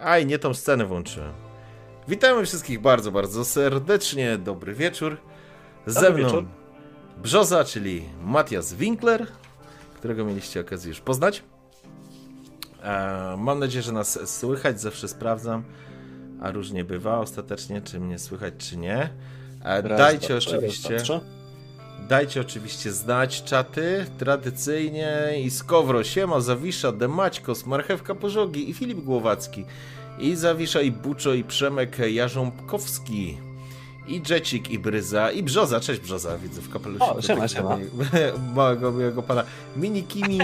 Aj, nie tą scenę włączyłem. Witamy wszystkich bardzo, bardzo serdecznie. Dobry wieczór. Ze Dobry mną wieczór. Brzoza, czyli Matthias Winkler, którego mieliście okazję już poznać. E, mam nadzieję, że nas słychać, zawsze sprawdzam, a różnie bywa ostatecznie, czy mnie słychać, czy nie. E, dajcie oczywiście... trzy. Dajcie oczywiście znać czaty, tradycyjnie i Skowro, Siema, Zawisza, Demaćkos, Marchewka Pożogi i Filip Głowacki. i Zawisza, i Buczo, i Przemek Jarząbkowski, i Dżecik, i Bryza, i Brzoza. Cześć Brzoza, widzę w kapeluszu. O, siema, siema. Małego, miłego pana. Mini Kimi,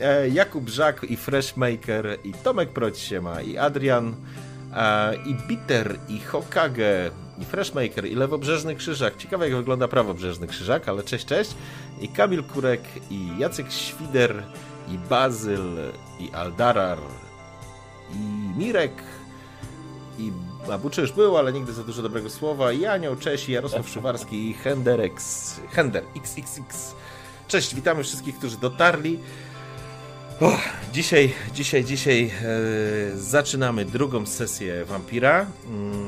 e, Jakub Żak, i Freshmaker, i Tomek Proć siema, i Adrian, e, i Bitter, i Hokage, i Freshmaker, i Lewobrzeżny Krzyżak. Ciekawe jak wygląda prawobrzeżny Krzyżak, ale cześć, cześć. I Kamil Kurek, i Jacek Świder, i Bazyl, i Aldarar, i Mirek, i Babuczy już był, ale nigdy za dużo dobrego słowa, i Anioł, cześć, i Jarosław Szuwarski, i Henderex, Hender XXX. Cześć, witamy wszystkich, którzy dotarli. Oh, dzisiaj, dzisiaj, dzisiaj e, zaczynamy drugą sesję Vampira. Mm,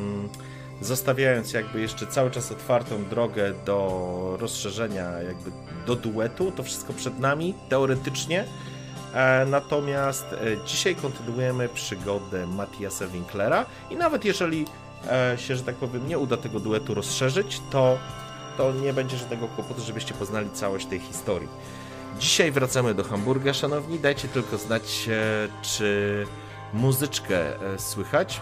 zostawiając jakby jeszcze cały czas otwartą drogę do rozszerzenia jakby do duetu. To wszystko przed nami, teoretycznie. E, natomiast e, dzisiaj kontynuujemy przygodę Matiasa Winklera i nawet jeżeli e, się, że tak powiem, nie uda tego duetu rozszerzyć, to, to nie będzie żadnego kłopotu, żebyście poznali całość tej historii. Dzisiaj wracamy do Hamburga, szanowni. Dajcie tylko znać, czy muzyczkę słychać.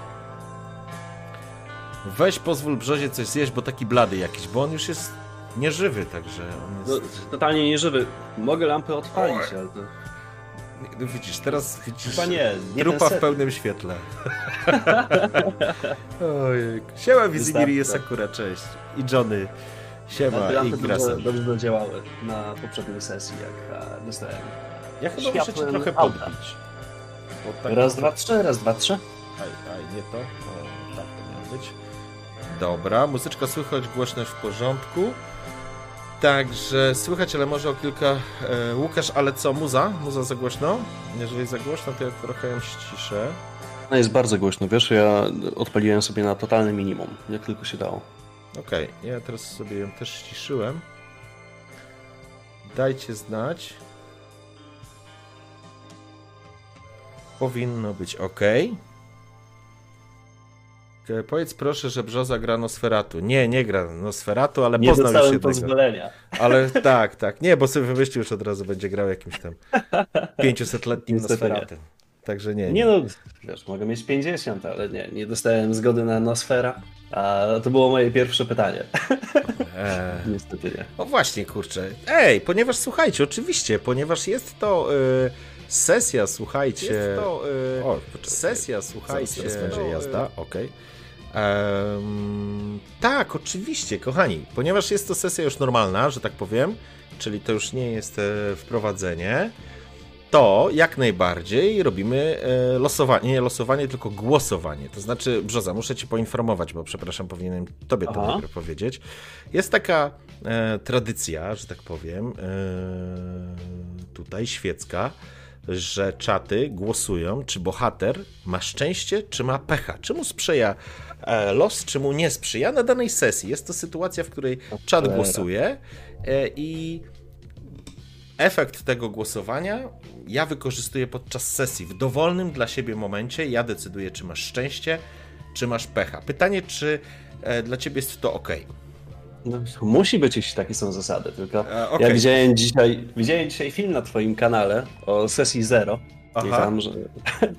Weź pozwól Brzozie coś zjeść, bo taki blady jakiś, bo on już jest nieżywy, także on jest... No, totalnie nieżywy. Mogę lampę odpalić, ale to... No widzisz, teraz widzisz Chyba nie, nie trupa w pełnym świetle. Ojej. Siema Wizimiri jest Sakura, cześć. I Johnny. Siema i Grasem. Dobrze dodziałały na poprzedniej sesji, jak dostałem. Ja chyba muszę cię trochę podbić. Tak raz, dwa, trzy, raz, dwa, trzy. Aj, aj, nie to. O, tak to miało być. Dobra, muzyczka słychać, głośność w porządku. Także słychać, ale może o kilka... E, Łukasz, ale co, muza? Muza za głośno? Jeżeli za głośno, to ja trochę ją ściszę. No jest bardzo głośno, wiesz, ja odpaliłem sobie na totalne minimum, jak tylko się dało. Okej, okay. ja teraz sobie ją też ściszyłem. Dajcie znać. Powinno być ok. E, powiedz proszę, że Brzoza gra Nosferatu. Nie, nie gra Nosferatu, ale nie poznał już jednego. pozwolenia. Ale tak, tak. Nie, bo sobie wymyślił już od razu, będzie grał jakimś tam 500-letnim Nosferatem. Także nie, nie. Nie no, wiesz, mogę mieć 50, ale nie, nie dostałem zgody na Nosfera. A to było moje pierwsze pytanie. Eee. Niestety nie. O właśnie, kurczę. Ej, ponieważ słuchajcie, oczywiście, ponieważ jest to... Yy sesja, słuchajcie. Jest to, yy, o, sesja, słuchajcie. Zaraz będzie jazda, okej. Okay. Tak, oczywiście, kochani, ponieważ jest to sesja już normalna, że tak powiem, czyli to już nie jest e, wprowadzenie, to jak najbardziej robimy e, losowanie, nie losowanie, tylko głosowanie. To znaczy, Brzoza, muszę Cię poinformować, bo przepraszam, powinienem Tobie Aha. to najpierw powiedzieć. Jest taka e, tradycja, że tak powiem, e, tutaj świecka, że czaty głosują, czy bohater ma szczęście, czy ma pecha, czy mu sprzyja los, czy mu nie sprzyja na danej sesji. Jest to sytuacja, w której czat głosuje e, i efekt tego głosowania ja wykorzystuję podczas sesji. W dowolnym dla siebie momencie ja decyduję, czy masz szczęście, czy masz pecha. Pytanie, czy e, dla ciebie jest to ok. No, musi być, jeśli takie są zasady. Tylko okay. ja widziałem dzisiaj, widziałem dzisiaj film na Twoim kanale o sesji Zero. Aha. I tam, że,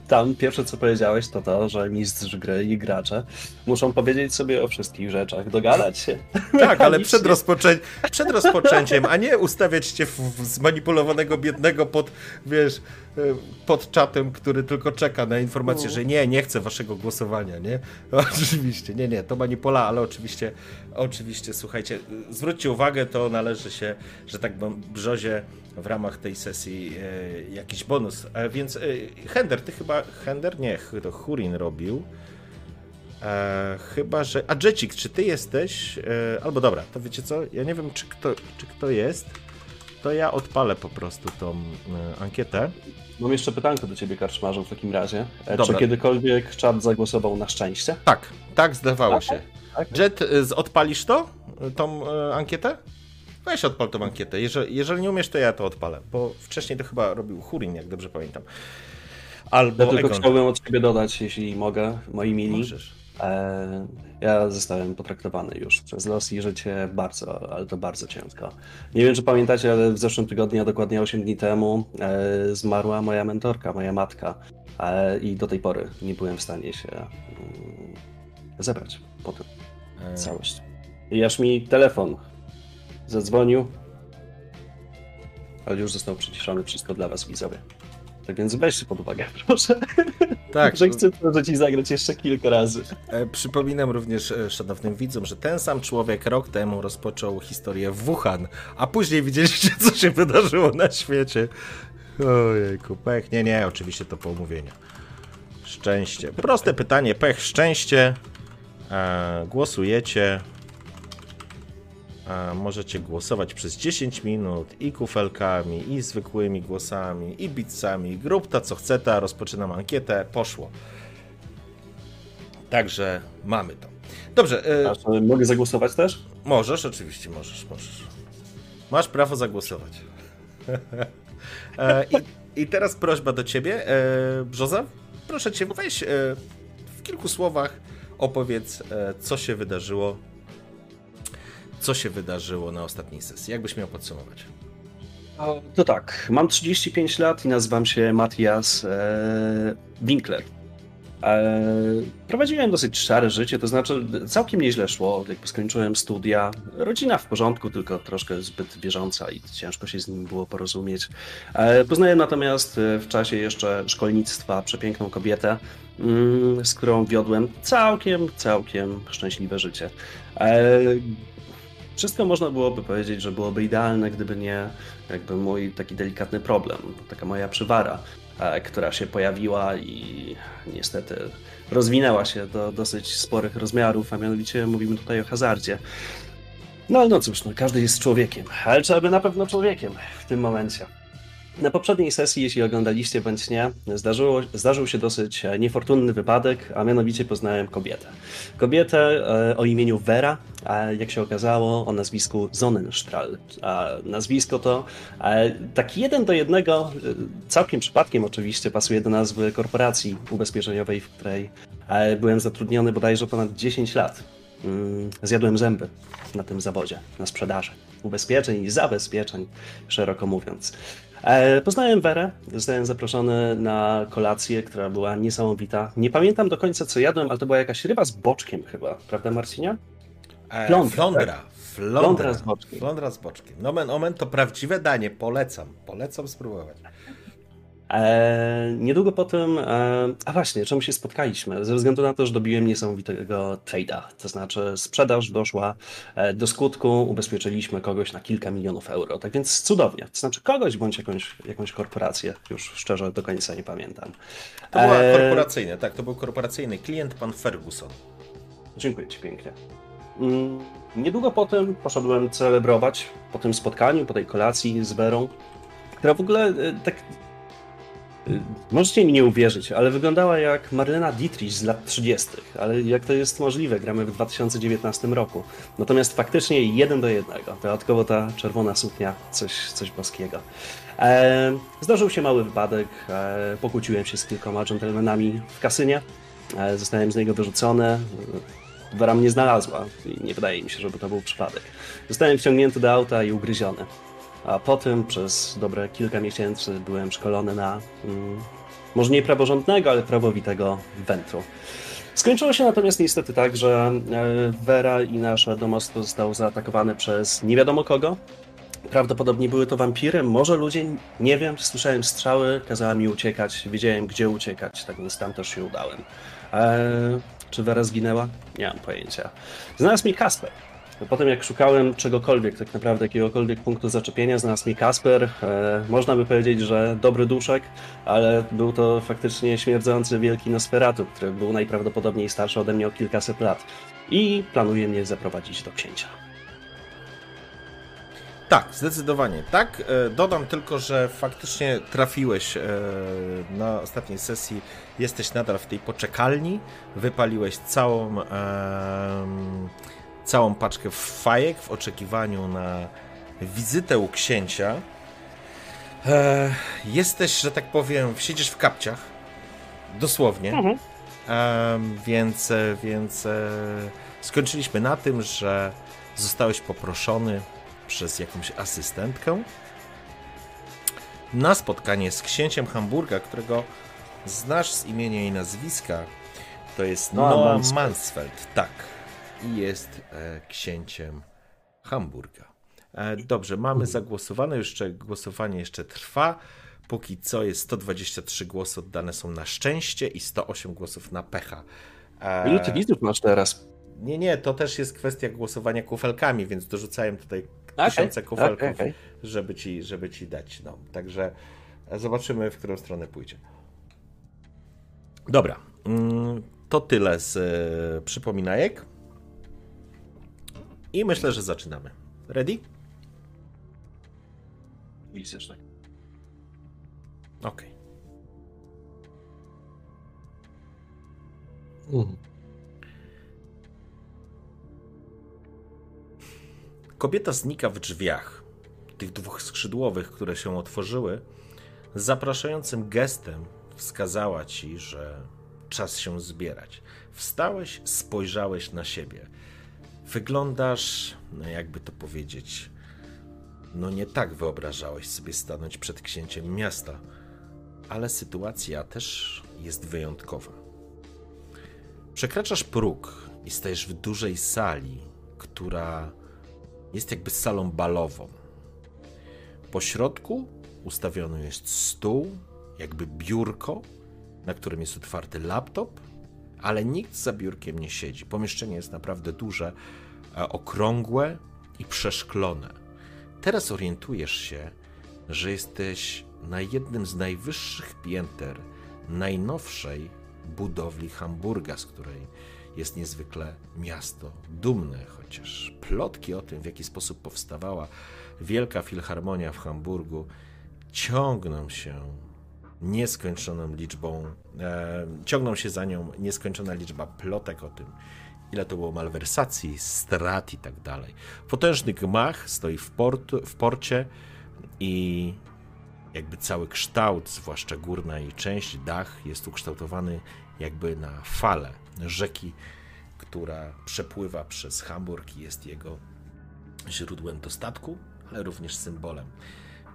tam pierwsze co powiedziałeś to to, że mistrz gry i gracze muszą powiedzieć sobie o wszystkich rzeczach, dogadać się. Tak, ale przed, rozpoczę... przed rozpoczęciem, a nie ustawiać cię w, zmanipulowanego biednego pod, wiesz, e, pod czatem, który tylko czeka na informację, że nie, nie chcę waszego głosowania, nie? Oczywiście, nie, nie, to manipula, ale oczywiście, oczywiście, słuchajcie, zwróćcie uwagę, to należy się, że tak Brzozie w ramach tej sesji e, jakiś bonus. E, więc e, Hender, ty chyba, Hender? Nie, to Hurin robił. E, chyba, że. A Jecik, czy ty jesteś? E, albo dobra, to wiecie co? Ja nie wiem, czy kto, czy kto jest. To ja odpalę po prostu tą e, ankietę. Mam jeszcze pytanko do ciebie, Karczmarzu, w takim razie. Dobra. Czy kiedykolwiek czat zagłosował na szczęście? Tak, tak zdawało tak? się. Tak? Jet, odpalisz to? Tą ankietę? Weź odpal tą ankietę. Jeżeli, jeżeli nie umiesz, to ja to odpalę, bo wcześniej to chyba robił Hurin, jak dobrze pamiętam. albo ja tylko Egon. chciałbym od siebie dodać, jeśli mogę, moi mili. Możesz. E, ja zostałem potraktowany już przez los i życie bardzo, ale to bardzo ciężko. Nie wiem, czy pamiętacie, ale w zeszłym tygodniu, a dokładnie 8 dni temu, e, zmarła moja mentorka, moja matka. E, I do tej pory nie byłem w stanie się mm, zebrać po tym. Całość. I aż mi telefon zadzwonił, ale już został przyciszony wszystko dla was, widzowie. Tak więc weźcie pod uwagę, proszę. Tak. że chcę proszę ci zagrać jeszcze kilka razy. E, przypominam również e, szanownym widzom, że ten sam człowiek rok temu rozpoczął historię w Wuhan, a później widzieliście, co się wydarzyło na świecie. Ojejku, pech. Nie, nie, oczywiście to pomówienia. Szczęście. Proste pytanie, pech, szczęście. E, głosujecie. Możecie głosować przez 10 minut i kufelkami, i zwykłymi głosami, i bitsami. Grób to co chce, ta rozpoczynam ankietę. Poszło. Także mamy to. Dobrze. Y A, mogę zagłosować też? Możesz, oczywiście, możesz, możesz. Masz prawo zagłosować. E, I, I, teraz prośba do ciebie, e, Brzoza. Proszę cię, weź e, w kilku słowach opowiedz, co się wydarzyło co się wydarzyło na ostatniej sesji? Jakbyś miał podsumować? To tak, mam 35 lat i nazywam się Matthias e, Winkler. E, prowadziłem dosyć szare życie, to znaczy całkiem nieźle szło, jakby skończyłem studia. Rodzina w porządku, tylko troszkę zbyt wierząca i ciężko się z nim było porozumieć. E, poznałem natomiast e, w czasie jeszcze szkolnictwa przepiękną kobietę, mm, z którą wiodłem całkiem, całkiem szczęśliwe życie. E, wszystko można byłoby powiedzieć, że byłoby idealne, gdyby nie jakby mój taki delikatny problem, taka moja przywara, e, która się pojawiła i niestety rozwinęła się do dosyć sporych rozmiarów, a mianowicie mówimy tutaj o hazardzie. No ale no cóż, no, każdy jest człowiekiem, ale trzeba by na pewno człowiekiem w tym momencie. Na poprzedniej sesji, jeśli oglądaliście bądź nie, zdarzyło, zdarzył się dosyć e, niefortunny wypadek, a mianowicie poznałem kobietę. Kobietę e, o imieniu Vera, a jak się okazało o nazwisku Sonnenstrahl. A nazwisko to tak jeden do jednego, całkiem przypadkiem oczywiście, pasuje do nazwy korporacji ubezpieczeniowej, w której byłem zatrudniony bodajże ponad 10 lat. Mm, zjadłem zęby na tym zawodzie, na sprzedaży ubezpieczeń i zabezpieczeń, szeroko mówiąc. E, poznałem Werę, zostałem zaproszony na kolację, która była niesamowita. Nie pamiętam do końca, co jadłem, ale to była jakaś ryba z boczkiem chyba, prawda Marcinia? E, Flądra. Flądra. Tak? Flądra z boczkiem. Flądra z boczkiem. Nomen omen to prawdziwe danie, polecam. Polecam spróbować. E, niedługo potem, e, a właśnie, czemu się spotkaliśmy? Ze względu na to, że dobiłem niesamowitego trade'a, to znaczy sprzedaż doszła e, do skutku, ubezpieczyliśmy kogoś na kilka milionów euro, tak więc cudownie, to znaczy kogoś bądź jakąś, jakąś korporację, już szczerze do końca nie pamiętam. To była e... korporacyjne, tak, to był korporacyjny klient, pan Ferguson. Dziękuję Ci pięknie. Mm, niedługo potem poszedłem celebrować po tym spotkaniu, po tej kolacji z Werą, która w ogóle e, tak Możecie mi nie uwierzyć, ale wyglądała jak Marlena Dietrich z lat 30., ale jak to jest możliwe, gramy w 2019 roku. Natomiast faktycznie jeden do jednego. Dodatkowo ta czerwona suknia, coś, coś boskiego. E, zdarzył się mały wypadek, e, pokłóciłem się z kilkoma dżentelmenami w kasynie, e, zostałem z niego wyrzucony, Wera mnie znalazła i nie wydaje mi się, żeby to był przypadek. Zostałem wciągnięty do auta i ugryziony a potem przez dobre kilka miesięcy byłem szkolony na mm, może nie praworządnego, ale prawowitego wentru. Skończyło się natomiast niestety tak, że e, Vera i nasze domostwo zostało zaatakowane przez nie wiadomo kogo. Prawdopodobnie były to wampiry, może ludzie, nie wiem, słyszałem strzały, kazała mi uciekać, wiedziałem gdzie uciekać, tak więc tam też się udałem. Eee, czy Vera zginęła? Nie mam pojęcia. Znalazł mi Kasper, Potem jak szukałem czegokolwiek, tak naprawdę jakiegokolwiek punktu zaczepienia, znalazł mi Kasper. E, można by powiedzieć, że dobry duszek, ale był to faktycznie śmierdzący wielki Nosferatu, który był najprawdopodobniej starszy ode mnie o kilkaset lat. I planuje mnie zaprowadzić do księcia. Tak, zdecydowanie. Tak, e, dodam tylko, że faktycznie trafiłeś e, na ostatniej sesji. Jesteś nadal w tej poczekalni. Wypaliłeś całą całą paczkę fajek w oczekiwaniu na wizytę u księcia. E, jesteś, że tak powiem, siedzisz w kapciach Dosłownie. Mhm. Um, więc więc skończyliśmy na tym, że zostałeś poproszony przez jakąś asystentkę na spotkanie z księciem Hamburga, którego znasz z imienia i nazwiska. To jest Noah, Noah Mansfeld. Tak. I jest e, księciem Hamburga. E, dobrze, mamy zagłosowane, jeszcze głosowanie jeszcze trwa. Póki co jest 123 głosy oddane są na szczęście i 108 głosów na pecha. E... Ilu ty widzów masz teraz? Nie, nie, to też jest kwestia głosowania kufelkami, więc dorzucałem tutaj okay. tysiące kufelków, okay, okay. Żeby, ci, żeby ci dać. No, także zobaczymy, w którą stronę pójdzie. Dobra, mm, to tyle z przypominajek. I myślę, że zaczynamy. Ready? Widzę, tak. Okej. Okay. Mhm. Kobieta znika w drzwiach, tych dwóch skrzydłowych, które się otworzyły. Zapraszającym gestem wskazała ci, że czas się zbierać. Wstałeś, spojrzałeś na siebie. Wyglądasz, no jakby to powiedzieć, no nie tak wyobrażałeś sobie stanąć przed księciem miasta, ale sytuacja też jest wyjątkowa. Przekraczasz próg i stajesz w dużej sali, która jest jakby salą balową. Po środku ustawiony jest stół, jakby biurko, na którym jest otwarty laptop, ale nikt za biurkiem nie siedzi. Pomieszczenie jest naprawdę duże, okrągłe i przeszklone. Teraz orientujesz się, że jesteś na jednym z najwyższych pięter najnowszej budowli Hamburga, z której jest niezwykle miasto dumne, chociaż plotki o tym, w jaki sposób powstawała Wielka Filharmonia w Hamburgu, ciągną się nieskończoną liczbą, e, ciągną się za nią nieskończona liczba plotek o tym, ile to było malwersacji, strat i tak dalej. Potężny gmach stoi w, port, w porcie i jakby cały kształt, zwłaszcza górna jej część, dach jest ukształtowany jakby na fale rzeki, która przepływa przez Hamburg i jest jego źródłem dostatku, ale również symbolem,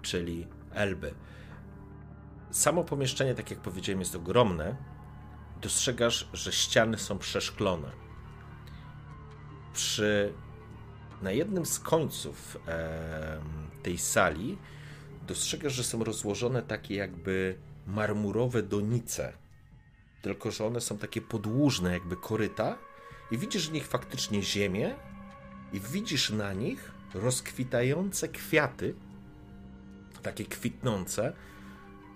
czyli Elby. Samo pomieszczenie, tak jak powiedziałem, jest ogromne. Dostrzegasz, że ściany są przeszklone. Przy na jednym z końców e, tej sali dostrzegasz, że są rozłożone takie jakby marmurowe donice. Tylko, że one są takie podłużne, jakby koryta, i widzisz w nich faktycznie ziemię, i widzisz na nich rozkwitające kwiaty, takie kwitnące,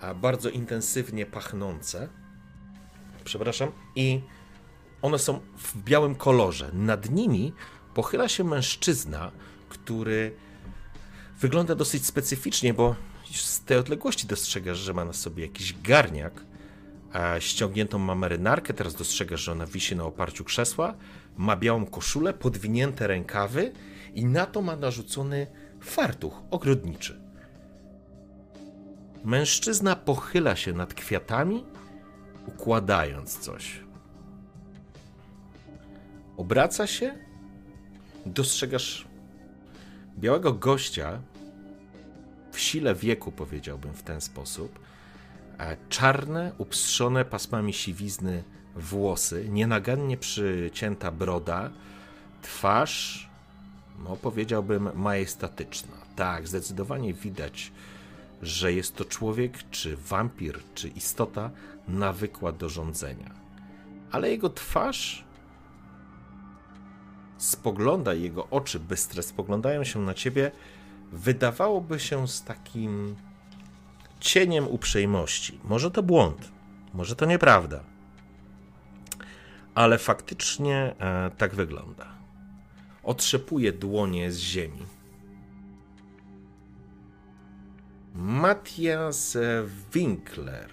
a bardzo intensywnie pachnące. Przepraszam. I one są w białym kolorze. Nad nimi pochyla się mężczyzna, który wygląda dosyć specyficznie, bo z tej odległości dostrzegasz, że ma na sobie jakiś garniak, a ściągniętą ma marynarkę, teraz dostrzegasz, że ona wisi na oparciu krzesła, ma białą koszulę, podwinięte rękawy i na to ma narzucony fartuch ogrodniczy. Mężczyzna pochyla się nad kwiatami, układając coś. Obraca się, dostrzegasz białego gościa w sile wieku, powiedziałbym w ten sposób. Czarne, upstrzone pasmami siwizny włosy, nienagannie przycięta broda, twarz, no powiedziałbym, majestatyczna. Tak, zdecydowanie widać że jest to człowiek, czy wampir, czy istota nawykła do rządzenia. Ale jego twarz spogląda, jego oczy bystre spoglądają się na ciebie, wydawałoby się z takim cieniem uprzejmości. Może to błąd, może to nieprawda, ale faktycznie e, tak wygląda. Otrzepuje dłonie z ziemi Matthias Winkler.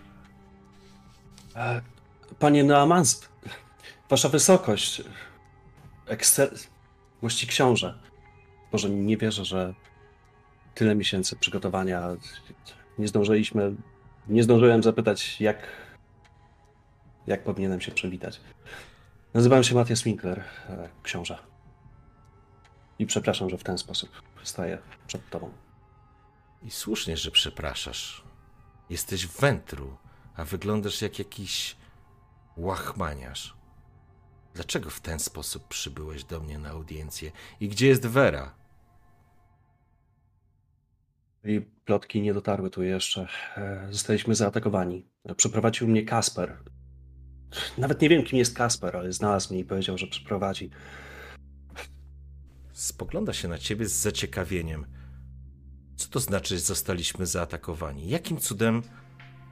Panie Noamans, Wasza Wysokość, ekscel... Gości książę. Może nie wierzę, że tyle miesięcy przygotowania. Nie zdążyliśmy, nie zdążyłem zapytać, jak jak powinienem się przywitać. Nazywam się Matias Winkler, e, książę. I przepraszam, że w ten sposób staję przed tobą. I słusznie, że przepraszasz. Jesteś wętru, a wyglądasz jak jakiś łachmaniarz. Dlaczego w ten sposób przybyłeś do mnie na audiencję? I gdzie jest Vera? I plotki nie dotarły tu jeszcze. E, zostaliśmy zaatakowani. Przeprowadził mnie Kasper. Nawet nie wiem, kim jest Kasper, ale znalazł mnie i powiedział, że przeprowadzi. Spogląda się na ciebie z zaciekawieniem. Co to znaczy, że zostaliśmy zaatakowani? Jakim cudem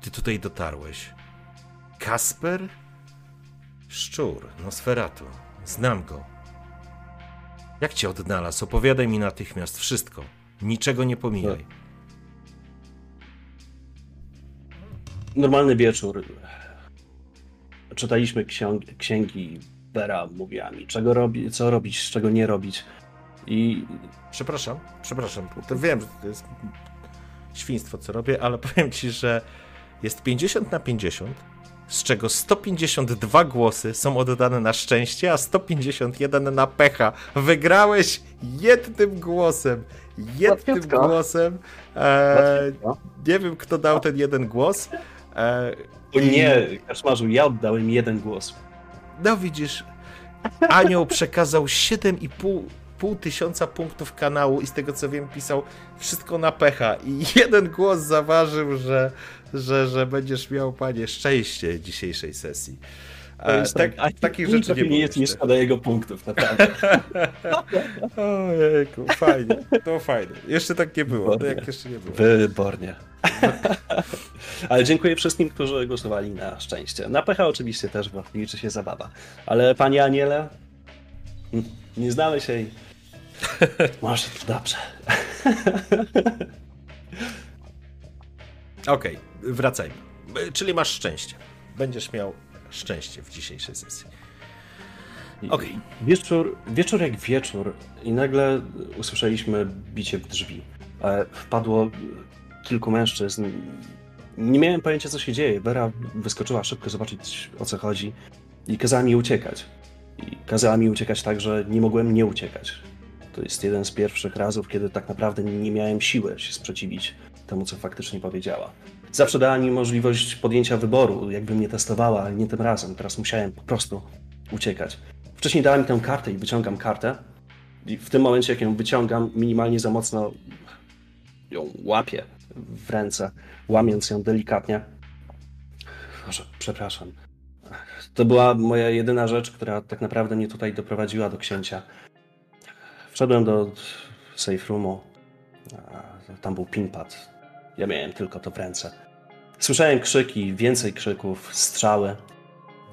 ty tutaj dotarłeś? Kasper? Szczur, Nosferatu. Znam go. Jak cię odnalazł? Opowiadaj mi natychmiast wszystko. Niczego nie pomijaj. Normalny wieczór. Czytaliśmy ksiąg- księgi. Vera mówiła mi, czego robi, co robić, czego nie robić. I. Przepraszam, przepraszam. To wiem, że to jest świństwo, co robię, ale powiem ci, że jest 50 na 50, z czego 152 głosy są oddane na szczęście, a 151 na pecha. Wygrałeś jednym głosem. Jednym Łatwiutko. głosem. E, nie wiem, kto dał ten jeden głos. E, o nie, Kaszmarzu, ja oddałem jeden głos. No widzisz, Anioł przekazał 7,5 pół tysiąca punktów kanału i z tego co wiem pisał wszystko na pecha i jeden głos zaważył, że, że, że będziesz miał, panie, szczęście dzisiejszej sesji. E, tak, tak, takich rzeczy nie, nie jest nie szkoda jego punktów, naprawdę. Ojejku, fajnie, to fajnie. Jeszcze tak nie było, to jak jeszcze nie było. Wybornie. Ale dziękuję wszystkim, którzy głosowali na szczęście. Na pecha oczywiście też, bo liczy się zabawa. Ale panie Aniele, nie znamy się i może to dobrze. Okej, okay, wracajmy. Czyli masz szczęście. Będziesz miał szczęście w dzisiejszej sesji. Okej. Okay. Wieczór, wieczór jak wieczór i nagle usłyszeliśmy bicie w drzwi. Wpadło kilku mężczyzn. Nie miałem pojęcia, co się dzieje. Vera wyskoczyła szybko zobaczyć, o co chodzi i kazała mi uciekać. I kazała mi uciekać tak, że nie mogłem nie uciekać. To jest jeden z pierwszych razów, kiedy tak naprawdę nie miałem siły się sprzeciwić temu, co faktycznie powiedziała. Zawsze dała mi możliwość podjęcia wyboru, jakby mnie testowała, ale nie tym razem. Teraz musiałem po prostu uciekać. Wcześniej dała mi tę kartę i wyciągam kartę. I w tym momencie, jak ją wyciągam, minimalnie za mocno ją łapię w ręce, łamiąc ją delikatnie. Może, przepraszam. To była moja jedyna rzecz, która tak naprawdę mnie tutaj doprowadziła do księcia. Wszedłem do safe roomu. Tam był pinpad. Ja miałem tylko to w ręce. Słyszałem krzyki, więcej krzyków, strzały.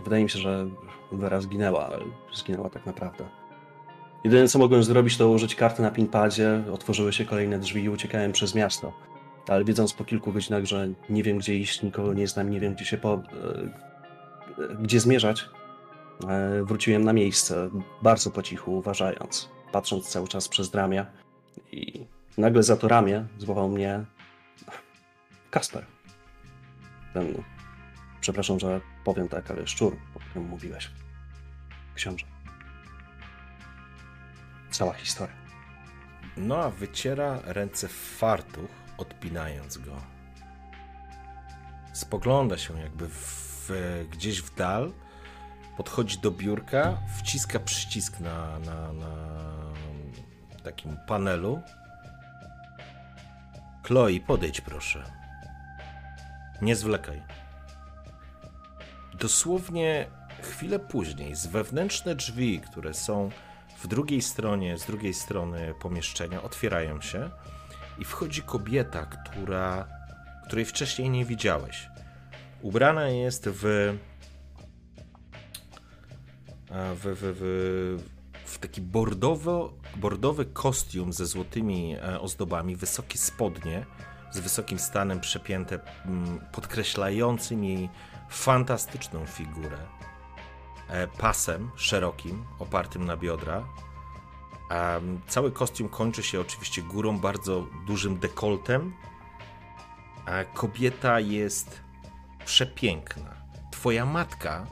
Wydaje mi się, że Vera zginęła, ale zginęła tak naprawdę. Jedyne co mogłem zrobić, to użyć karty na pinpadzie, otworzyły się kolejne drzwi i uciekałem przez miasto. Ale wiedząc po kilku godzinach, że nie wiem gdzie iść, nikogo nie znam, nie wiem gdzie się po... E, gdzie zmierzać, e, wróciłem na miejsce, bardzo po cichu, uważając patrząc cały czas przez ramię i nagle za to ramię zwołał mnie Kasper. Ten, przepraszam, że powiem tak, ale szczur, o którym mówiłeś. Książę. Cała historia. No a wyciera ręce w fartuch, odpinając go. Spogląda się jakby w, gdzieś w dal, podchodzi do biurka, wciska przycisk na, na, na takim panelu. Chloe, podejdź proszę. Nie zwlekaj. Dosłownie chwilę później z wewnętrzne drzwi, które są w drugiej stronie, z drugiej strony pomieszczenia, otwierają się i wchodzi kobieta, która, której wcześniej nie widziałeś. Ubrana jest w w, w, w, w taki bordowo, bordowy kostium ze złotymi e, ozdobami, wysokie spodnie z wysokim stanem przepięte, mm, podkreślającym jej fantastyczną figurę. E, pasem szerokim, opartym na biodra. Cały kostium kończy się oczywiście górą, bardzo dużym dekoltem. Kobieta jest przepiękna twoja matka,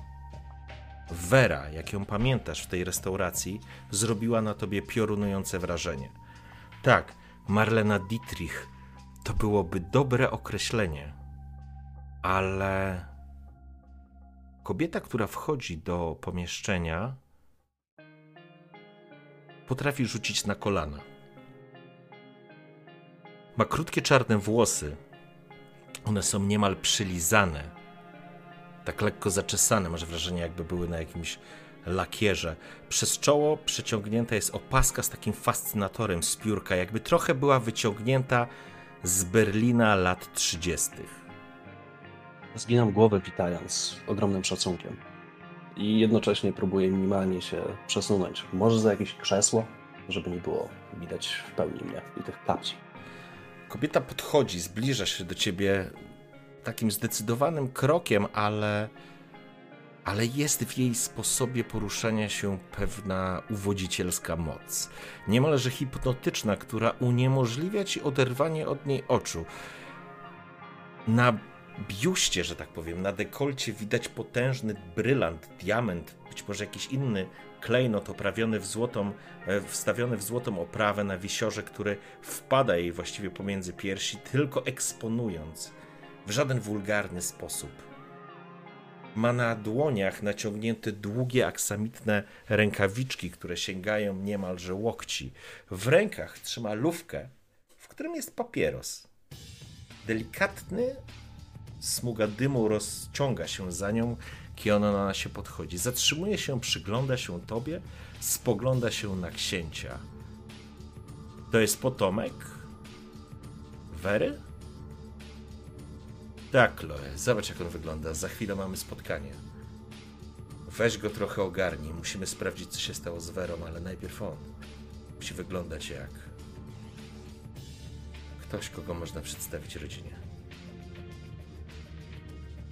Vera, jak ją pamiętasz w tej restauracji, zrobiła na tobie piorunujące wrażenie. Tak, Marlena Dietrich to byłoby dobre określenie, ale kobieta, która wchodzi do pomieszczenia, potrafi rzucić na kolana. Ma krótkie czarne włosy. One są niemal przylizane. Tak lekko zaczesane, masz wrażenie, jakby były na jakimś lakierze. Przez czoło przeciągnięta jest opaska z takim fascynatorem z piórka, jakby trochę była wyciągnięta z Berlina lat 30. Zginam głowę witając z ogromnym szacunkiem i jednocześnie próbuję minimalnie się przesunąć. Może za jakieś krzesło, żeby nie było widać w pełni mnie i tych kapci. Kobieta podchodzi, zbliża się do ciebie takim zdecydowanym krokiem, ale, ale jest w jej sposobie poruszania się pewna uwodzicielska moc. Niemalże hipnotyczna, która uniemożliwia ci oderwanie od niej oczu. Na biuście, że tak powiem, na dekolcie widać potężny brylant, diament, być może jakiś inny klejnot oprawiony w złotą, e, wstawiony w złotą oprawę na wisiorze, który wpada jej właściwie pomiędzy piersi, tylko eksponując w żaden wulgarny sposób. Ma na dłoniach naciągnięte długie aksamitne rękawiczki, które sięgają niemalże łokci. W rękach trzyma lufkę, w którym jest papieros. Delikatny, Smuga dymu rozciąga się za nią, kiedy ona na się podchodzi. Zatrzymuje się, przygląda się tobie, spogląda się na księcia. To jest potomek? Wery? Tak, Chloe, zobacz jak on wygląda. Za chwilę mamy spotkanie. Weź go trochę ogarnij. Musimy sprawdzić, co się stało z Werą, ale najpierw on. Musi wyglądać jak ktoś, kogo można przedstawić rodzinie.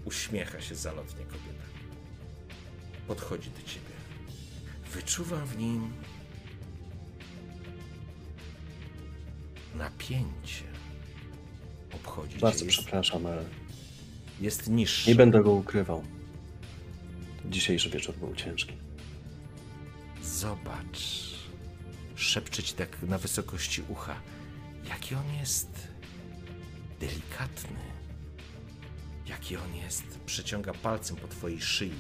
Uśmiecha się zalotnie kobieta. Podchodzi do ciebie. Wyczuwam w nim napięcie. Obchodzi Bardzo cię. przepraszam, ale Jest niższy. nie będę go ukrywał. Dzisiejszy wieczór był ciężki. Zobacz. Szepcze ci tak na wysokości ucha. Jaki on jest delikatny. Jaki on jest. Przeciąga palcem po twojej szyi.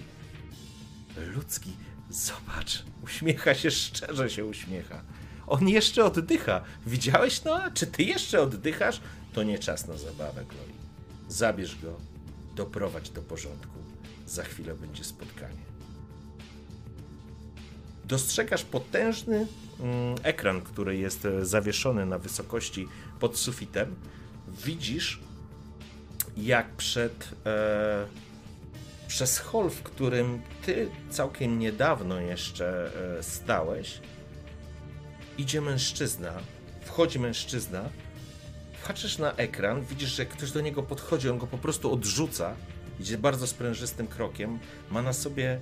Ludzki. Zobacz. Uśmiecha się, szczerze się uśmiecha. On jeszcze oddycha. Widziałeś no? Czy ty jeszcze oddychasz? To nie czas na zabawę, Chloe. Zabierz go. Doprowadź do porządku. Za chwilę będzie spotkanie dostrzegasz potężny mm, ekran, który jest e, zawieszony na wysokości pod sufitem. Widzisz, jak przed e, przez hol, w którym ty całkiem niedawno jeszcze e, stałeś, idzie mężczyzna, wchodzi mężczyzna, patrzysz na ekran, widzisz, że ktoś do niego podchodzi, on go po prostu odrzuca, idzie bardzo sprężystym krokiem, ma na sobie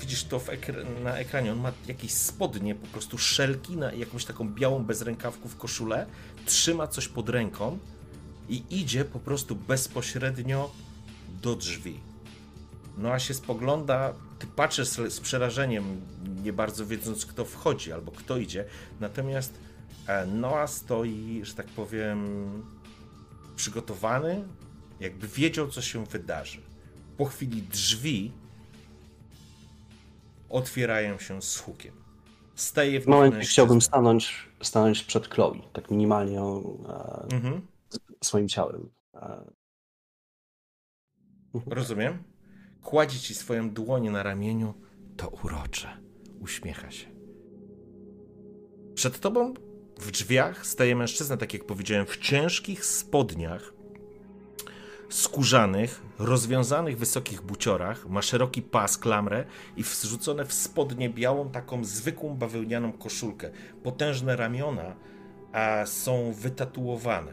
widzisz to ekr na ekranie, on ma jakieś spodnie, po prostu szelki na jakąś taką białą bezrękawków koszulę, trzyma coś pod ręką i idzie po prostu bezpośrednio do drzwi. No a się spogląda, ty patrzysz z przerażeniem, nie bardzo wiedząc kto wchodzi albo kto idzie, natomiast e, Noah stoi, że tak powiem, przygotowany, jakby wiedział co się wydarzy. Po chwili drzwi otwierają się z hukiem. Staje w momencie chciałbym stanąć, stanąć przed Chloe, tak minimalnie e, Mhm. swoim ciałem. E, Rozumiem. Kładzie ci swoją dłoń na ramieniu. To urocze. Uśmiecha się. Przed tobą w drzwiach staje mężczyzna, tak jak powiedziałem, w ciężkich spodniach skórzanych, rozwiązanych wysokich buciorach, ma szeroki pas, klamrę i wrzucone w spodnie białą, taką zwykłą bawełnianą koszulkę. Potężne ramiona a są wytatuowane.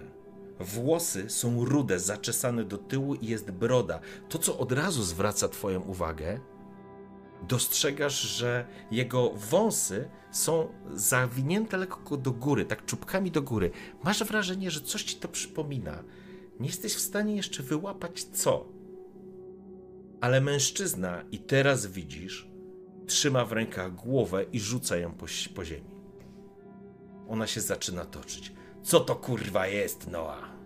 Włosy są rude, zaczesane do tyłu i jest broda. To, co od razu zwraca Twoją uwagę, dostrzegasz, że jego wąsy są zawinięte lekko do góry, tak czubkami do góry. Masz wrażenie, że coś ci to przypomina. Nie jesteś w stanie jeszcze wyłapać co. Ale mężczyzna, i teraz widzisz, trzyma w rękach głowę i rzuca ją po, po ziemi. Ona się zaczyna toczyć. Co to kurwa jest, Noa?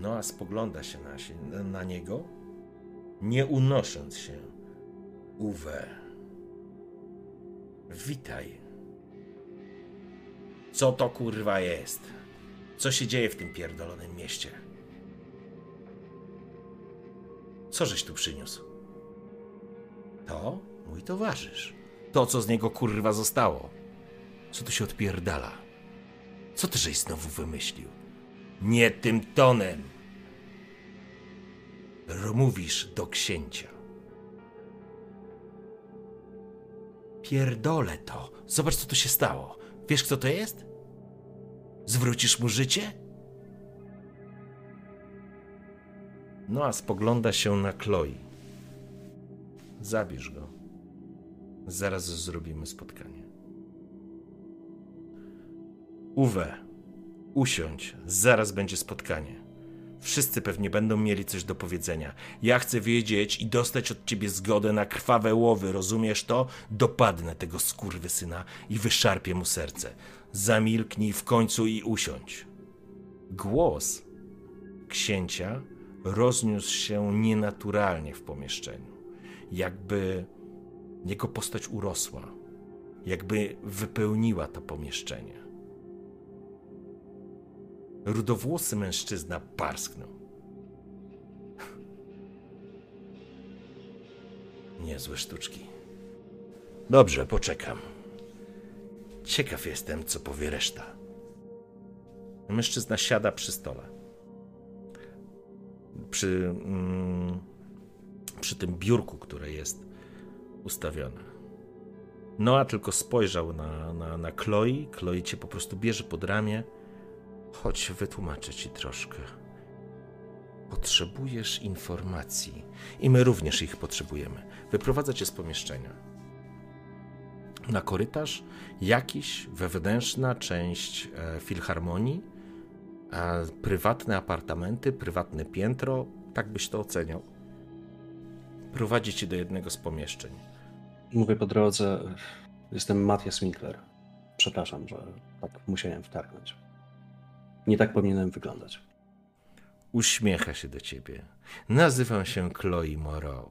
Noa spogląda się na, na niego, nie unosząc się. Uwe. Witaj. Co to kurwa jest? Co się dzieje w tym pierdolonym mieście? Co żeś tu przyniósł? To mój towarzysz. To, co z niego kurwa zostało. Co tu się odpierdala? Co ty żeś znowu wymyślił? Nie tym tonem. Mówisz do księcia. Pierdolę to. Zobacz, co tu się stało. Wiesz, kto to jest? Zwrócisz mu życie? No a spogląda się na Chloe. Zabierz go. Zaraz zrobimy spotkanie. Uwe, usiądź, zaraz będzie spotkanie. Wszyscy pewnie będą mieli coś do powiedzenia. Ja chcę wiedzieć i dostać od ciebie zgodę na krwawe łowy, rozumiesz to? Dopadnę tego syna i wyszarpię mu serce. Zamilknij w końcu i usiądź. Głos księcia rozniósł się nienaturalnie w pomieszczeniu. Jakby jego postać urosła, jakby wypełniła to pomieszczenie. Rudowłosy mężczyzna parsknął. Niezłe sztuczki. Dobrze, poczekam. Ciekaw jestem, co powie reszta. Mężczyzna siada przy stole. Przy, mm, przy tym biurku, które jest ustawione. Noa tylko spojrzał na, na, na Chloe. Chloe cię po prostu bierze pod ramię Chodź, wytłumaczę ci troszkę. Potrzebujesz informacji i my również ich potrzebujemy. Wyprowadzę cię z pomieszczenia. Na korytarz jakiś wewnętrzna część e, filharmonii, e, prywatne apartamenty, prywatne piętro, tak byś to oceniał. Prowadzi cię do jednego z pomieszczeń. Mówię po drodze, jestem Matthias Winkler. Przepraszam, że tak musiałem wtargnąć. Nie tak powinienem wyglądać. Uśmiecha się do ciebie. Nazywam się Chloe Moreau.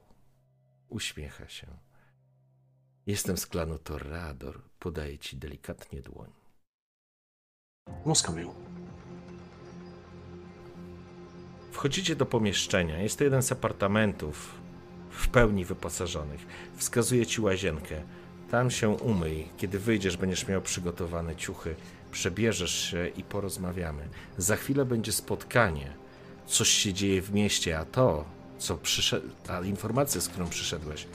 Uśmiecha się. Jestem z klanu Torrador. Podaję ci delikatnie dłoń. Muskam Wchodzicie do pomieszczenia. Jest to jeden z apartamentów w pełni wyposażonych. Wskazuje ci łazienkę. Tam się umyj. Kiedy wyjdziesz, będziesz miał przygotowane ciuchy przebierzesz się i porozmawiamy. Za chwilę będzie spotkanie. Coś się dzieje w mieście, a to, co przyszedł, ta informacja, z którą przyszedłeś,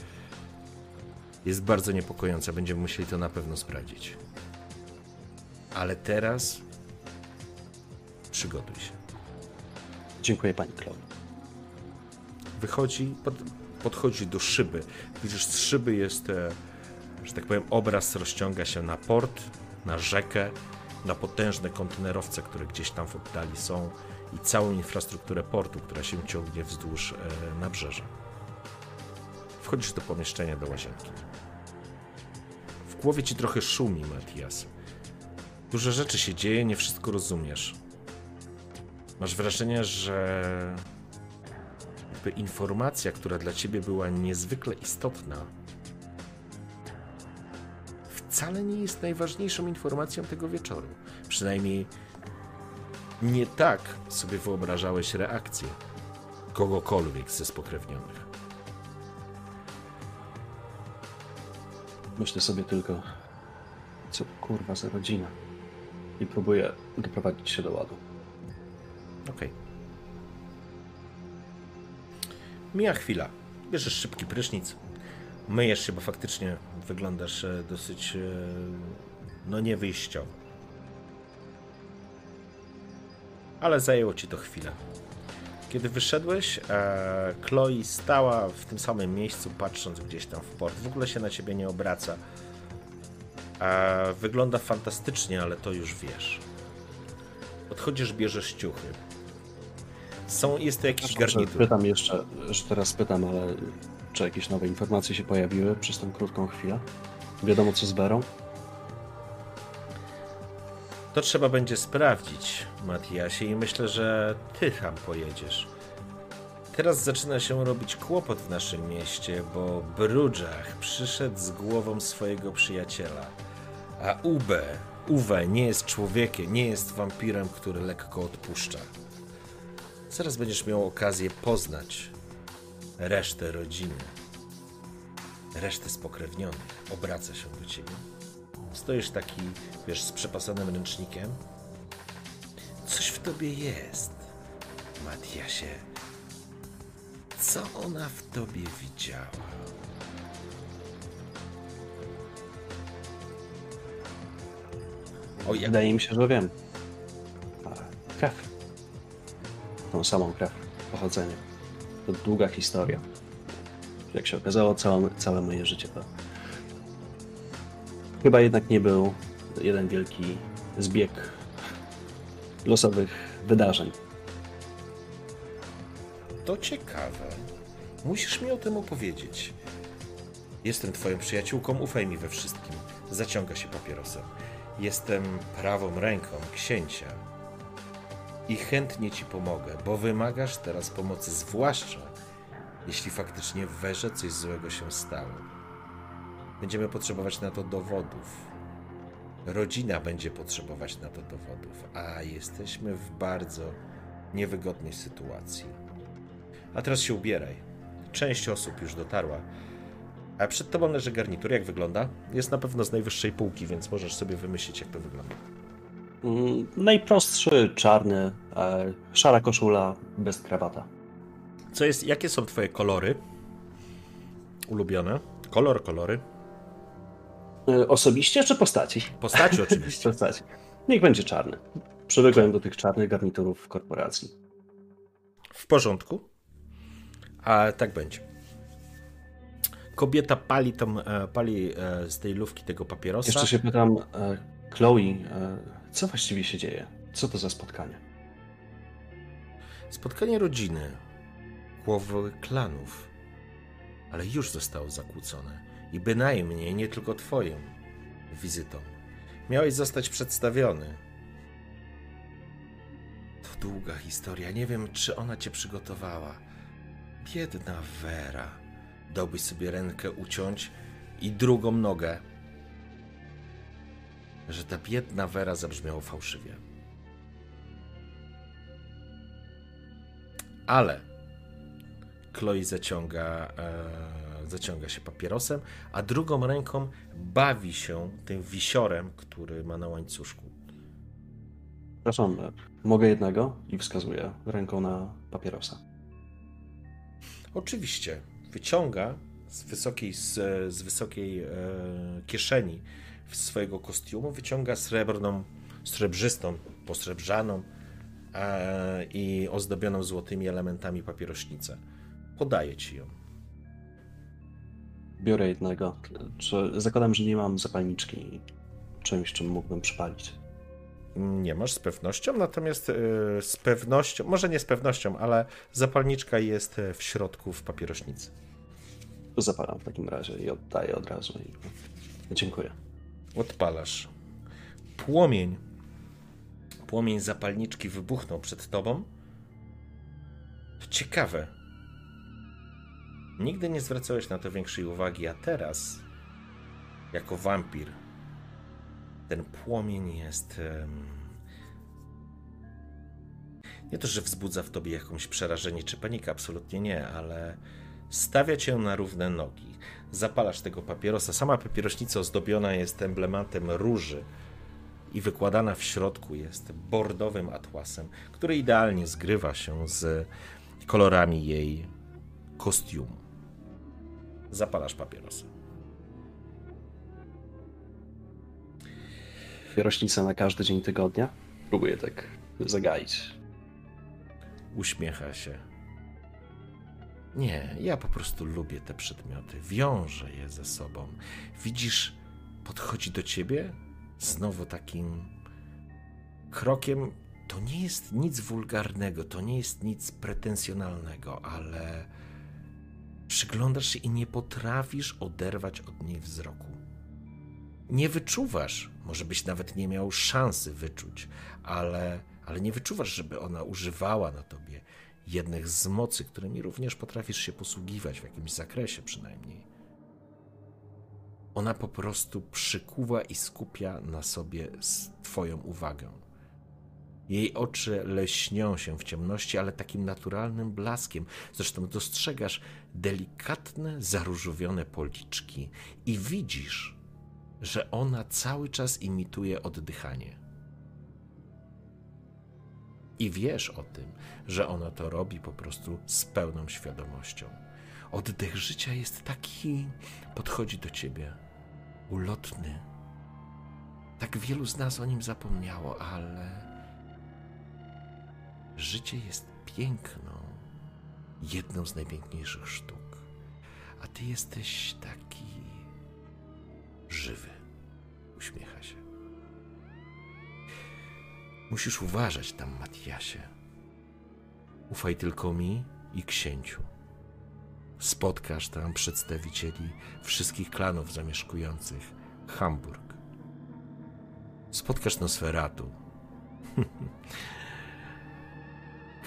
jest bardzo niepokojąca. Będziemy musieli to na pewno sprawdzić. Ale teraz przygotuj się. Dziękuję pani Chloe. Wychodzi, pod, podchodzi do szyby. Widzisz, z szyby jest, e, że tak powiem, obraz rozciąga się na port, na rzekę na potężne kontenerowce, które gdzieś tam w oddali są i całą infrastrukturę portu, która się ciągnie wzdłuż e, nabrzeża. Wchodzisz do pomieszczenia, do łazienki. W głowie ci trochę szumi, Matias. Dużo rzeczy się dzieje, nie wszystko rozumiesz. Masz wrażenie, że informacja, która dla ciebie była niezwykle istotna, wcale nie jest najważniejszą informacją tego wieczoru. Przynajmniej nie tak sobie wyobrażałeś reakcję kogokolwiek ze spokrewnionych. Myślę sobie tylko, co kurwa za rodzina. I próbuję doprowadzić się do ładu. Okej. Okay. Mija chwila. Bierzesz szybki prysznic, myjesz się, bo faktycznie wyglądasz e, dosyć e, no niewyjściowo. Ale zajęło ci to chwilę. Kiedy wyszedłeś, e, Chloe stała w tym samym miejscu, patrząc gdzieś tam w port. W ogóle się na ciebie nie obraca. wygląda fantastycznie, ale to już wiesz. Odchodzisz, bierzesz ciuchy. Są, jest to jakiś garnitur. Pytam jeszcze, że teraz pytam, ale czy jakieś nowe informacje się pojawiły przez tą krótką chwilę? Wiadomo co z Berą? To trzeba będzie sprawdzić, Matiasie, i myślę, że ty tam pojedziesz. Teraz zaczyna się robić kłopot w naszym mieście, bo Brudżach przyszedł z głową swojego przyjaciela, a Ube, Uwe nie jest człowiekiem, nie jest wampirem, który lekko odpuszcza. Zaraz będziesz miał okazję poznać resztę rodziny, resztę spokrewnionych. Obraca się do ciebie. Stoisz taki, wiesz, z przepasanym ręcznikiem. Coś w tobie jest, Matiasie. Co ona w tobie widziała? O, ja... Wydaje mi się, że wiem. Krew. Tą samą krew. Pochodzenie. To długa historia. Jak się okazało, całe, całe moje życie to chyba jednak nie był jeden wielki zbieg losowych wydarzeń. To ciekawe. Musisz mi o tym opowiedzieć. Jestem twoją przyjaciółką, ufaj mi we wszystkim. Zaciąga się papierosem. Jestem prawą ręką księcia. I chętnie ci pomogę, bo wymagasz teraz pomocy, zwłaszcza jeśli faktycznie w Werze coś złego się stało. Będziemy potrzebować na to dowodów. Rodzina będzie potrzebować na to dowodów, a jesteśmy w bardzo niewygodnej sytuacji. A teraz się ubieraj. Część osób już dotarła. A przed tobą leży garnitur. Jak wygląda? Jest na pewno z najwyższej półki, więc możesz sobie wymyślić, jak to wygląda. Mm, najprostszy, czarny, e, szara koszula bez krawata. Co jest, jakie są twoje kolory ulubione? Kolor, kolory? E, osobiście czy postaci? Postaci oczywiście. postaci. Niech będzie czarny. Przywykłem do tych czarnych garniturów w korporacji. W porządku. A tak będzie. Kobieta pali, tam, e, pali z tej lufki tego papierosa. Jeszcze się pytam, Chloe, co właściwie się dzieje? Co to za spotkanie? Spotkanie rodziny, głowy klanów, ale już zostało zakłócone i bynajmniej nie tylko Twoją wizytą. Miałeś zostać przedstawiony. To długa historia. Nie wiem, czy ona Cię przygotowała. Biedna Vera. Dałbyś sobie rękę uciąć i drugą nogę. Że ta biedna Vera zabrzmiała fałszywie. Ale Chloe zaciąga e, zaciąga się papierosem, a drugą ręką bawi się tym wisiorem, który ma na łańcuszku. Przepraszam, mogę jednego? I wskazuję ręką na papierosa. Oczywiście. Wyciąga z wysokiej, z, z wysokiej e, kieszeni swojego kostiumu, wyciąga srebrną, srebrzystą, posrebrzaną e, i ozdobioną złotymi elementami papierośnicę. Podaje ci ją. Biorę jednego. Czy, zakładam, że nie mam zapalniczki czymś, czym mógłbym przypalić. Nie masz z pewnością, natomiast yy, z pewnością, może nie z pewnością, ale zapalniczka jest w środku w papierośnicy. Zapalam w takim razie i oddaję od razu. I... Dziękuję. Odpalasz. Płomień. Płomień zapalniczki wybuchnął przed tobą. Ciekawe. Nigdy nie zwracałeś na to większej uwagi, a teraz, jako wampir, ten płomień jest. Nie to, że wzbudza w tobie jakąś przerażenie czy panikę, absolutnie nie, ale stawia cię na równe nogi. Zapalasz tego papierosa. Sama papierośnica ozdobiona jest emblematem róży i wykładana w środku jest bordowym atłasem, który idealnie zgrywa się z kolorami jej kostiumu zapalasz papierosa. Rośnica na każdy dzień tygodnia? Próbuję tak zagaić. Uśmiecha się. Nie, ja po prostu lubię te przedmioty. Wiążę je ze sobą. Widzisz, podchodzi do ciebie znowu takim krokiem to nie jest nic wulgarnego, to nie jest nic pretensjonalnego, ale przyglądasz się i nie potrafisz oderwać od niej wzroku. Nie wyczuwasz, może byś nawet nie miał szansy wyczuć, ale, ale nie wyczuwasz, żeby ona używała na tobie jednych z mocy, którymi również potrafisz się posługiwać w jakimś zakresie przynajmniej. Ona po prostu przykuwa i skupia na sobie Twoją uwagę. Jej oczy leśnią się w ciemności, ale takim naturalnym blaskiem. Zresztą dostrzegasz delikatne, zaróżowione policzki i widzisz, że ona cały czas imituje oddychanie. I wiesz o tym, że ona to robi po prostu z pełną świadomością. Oddech życia jest taki, podchodzi do ciebie, ulotny. Tak wielu z nas o nim zapomniało, ale życie jest piękną, jedną z najpiękniejszych sztuk. A ty jesteś taki żywy. Uśmiecha się. Musisz uważać tam, Matiasie. Ufaj tylko mi i księciu. Spotkasz tam przedstawicieli wszystkich klanów zamieszkujących Hamburg. Spotkasz Nosferatu.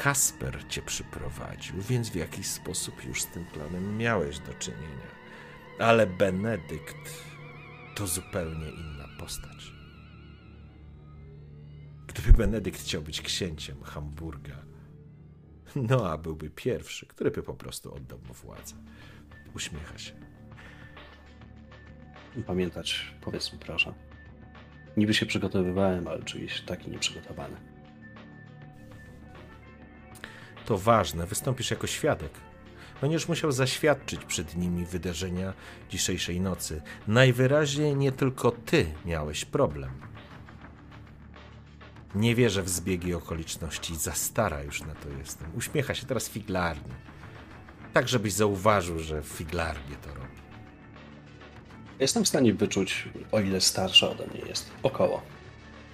Kasper cię przyprowadził, więc w jakiś sposób już z tym planem miałeś do czynienia. Ale Benedykt to zupełnie inna postać. Gdyby Benedykt chciał być księciem Hamburga, no a byłby pierwszy, który by po prostu oddał mu władzę. Uśmiecha się. Pamiętać, powiedz mi proszę. Niby się przygotowywałem, ale czuję się taki nieprzygotowany. To ważne, wystąpisz jako świadek. Będziesz musiał zaświadczyć przed nimi wydarzenia dzisiejszej nocy. Najwyraźniej nie tylko ty miałeś problem. Nie wierzę w zbiegi okoliczności. Za stara już na to jestem. Uśmiecha się teraz figlarnie. Tak, żebyś zauważył, że figlarnie to robi. Jestem w stanie wyczuć, o ile starsza ode mnie jest. Około.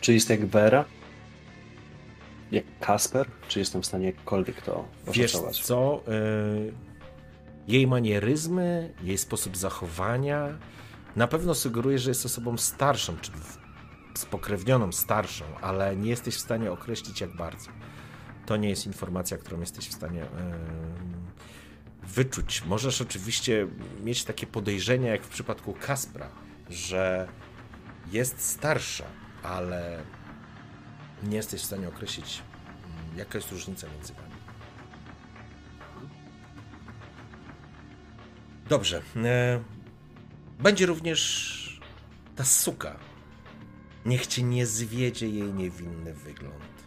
Czy jest jak Vera? Jak Kasper? Czy jestem w stanie jakkolwiek to Wiesz co? Y, jej manieryzmy, jej sposób zachowania na pewno sugeruje, że jest osobą starszą, czy spokrewnioną, starszą, ale nie jesteś w stanie określić jak bardzo. To nie jest informacja, którą jesteś w stanie wyczuć. Możesz oczywiście mieć takie podejrzenia, jak w przypadku Kaspra, że jest starsza, ale nie jesteś w stanie określić, mm, jaka jest różnica między wami. Dobrze. E, będzie również ta suka. Niech cię nie zwiedzie jej niewinny wygląd.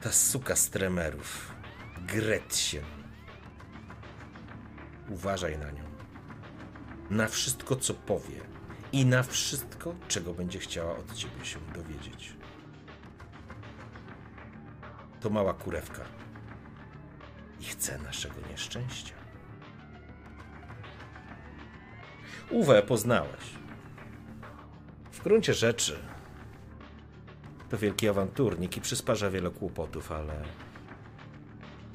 Ta suka z tremerów. Gretchen. Uważaj na nią. Na wszystko, co powie. I na wszystko, czego będzie chciała od ciebie się dowiedzieć. To mała kurewka i chce naszego nieszczęścia. Uwe poznałeś. W gruncie rzeczy to wielki awanturnik i przysparza wiele kłopotów, ale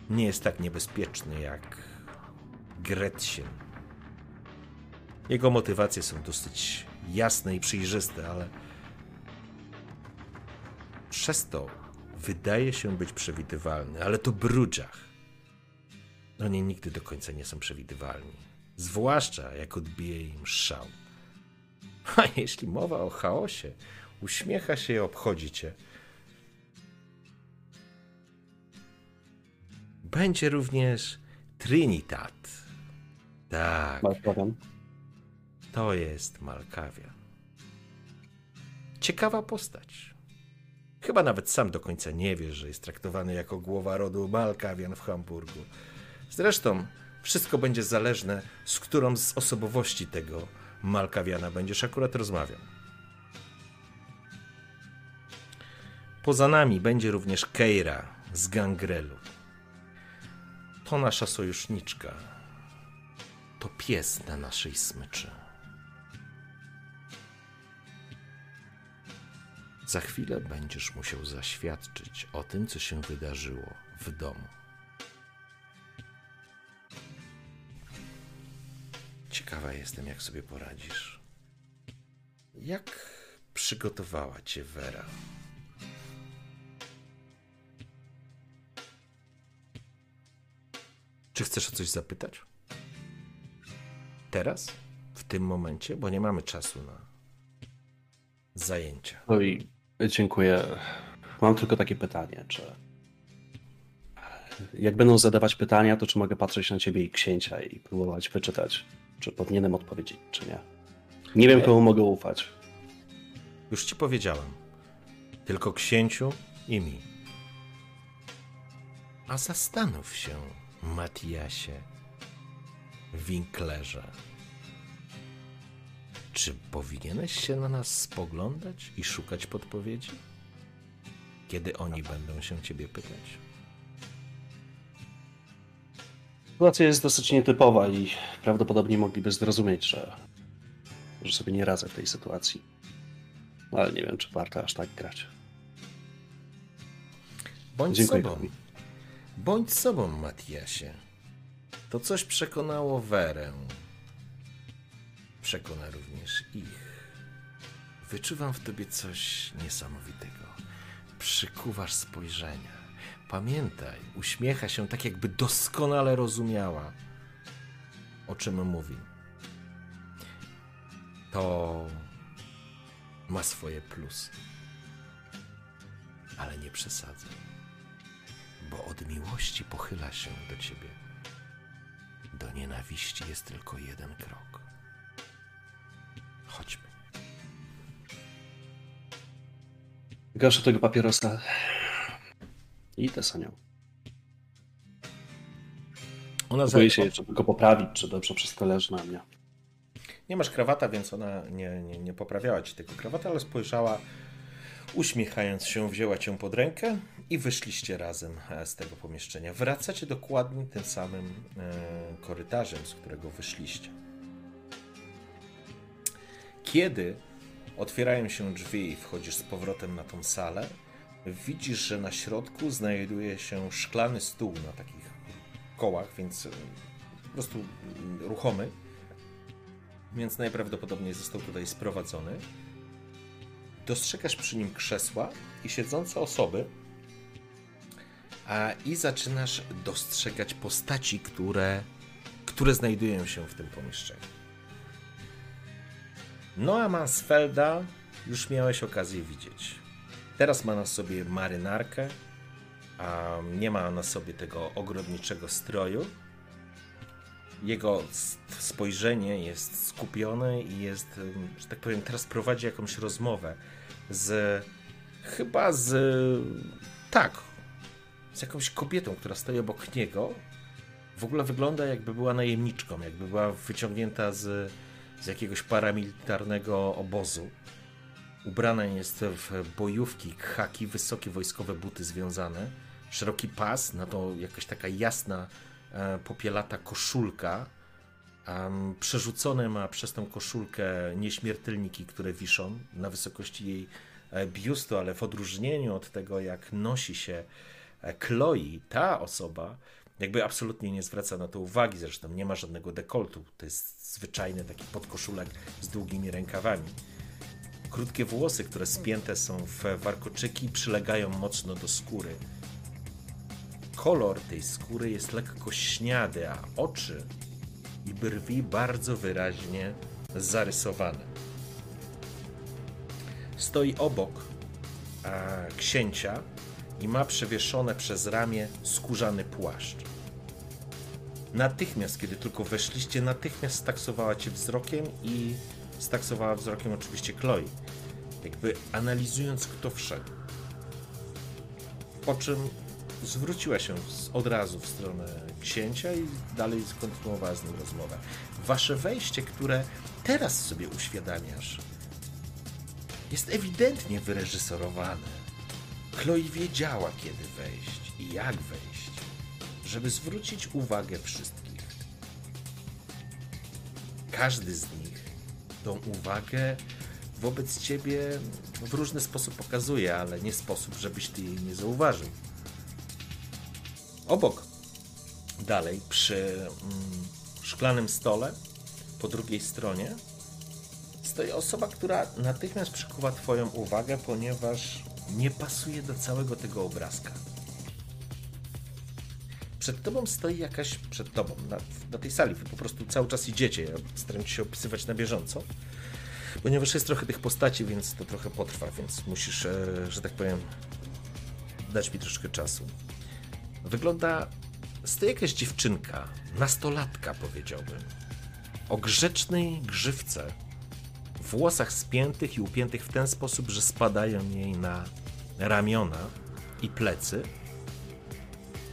nie jest tak niebezpieczny jak Gretchen. Jego motywacje są dosyć jasne i przejrzyste, ale przez to wydaje się być przewidywalny, ale to brudziach. Oni nigdy do końca nie są przewidywalni. Zwłaszcza jak odbije im szał. A jeśli mowa o chaosie, uśmiecha się i obchodzi cię. Będzie również Trinitat. Tak. Malkawian. To jest Malkawia. Ciekawa postać. Chyba nawet sam do końca nie wiesz, że jest traktowany jako głowa rodu Malkawian w Hamburgu. Zresztą wszystko będzie zależne, z którą z osobowości tego Malkawiana będziesz akurat rozmawiał. Poza nami będzie również Keira z Gangrelu. To nasza sojuszniczka. To pies na naszej smyczy. Za chwilę będziesz musiał zaświadczyć o tym, co się wydarzyło w domu. Ciekawa jestem, jak sobie poradzisz. Jak przygotowała cię Vera? Czy chcesz o coś zapytać? Teraz? W tym momencie? Bo nie mamy czasu na zajęcia. No i dziękuję. Mam tylko takie pytanie, czy jak będą zadawać pytania, to czy mogę patrzeć na ciebie i księcia i próbować wyczytać, czy powinienem odpowiedzieć, czy nie. Nie wiem, komu mogę ufać. Już ci powiedziałem. Tylko księciu i mi. A zastanów się, Matiasie, Winklerze. Czy powinieneś się na nas spoglądać i szukać podpowiedzi? Kiedy oni będą się ciebie pytać? Sytuacja jest dosyć nietypowa i prawdopodobnie mogliby zrozumieć, że, że sobie nie radzę w tej sytuacji. Ale nie wiem, czy warto aż tak grać. Bądź Dziękuję sobą. Bądź sobą, Matiasie. To coś przekonało Werę. Przekona również ich. Wyczuwam w tobie coś niesamowitego. Przykuwasz spojrzenia. Pamiętaj, uśmiecha się tak, jakby doskonale rozumiała, o czym mówi. To ma swoje plusy. Ale nie przesadzę, bo od miłości pochyla się do ciebie. Do nienawiści jest tylko jeden krok. Chodźmy. Gaszę tego papierosa. I idę za nią. Ona Boję się jeszcze tylko poprawić, czy dobrze wszystko leży na mnie. Nie masz krawata, więc ona nie, nie, nie poprawiała ci tego krawata, ale spojrzała, uśmiechając się, wzięła cię pod rękę i wyszliście razem e, z tego pomieszczenia. Wracacie dokładnie tym samym e, korytarzem, z którego wyszliście. Kiedy otwierają się drzwi i wchodzisz z powrotem na tą salę, widzisz, że na środku znajduje się szklany stół na takich kołach, więc e, po prostu ruchomy. Więc najprawdopodobniej został tutaj sprowadzony. Dostrzegasz przy nim krzesła i siedzące osoby, a i zaczynasz dostrzegać postaci, które, które znajdują się w tym pomieszczeniu. Noa Mansfelda już miałeś okazję widzieć. Teraz ma na sobie marynarkę, a nie ma na sobie tego ogrodniczego stroju. Jego spojrzenie jest skupione i jest, że tak powiem, teraz prowadzi jakąś rozmowę z chyba z tak, z jakąś kobietą, która stoi obok niego. W ogóle wygląda jakby była najemniczką, jakby była wyciągnięta z, z jakiegoś paramilitarnego obozu. Ubrana jest w bojówki, haki, wysokie wojskowe buty związane, szeroki pas, na to jakaś taka jasna, e, popielata koszulka. Przerzucone ma przez tą koszulkę nieśmiertelniki, które wiszą na wysokości jej e, biustu, ale w odróżnieniu od tego, jak nosi się e, Chloe, ta osoba, jakby absolutnie nie zwraca na to uwagi, zresztą nie ma żadnego dekoltu. To jest zwyczajny taki podkoszulek z długimi rękawami. Krótkie włosy, które spięte są w warkoczyki, przylegają mocno do skóry. Kolor tej skóry jest lekko śniady, a oczy i brwi bardzo wyraźnie zarysowane. Stoi obok księcia i ma przewieszone przez ramię skórzany płaszcz. Natychmiast, kiedy tylko weszliście, natychmiast staksowała cię wzrokiem i staksowała wzrokiem oczywiście Chloe, jakby analizując kto wszedł. Po czym zwróciła się od razu w stronę księcia i dalej skontynuowała z nim rozmowę. Wasze wejście, które teraz sobie uświadamiasz, jest ewidentnie wyreżyserowane. Chloe wiedziała, kiedy wejść i jak wejść, żeby zwrócić uwagę wszystkich. Każdy z nich tą uwagę wobec ciebie w różny sposób pokazuje, ale nie sposób, żebyś ty jej nie zauważył. Obok, dalej, przy mm, szklanym stole, po drugiej stronie, stoi osoba, która natychmiast przykuwa Twoją uwagę, ponieważ nie pasuje do całego tego obrazka. Przed tobą stoi jakaś, przed tobą, na, na tej sali, wy po prostu cały czas idziecie, ja staram się opisywać na bieżąco, ponieważ jest trochę tych postaci, więc to trochę potrwa, więc musisz, e, że tak powiem, dać mi troszkę czasu. Wygląda, stoi jakaś dziewczynka, nastolatka powiedziałbym, o grzecznej grzywce, włosach spiętych i upiętych w ten sposób, że spadają jej na ramiona i plecy.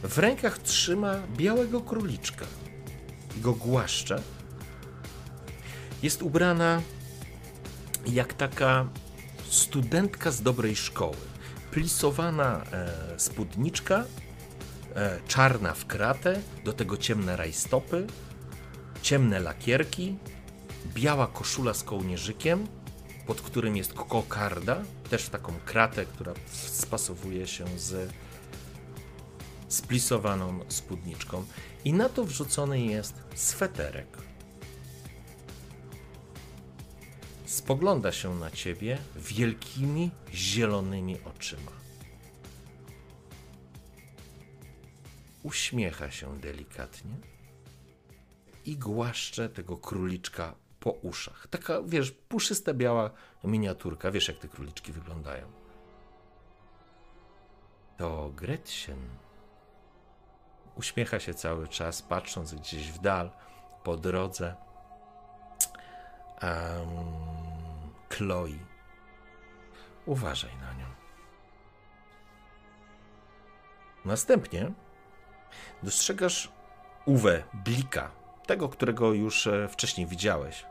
W rękach trzyma białego króliczka i go głaszcze. Jest ubrana jak taka studentka z dobrej szkoły. Plisowana e, spódniczka, e, czarna w kratę, do tego ciemne rajstopy, ciemne lakierki, biała koszula z kołnierzykiem, pod którym jest kokarda, też taką kratę, która spasowuje się z splisowaną spódniczką. I na to wrzucony jest sweterek. Spogląda się na ciebie wielkimi, zielonymi oczyma. Uśmiecha się delikatnie i głaszcze tego króliczka po uszach. Taka, wiesz, puszysta biała miniaturka. Wiesz, jak te króliczki wyglądają. To Gretchen. Uśmiecha się cały czas, patrząc gdzieś w dal, po drodze. Um, Chloe. Uważaj na nią. Następnie dostrzegasz Uwe Blika, tego, którego już e, wcześniej widziałeś.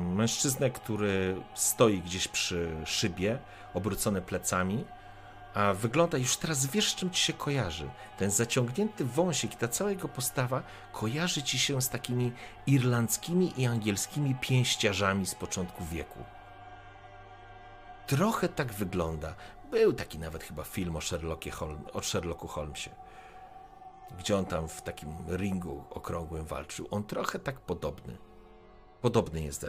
Mężczyznę, który stoi gdzieś przy szybie, obrócony plecami, a wygląda już teraz wiesz, czym ci się kojarzy. Ten zaciągnięty wąsik, ta cała jego postawa kojarzy ci się z takimi irlandzkimi i angielskimi pięściarzami z początku wieku. Trochę tak wygląda. Był taki nawet chyba film o, Holm, o Sherlocku Holmesie, gdzie on tam w takim ringu okrągłym walczył. On trochę tak podobny. Podobny jest e,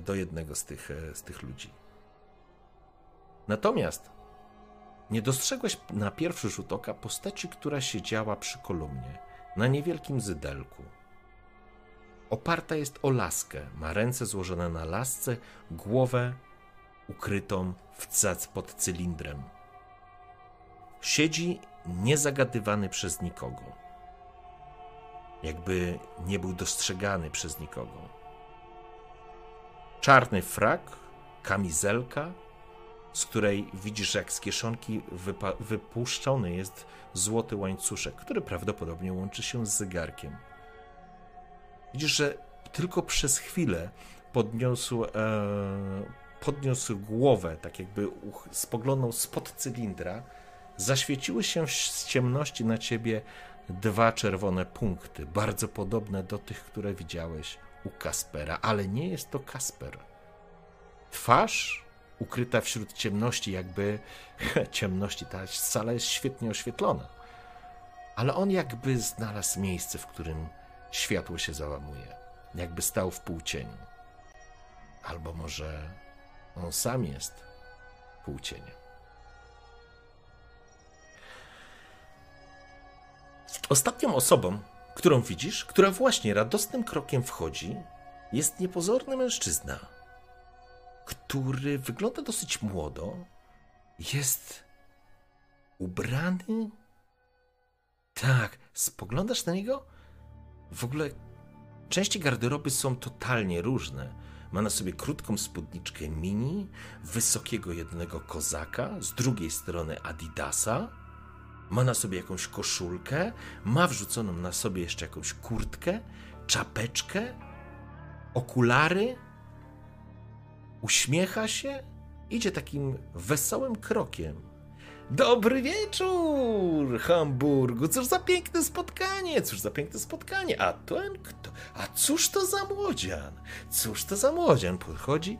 do jednego z tych, e, z tych ludzi. Natomiast nie dostrzegłeś na pierwszy rzut oka postaci, która siedziała przy kolumnie, na niewielkim zydelku. Oparta jest o laskę, ma ręce złożone na lasce, głowę ukrytą w pod cylindrem. Siedzi niezagadywany przez nikogo. Jakby nie był dostrzegany przez nikogo. Czarny frak, kamizelka, z której widzisz, jak z kieszonki wypuszczony jest złoty łańcuszek, który prawdopodobnie łączy się z zegarkiem. Widzisz, że tylko przez chwilę podniósł, e, podniósł głowę, tak jakby spoglądał spod cylindra. Zaświeciły się z ciemności na ciebie dwa czerwone punkty, bardzo podobne do tych, które widziałeś u Kaspera, ale nie jest to Kasper. Twarz ukryta wśród ciemności, jakby ciemności, ta sala jest świetnie oświetlona. Ale on jakby znalazł miejsce, w którym światło się załamuje, jakby stał w półcieniu. Albo może on sam jest półcieniem. Ostatnią osobą, którą widzisz, która właśnie radosnym krokiem wchodzi, jest niepozorny mężczyzna, który wygląda dosyć młodo, jest ubrany. Tak, spoglądasz na niego? W ogóle części garderoby są totalnie różne. Ma na sobie krótką spódniczkę mini, wysokiego jednego kozaka, z drugiej strony Adidasa, ma na sobie jakąś koszulkę, ma wrzuconą na sobie jeszcze jakąś kurtkę, czapeczkę, okulary, uśmiecha się, idzie takim wesołym krokiem. Dobry wieczór, Hamburgu! Cóż za piękne spotkanie! Cóż za piękne spotkanie! A ten kto? A cóż to za młodzian? Cóż to za młodzian? Podchodzi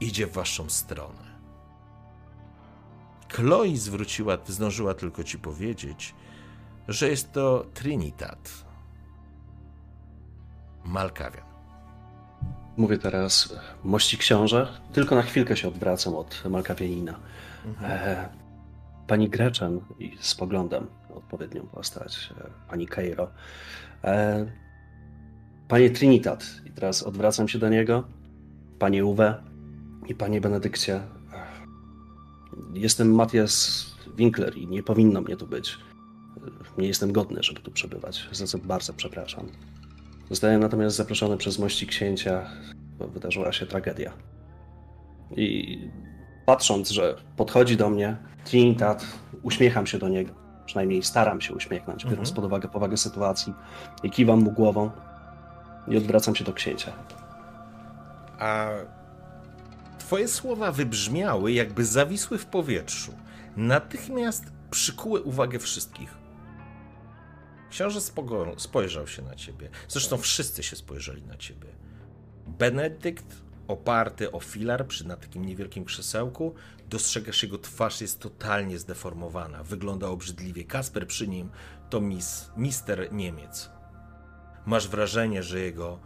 idzie w waszą stronę. Chloe zwróciła, zdążyła tylko ci powiedzieć, że jest to Trinitat. Malkawian. Mówię teraz, mości książę, tylko na chwilkę się odwracam od Malkawianina. Mhm. E, pani Greczen i spoglądam odpowiednią postać, e, pani Cairo. E, panie Trinitat, i teraz odwracam się do niego. Panie Uwe i panie Benedykcie. Jestem Matthias Winkler i nie powinno mnie tu być. Nie jestem godny, żeby tu przebywać, za co bardzo przepraszam. Zostałem natomiast zaproszony przez mości księcia, bo wydarzyła się tragedia. I patrząc, że podchodzi do mnie Trinitat, uśmiecham się do niego. Przynajmniej staram się uśmiechnąć, mhm. biorąc pod uwagę powagę sytuacji. I kiwam mu głową i odwracam się do księcia. A twoje słowa wybrzmiały, jakby zawisły w powietrzu. Natychmiast przykuły uwagę wszystkich. Książę spojrzał się na ciebie. Zresztą wszyscy się spojrzeli na ciebie. Benedykt, oparty o filar przy na takim niewielkim krzesełku, dostrzegasz jego twarz jest totalnie zdeformowana. Wygląda obrzydliwie. Kasper przy nim to mis, mister Niemiec. Masz wrażenie, że jego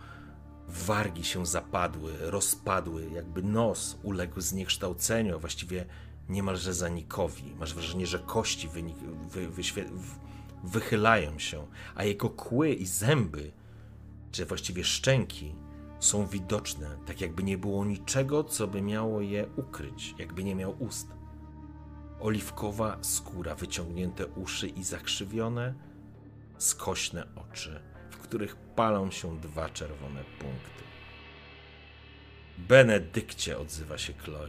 wargi się zapadły, rozpadły, jakby nos uległ zniekształceniu, a właściwie niemalże zanikowi. Masz wrażenie, że kości wynik, wy, wychylają się, a jego kły i zęby, czy właściwie szczęki, są widoczne, tak jakby nie było niczego, co by miało je ukryć, jakby nie miał ust. Oliwkowa skóra, wyciągnięte uszy i zakrzywione, skośne oczy, w których palą się dwa czerwone punkty. Benedykcie, odzywa się Chloe.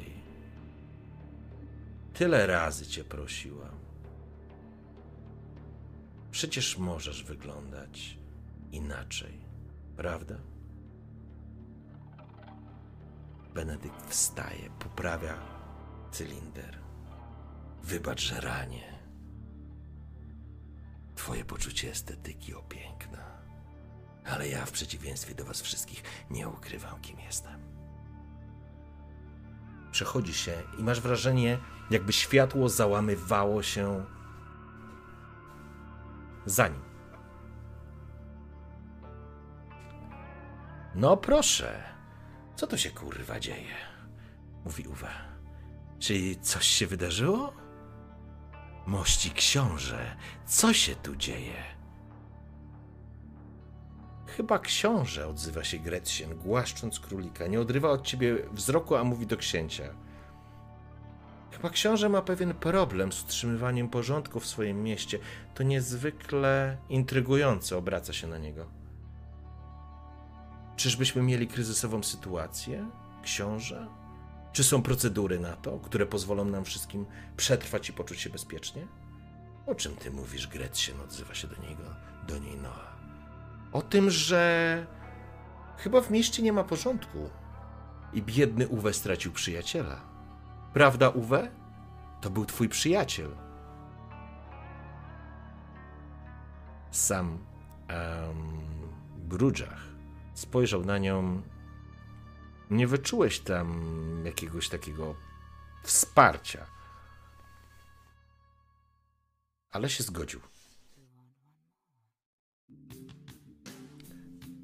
Tyle razy cię prosiłam. Przecież możesz wyglądać inaczej, prawda? Benedykt wstaje, poprawia cylinder. Wybacz, że ranie. Twoje poczucie estetyki opiękna. Ale ja, w przeciwieństwie do was wszystkich, nie ukrywam, kim jestem. Przechodzi się i masz wrażenie, jakby światło załamywało się za nim. No proszę, co tu się kurwa dzieje? Mówi Uwe. Czy coś się wydarzyło? Mości książę, co się tu dzieje? Chyba książę, odzywa się Gretchen, głaszcząc królika. Nie odrywa od ciebie wzroku, a mówi do księcia. Chyba książę ma pewien problem z utrzymywaniem porządku w swoim mieście. To niezwykle intrygujące, obraca się na niego. Czyżbyśmy mieli kryzysową sytuację, książę? Czy są procedury na to, które pozwolą nam wszystkim przetrwać i poczuć się bezpiecznie? O czym ty mówisz, Gretchen? Odzywa się do niego, do niej Noa. O tym, że chyba w mieście nie ma porządku i biedny Uwe stracił przyjaciela. Prawda, Uwe? To był twój przyjaciel. Sam um, Brudżach spojrzał na nią. Nie wyczułeś tam jakiegoś takiego wsparcia. Ale się zgodził.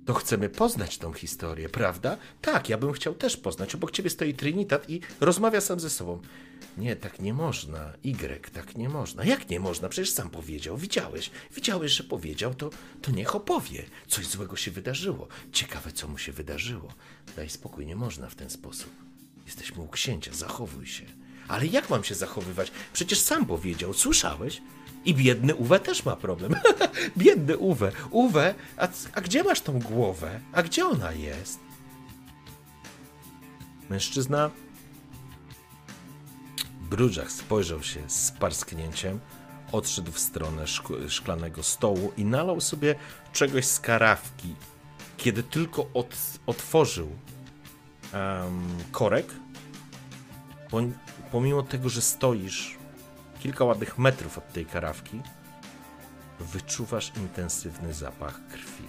To chcemy poznać tą historię, prawda? Tak, ja bym chciał też poznać. Obok ciebie stoi Trinitat i rozmawia sam ze sobą. Nie, tak nie można. Y, tak nie można. Jak nie można? Przecież sam powiedział. Widziałeś. Widziałeś, że powiedział, to, to niech opowie. Coś złego się wydarzyło. Ciekawe, co mu się wydarzyło. Daj spokój, nie można w ten sposób. Jesteśmy u księcia, zachowuj się. Ale jak mam się zachowywać? Przecież sam powiedział. Słyszałeś? I biedny Uwe też ma problem. biedny Uwe. Uwe, a, a gdzie masz tą głowę? A gdzie ona jest? Mężczyzna Brudżach spojrzał się z parsknięciem, odszedł w stronę szk- szklanego stołu i nalał sobie czegoś z karawki. Kiedy tylko od- otworzył um, korek, pomimo tego, że stoisz kilka ładnych metrów od tej karawki, wyczuwasz intensywny zapach krwi.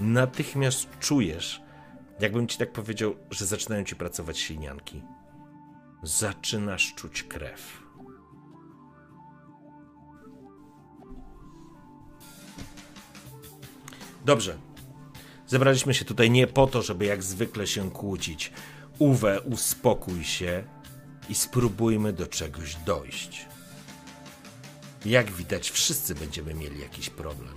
Natychmiast czujesz Jakbym ci tak powiedział, że zaczynają ci pracować silnianki. Zaczynasz czuć krew. Dobrze. Zebraliśmy się tutaj nie po to, żeby jak zwykle się kłócić. Uwe, uspokój się i spróbujmy do czegoś dojść. Jak widać, wszyscy będziemy mieli jakiś problem.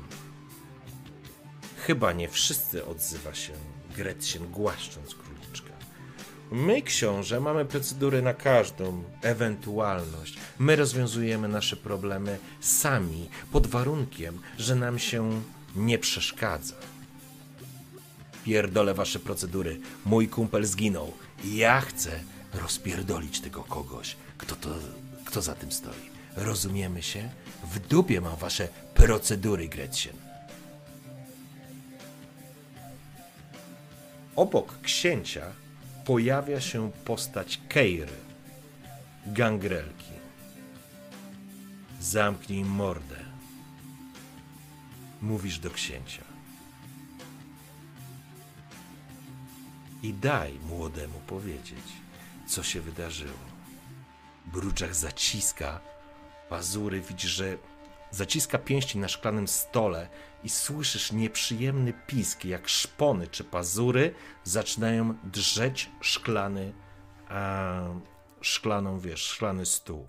Chyba nie wszyscy odzywa się Gretchen głaszcząc króliczka. My, książę, mamy procedury na każdą ewentualność. My rozwiązujemy nasze problemy sami, pod warunkiem, że nam się nie przeszkadza. Pierdolę wasze procedury. Mój kumpel zginął. Ja chcę rozpierdolić tego kogoś, kto, to, kto za tym stoi. Rozumiemy się? W dupie mam wasze procedury, Gretchen. Obok księcia pojawia się postać Keiry, gangrelki. Zamknij mordę. Mówisz do księcia. I daj młodemu powiedzieć, co się wydarzyło. Bruczach zaciska pazury, widzisz, że zaciska pięści na szklanym stole i słyszysz nieprzyjemny pisk, jak szpony czy pazury zaczynają drzeć szklany, a, szklaną, wiesz, szklany stół.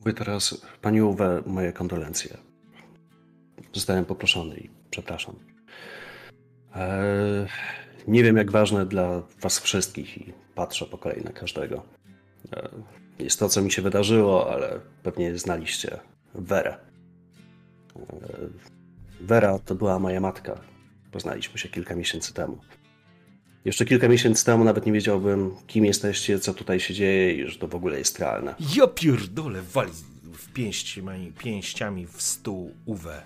Mówię teraz, pani Uwe, moje kondolencje. Zostałem poproszony i przepraszam. Eee, nie wiem, jak ważne dla was wszystkich i patrzę po kolei na każdego. Eee, jest to, co mi się wydarzyło, ale pewnie znaliście Werę. Wera to była moja matka. Poznaliśmy się kilka miesięcy temu. Jeszcze kilka miesięcy temu nawet nie wiedziałbym, kim jesteście, co tutaj się dzieje i że to w ogóle jest realne. Ja pierdolę, wali w pięściami, pięściami w stół Uwe.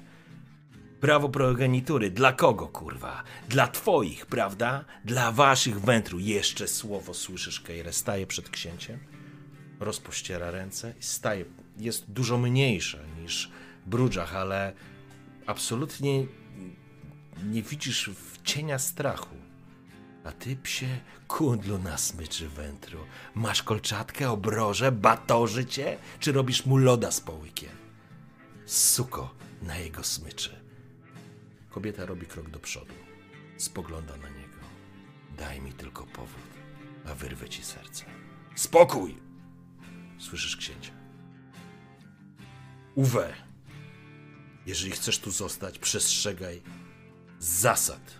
Prawo progenitury. Dla kogo, kurwa? Dla twoich, prawda? Dla waszych wętru. Jeszcze słowo słyszysz, Kejre. Staje przed księciem, rozpościera ręce i staje. Jest dużo mniejsza niż Brudżach, ale absolutnie nie widzisz w cienia strachu. A ty, psie, kundlu na smyczy wętru. Masz kolczatkę, obroże, batorzy cię, czy robisz mu loda z połykiem? Suko na jego smyczy. Kobieta robi krok do przodu. Spogląda na niego. Daj mi tylko powód, a wyrwę ci serce. Spokój! Słyszysz księcia. Uwe, jeżeli chcesz tu zostać, przestrzegaj zasad.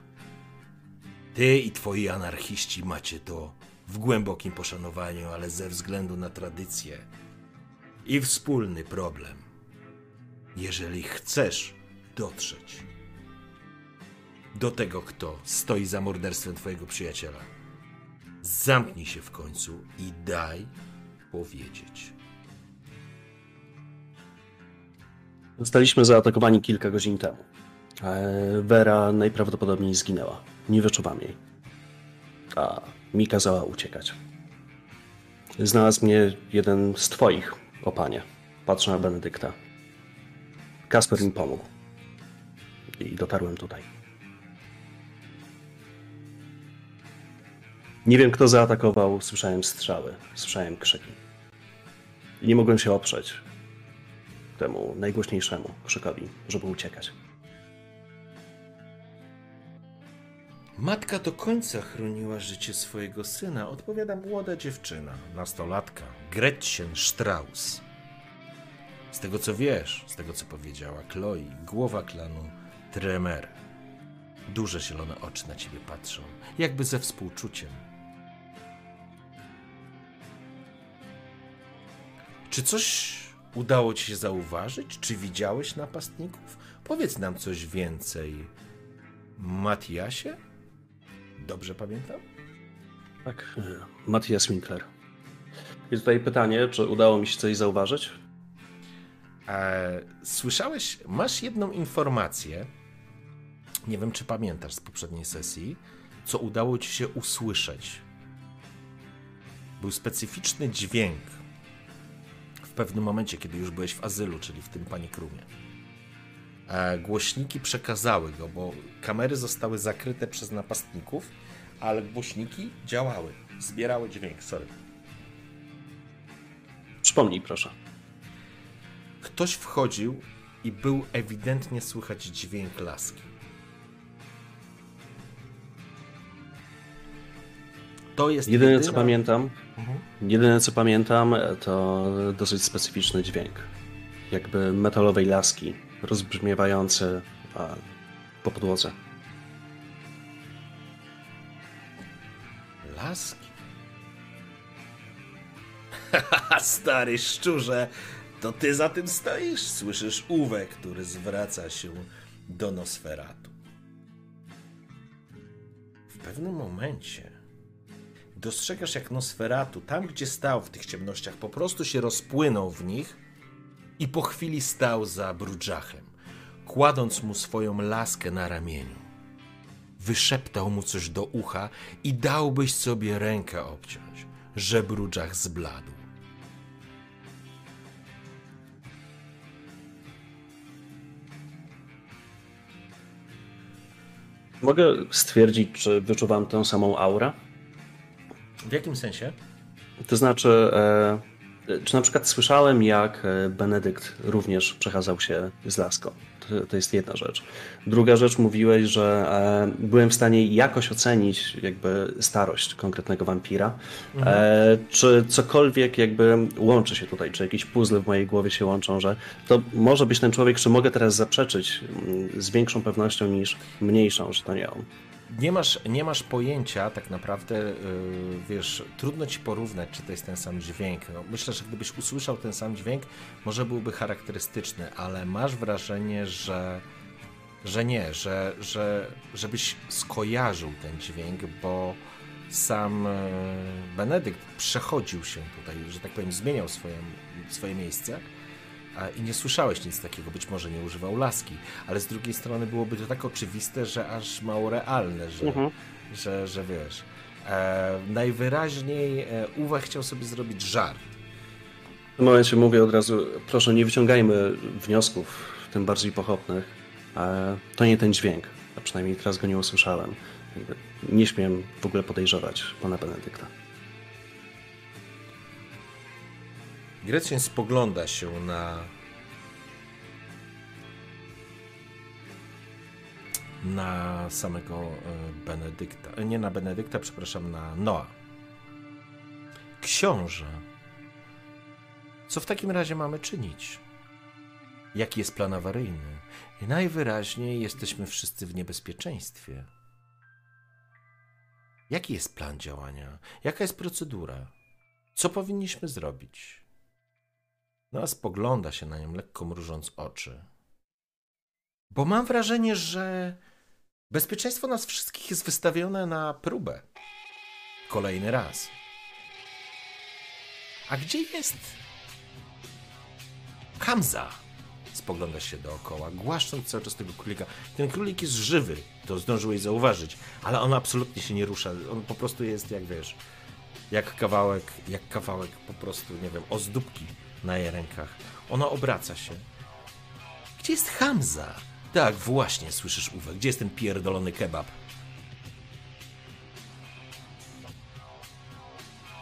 Ty i twoi anarchiści macie to w głębokim poszanowaniu, ale ze względu na tradycję i wspólny problem. Jeżeli chcesz dotrzeć do tego, kto stoi za morderstwem twojego przyjaciela, zamknij się w końcu i daj powiedzieć. Zostaliśmy zaatakowani kilka godzin temu. Vera najprawdopodobniej zginęła. Nie wyczuwam jej. A mi kazała uciekać. Znalazł mnie jeden z twoich, o panie. Patrzę na Benedykta. Kasper mi pomógł. I dotarłem tutaj. Nie wiem, kto zaatakował. Słyszałem strzały, słyszałem krzyki. I nie mogłem się oprzeć temu najgłośniejszemu krzykowi, żeby uciekać. Matka do końca chroniła życie swojego syna, odpowiada młoda dziewczyna, nastolatka, Gretchen Strauss. Z tego co wiesz, z tego co powiedziała Chloe, głowa klanu Tremer. Duże zielone oczy na ciebie patrzą, jakby ze współczuciem. Czy coś udało ci się zauważyć? Czy widziałeś napastników? Powiedz nam coś więcej. Matiasie? Dobrze pamiętam? Tak, e, Matthias Winkler. I tutaj pytanie, czy udało mi się coś zauważyć? E, słyszałeś, masz jedną informację, nie wiem czy pamiętasz z poprzedniej sesji, co udało ci się usłyszeć. Był specyficzny dźwięk, pewnym momencie, kiedy już byłeś w azylu, czyli w tym panikrumie. E, głośniki przekazały go, bo kamery zostały zakryte przez napastników, ale głośniki działały, zbierały dźwięk. Sorry. Przypomnij, proszę. Ktoś wchodził i był ewidentnie słychać dźwięk laski. To jest jedyne jedyna... co pamiętam. Mhm. Jedyne co pamiętam to dosyć specyficzny dźwięk. Jakby metalowej laski rozbrzmiewający po podłodze. Laski? Stary szczurze, to ty za tym stoisz? Słyszysz Uwe, który zwraca się do Nosferatu. W pewnym momencie dostrzegasz, jak Nosferatu, tam gdzie stał w tych ciemnościach, po prostu się rozpłynął w nich i po chwili stał za Brudżachem, kładąc mu swoją laskę na ramieniu. Wyszeptał mu coś do ucha i dałbyś sobie rękę obciąć, że Brudżach zbladł. Mogę stwierdzić, czy wyczuwam tę samą aurę? W jakim sensie? To znaczy, e, czy na przykład słyszałem, jak e, Benedykt również przechadzał się z laską? To, to jest jedna rzecz. Druga rzecz, mówiłeś, że e, byłem w stanie jakoś ocenić jakby starość konkretnego wampira. Mhm. Czy cokolwiek jakby łączy się tutaj, czy jakieś puzzle w mojej głowie się łączą, że to może być ten człowiek, czy mogę teraz zaprzeczyć mm, z większą pewnością niż mniejszą, że to nie on nie masz, nie masz pojęcia tak naprawdę, yy, wiesz, trudno ci porównać, czy to jest ten sam dźwięk. No, myślę, że gdybyś usłyszał ten sam dźwięk, może byłby charakterystyczny, ale masz wrażenie, że, że nie, że, że żebyś skojarzył ten dźwięk, bo sam e, Benedykt przechodził się tutaj, że tak powiem, zmieniał swoje, swoje miejsce i nie słyszałeś nic takiego, być może nie używał laski, ale z drugiej strony byłoby to tak oczywiste, że aż mało realne, że, mhm. że, że wiesz. E, najwyraźniej e, Uwe chciał sobie zrobić żart. W tym momencie mówię od razu, proszę nie wyciągajmy wniosków, tym bardziej pochopnych. E, to nie ten dźwięk, a przynajmniej teraz go nie usłyszałem. Nie śmiem w ogóle podejrzewać pana Benedykta. Grecjan spogląda się na na samego e, Benedykta. E, nie na Benedykta, przepraszam, na Noa. Książę. Co w takim razie mamy czynić? Jaki jest plan awaryjny? Najwyraźniej jesteśmy wszyscy w niebezpieczeństwie. Jaki jest plan działania? Jaka jest procedura? Co powinniśmy zrobić? No a spogląda się na nią, lekko mrużąc oczy. Bo mam wrażenie, że bezpieczeństwo nas wszystkich jest wystawione na próbę. Kolejny raz. A gdzie jest Hamza? Spogląda się dookoła, głaszcząc cały czas tego królika. Ten królik jest żywy, to zdążyłeś zauważyć, ale on absolutnie się nie rusza. On po prostu jest, jak wiesz, jak kawałek, jak kawałek po prostu, nie wiem, ozdóbki na jej rękach. Ona obraca się. Gdzie jest Hamza? Tak, właśnie, słyszysz Uwe. Gdzie jest ten pierdolony kebab?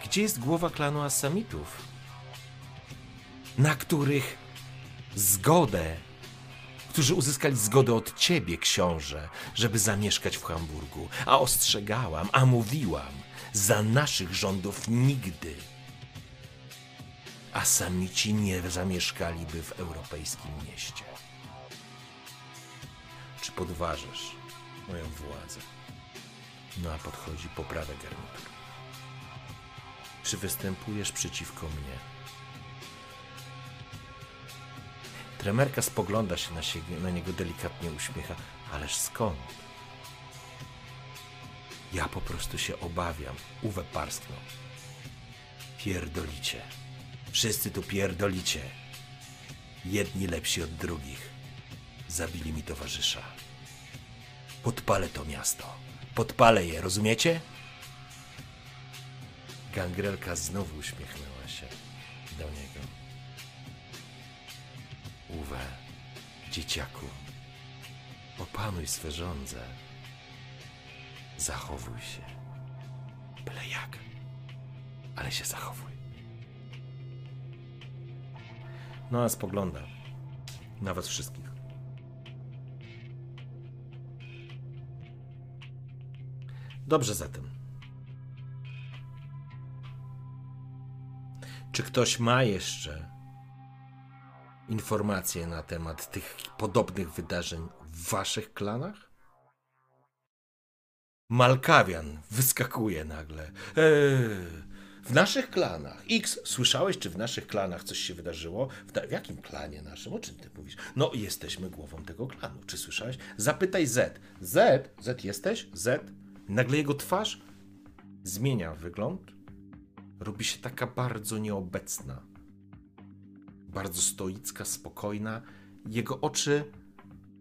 Gdzie jest głowa klanu Asamitów? Na których zgodę, którzy uzyskali zgodę od ciebie, książę, żeby zamieszkać w Hamburgu. A ostrzegałam, a mówiłam, za naszych rządów nigdy a samici nie zamieszkaliby w europejskim mieście. Czy podważasz moją władzę? No a podchodzi poprawę garnitur. Czy występujesz przeciwko mnie? Tremerka spogląda się na, siebie, na niego delikatnie uśmiecha. Ależ skąd? Ja po prostu się obawiam. Uwe parsknął. Pierdolicie. Wszyscy tu pierdolicie. Jedni lepsi od drugich. Zabili mi towarzysza. Podpalę to miasto. Podpalę je, rozumiecie? Gangrelka znowu uśmiechnęła się do niego. Uwe, dzieciaku, Opanuj swe żądze. Zachowuj się. Byle jak. Ale się zachowuj. No a spogląda na was wszystkich. Dobrze zatem. Czy ktoś ma jeszcze informacje na temat tych podobnych wydarzeń w waszych klanach? Malkawian wyskakuje nagle. Eee, w naszych klanach. X, słyszałeś, czy w naszych klanach coś się wydarzyło? W, w, jakim klanie naszym? O czym ty mówisz? No, jesteśmy głową tego klanu. Czy słyszałeś? Zapytaj Z. Z? Z jesteś? Z? Nagle jego twarz zmienia wygląd. Robi się taka bardzo nieobecna. Bardzo stoicka, spokojna. Jego oczy,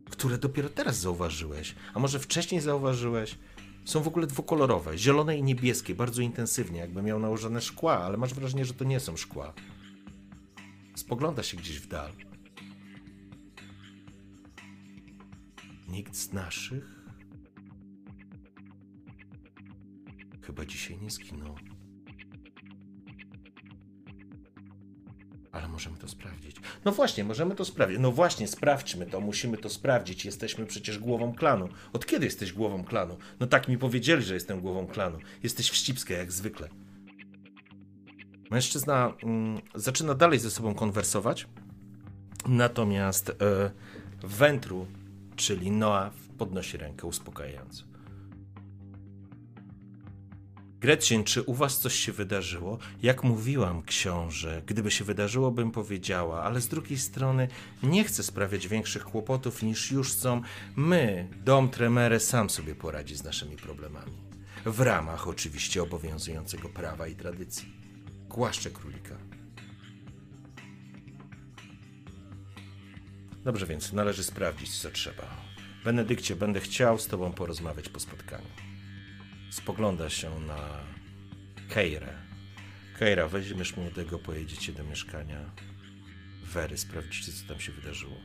które dopiero teraz zauważyłeś, a może wcześniej zauważyłeś, są w ogóle dwukolorowe, zielone i niebieskie, bardzo intensywnie, jakby miał nałożone szkła, ale masz wrażenie, że to nie są szkła. Spogląda się gdzieś w dal. Nikt z naszych chyba dzisiaj nie zginął. Ale możemy to sprawdzić. No właśnie, możemy to sprawdzić. No właśnie, sprawdźmy to, musimy to sprawdzić. Jesteśmy przecież głową klanu. Od kiedy jesteś głową klanu? No tak mi powiedzieli, że jestem głową klanu. Jesteś wścibska jak zwykle. Mężczyzna mm, zaczyna dalej ze sobą konwersować. Natomiast e, Wętru, czyli Noah, podnosi rękę uspokajająco. Gretchen, czy u was coś się wydarzyło? Jak mówiłam, książę, gdyby się wydarzyło, bym powiedziała, ale z drugiej strony nie chcę sprawiać większych kłopotów niż już są. My, dom Tremere, sam sobie poradzi z naszymi problemami. W ramach oczywiście obowiązującego prawa i tradycji. Głaszczę królika. Dobrze więc, należy sprawdzić, co trzeba. Benedykcie, będę chciał z tobą porozmawiać po spotkaniu spogląda się na Keirę. Keira, weźmiesz młodego, pojedziecie do mieszkania Wery, sprawdzicie, co tam się wydarzyło.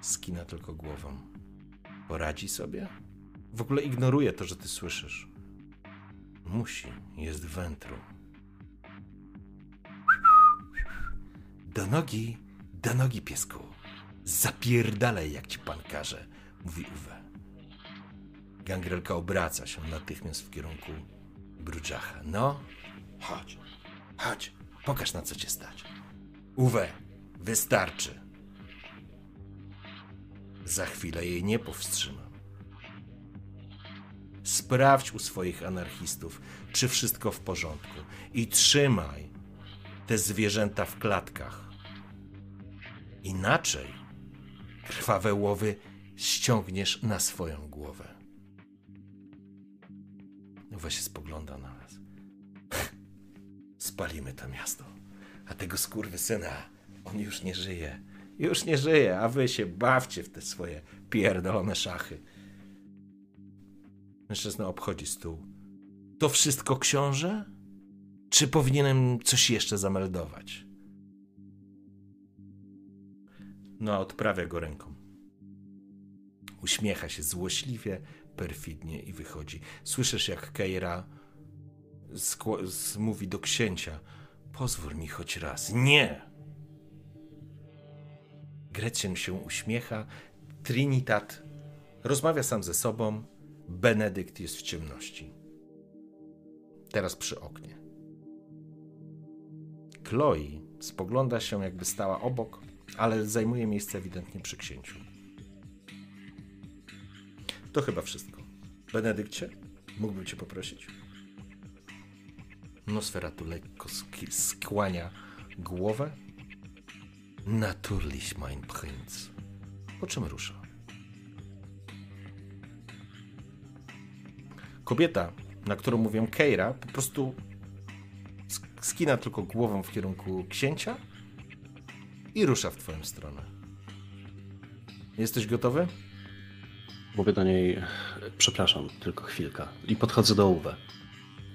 Skina tylko głową. Poradzi sobie? W ogóle ignoruje to, że ty słyszysz. Musi, jest wętru. Do nogi, do nogi, piesku. Zapierdalaj, jak ci pan każe, mówi Uwe. Gangrelka obraca się natychmiast w kierunku Brudżacha. No, chodź, chodź, pokaż na co cię stać. Uwe, wystarczy. Za chwilę jej nie powstrzymam. Sprawdź u swoich anarchistów, czy wszystko w porządku i trzymaj te zwierzęta w klatkach. Inaczej krwawe łowy ściągniesz na swoją głowę. Uwe się spogląda na nas. Spalimy to miasto. A tego syna, on już nie żyje. Już nie żyje, a wy się bawcie w te swoje pierdolone szachy. Mężczyzna obchodzi stół. To wszystko książę? Czy powinienem coś jeszcze zameldować? No, odprawia go ręką. Uśmiecha się złośliwie, perfidnie i wychodzi. Słyszysz, jak Keira mówi do księcia: Pozwól mi choć raz. Nie! Gretchen się uśmiecha. Trinitat rozmawia sam ze sobą. Benedykt jest w ciemności. Teraz przy oknie. Chloe spogląda się, jakby stała obok, ale zajmuje miejsce ewidentnie przy księciu. To chyba wszystko. Benedykcie, mógłbym cię poprosić? Nosfera tu lekko skłania głowę. Natürlich, mein Prinz. Po czym rusza? Kobieta, na którą mówię Keira, po prostu skina tylko głową w kierunku księcia i rusza w twoją stronę. Jesteś gotowy? Mówię do niej, przepraszam, tylko chwilkę. I podchodzę do Uwe.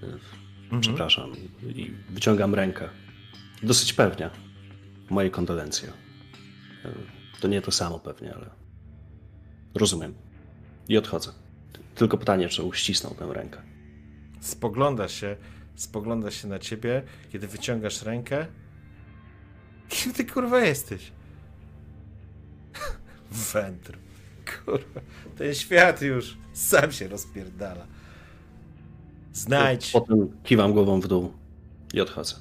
Mhm. Przepraszam. I wyciągam rękę. Dosyć pewnie. Moje kondolencje. To nie to samo pewnie, ale Rozumiem. I odchodzę. Tylko pytanie, czy uścisnął tę rękę. Spogląda się, spogląda się na ciebie, kiedy wyciągasz rękę. Kim ty kurwa jesteś? Wędr. Kurwa, ten świat już sam się rozpierdala. Znajdź. Potem kiwam głową w dół i odchodzę.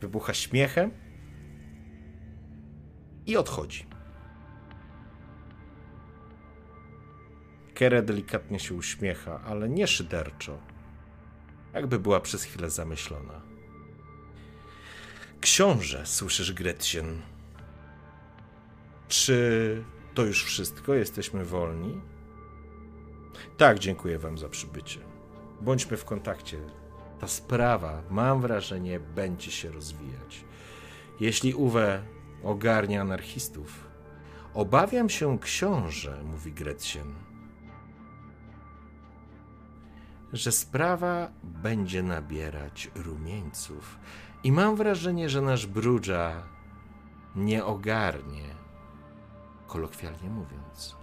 Wybucha śmiechem i odchodzi. Kere delikatnie się uśmiecha, ale nie szyderczo. Jakby była przez chwilę zamyślona. Książę, słyszysz Gretchen. Czy to już wszystko? Jesteśmy wolni? Tak, dziękuję wam za przybycie. Bądźmy w kontakcie. Ta sprawa, mam wrażenie, będzie się rozwijać. Jeśli Uwe ogarnia anarchistów, obawiam się książę, mówi Gretchen, że sprawa będzie nabierać rumieńców. I mam wrażenie, że nasz Brudża nie ogarnie, kolokwialnie mówiąc,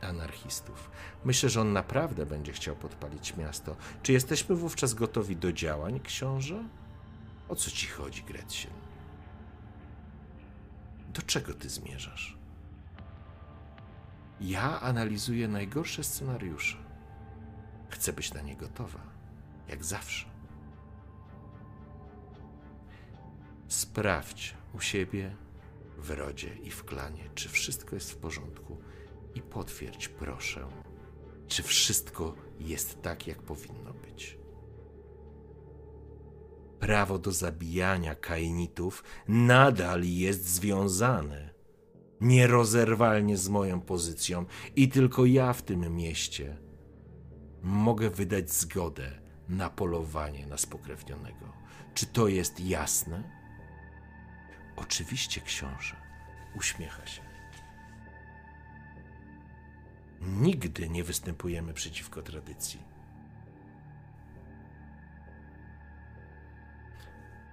anarchistów. Myślę, że on naprawdę będzie chciał podpalić miasto. Czy jesteśmy wówczas gotowi do działań, książę? O co ci chodzi, Gretchen? Do czego ty zmierzasz? Ja analizuję najgorsze scenariusze. Chcę być na nie gotowa, jak zawsze. Sprawdź u siebie, w rodzie i w klanie, czy wszystko jest w porządku i potwierdź, proszę, czy wszystko jest tak, jak powinno być. Prawo do zabijania kainitów nadal jest związane nierozerwalnie z moją pozycją i tylko ja w tym mieście mogę wydać zgodę na polowanie na spokrewnionego. Czy to jest jasne? Oczywiście, książę. Uśmiecha się. Nigdy nie występujemy przeciwko tradycji.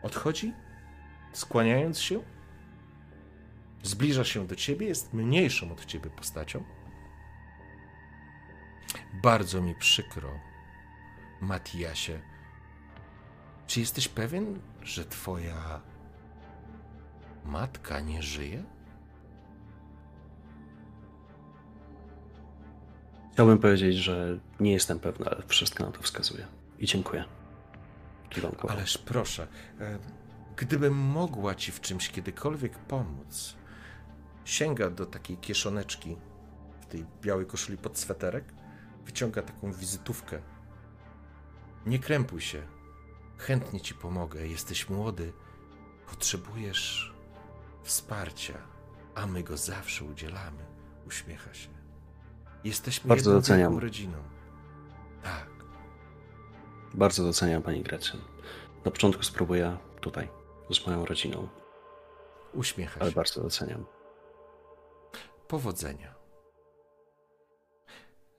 Odchodzi, skłaniając się, zbliża się do ciebie, jest mniejszą od ciebie postacią. Bardzo mi przykro, Matiasie. Czy jesteś pewien, że twoja matka nie żyje? Chciałbym powiedzieć, że nie jestem pewna, ale wszystko na to wskazuje. I dziękuję. Kiwanko. Ależ proszę, e, gdybym mogła ci w czymś kiedykolwiek pomóc, sięga do takiej kieszoneczki w tej białej koszuli pod sweterek, wyciąga taką wizytówkę. Nie krępuj się. Chętnie ci pomogę. Jesteś młody. Potrzebujesz wsparcia, a my go zawsze udzielamy. Uśmiecha się. Jesteśmy Bardzo doceniam. rodziną. Tak. Bardzo doceniam pani Gretchen. Na początku spróbuję tutaj, z moją rodziną. Uśmiecha się. Ale bardzo doceniam. Powodzenia.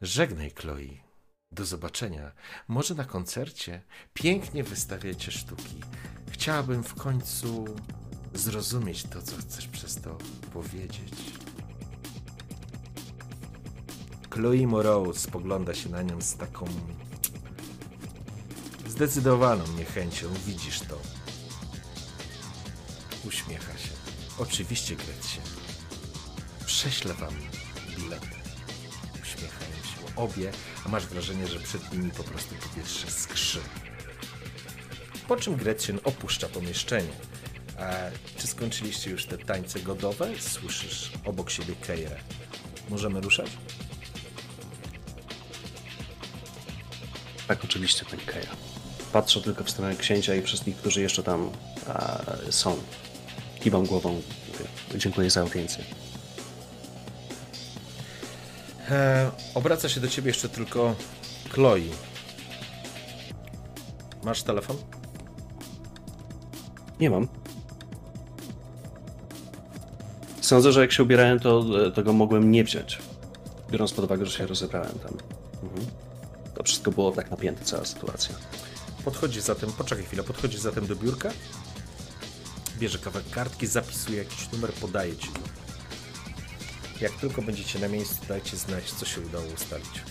Żegnaj, Chloe. Do zobaczenia. Może na koncercie pięknie wystawiacie sztuki. Chciałabym w końcu zrozumieć to, co chcesz przez to powiedzieć. Chloe Moreau spogląda się na nią z taką zdecydowaną niechęcią. Widzisz to. Uśmiecha się. Oczywiście, Gretchen. Prześlę wam bilet. Uśmiechają się obie, a masz wrażenie, że przed nimi po prostu powietrze skrzy. Po czym Gretchen opuszcza pomieszczenie. Czy skończyliście już te tańce godowe? Słyszysz obok siebie Keirę. Możemy ruszać? Tak, oczywiście, pani Kaja. Patrzę tylko w stronę księcia i wszystkich, którzy jeszcze tam a, są. Kiwam głową. Dziękuję za audiencję. E, obraca się do ciebie jeszcze tylko Chloe. Masz telefon? Nie mam. Sądzę, że jak się ubierałem, to tego mogłem nie wziąć. Biorąc pod uwagę, że się rozebrałem tam. Mhm. To wszystko było tak napięte, cała sytuacja. Podchodzi zatem, poczekaj chwilę, podchodzi zatem do biurka, bierze kawałek kartki, zapisuje jakiś numer, podaje ci. Jak tylko będziecie na miejscu, dajcie znać, co się udało ustalić.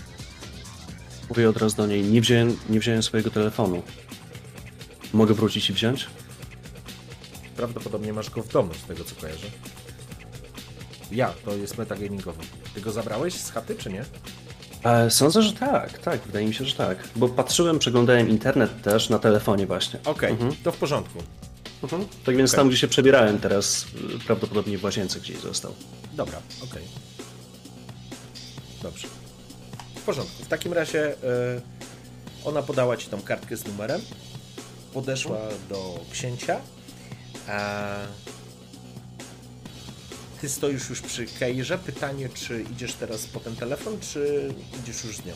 Mówię od razu do niej, nie wziąłem, nie wziąłem swojego telefonu. Mogę wrócić i wziąć? Prawdopodobnie masz go w domu, z tego co kojarzę. Ja, to jest metagamingowy. Ty go zabrałeś z chaty, czy nie? E, sądzę, że tak, tak, wydaje mi się, że tak. Bo patrzyłem, przeglądałem internet też na telefonie właśnie. Okej, okay, mhm. to w porządku. Mhm. Tak więc okay. tam, gdzie się przebierałem teraz, prawdopodobnie w łazience gdzieś został. Dobra, okej. Okay. Dobrze. W porządku. W takim razie yy, ona podała ci tą kartkę z numerem, podeszła do księcia, a ty stoisz już przy Keirze. Pytanie, czy idziesz teraz po ten telefon, czy idziesz już z nią?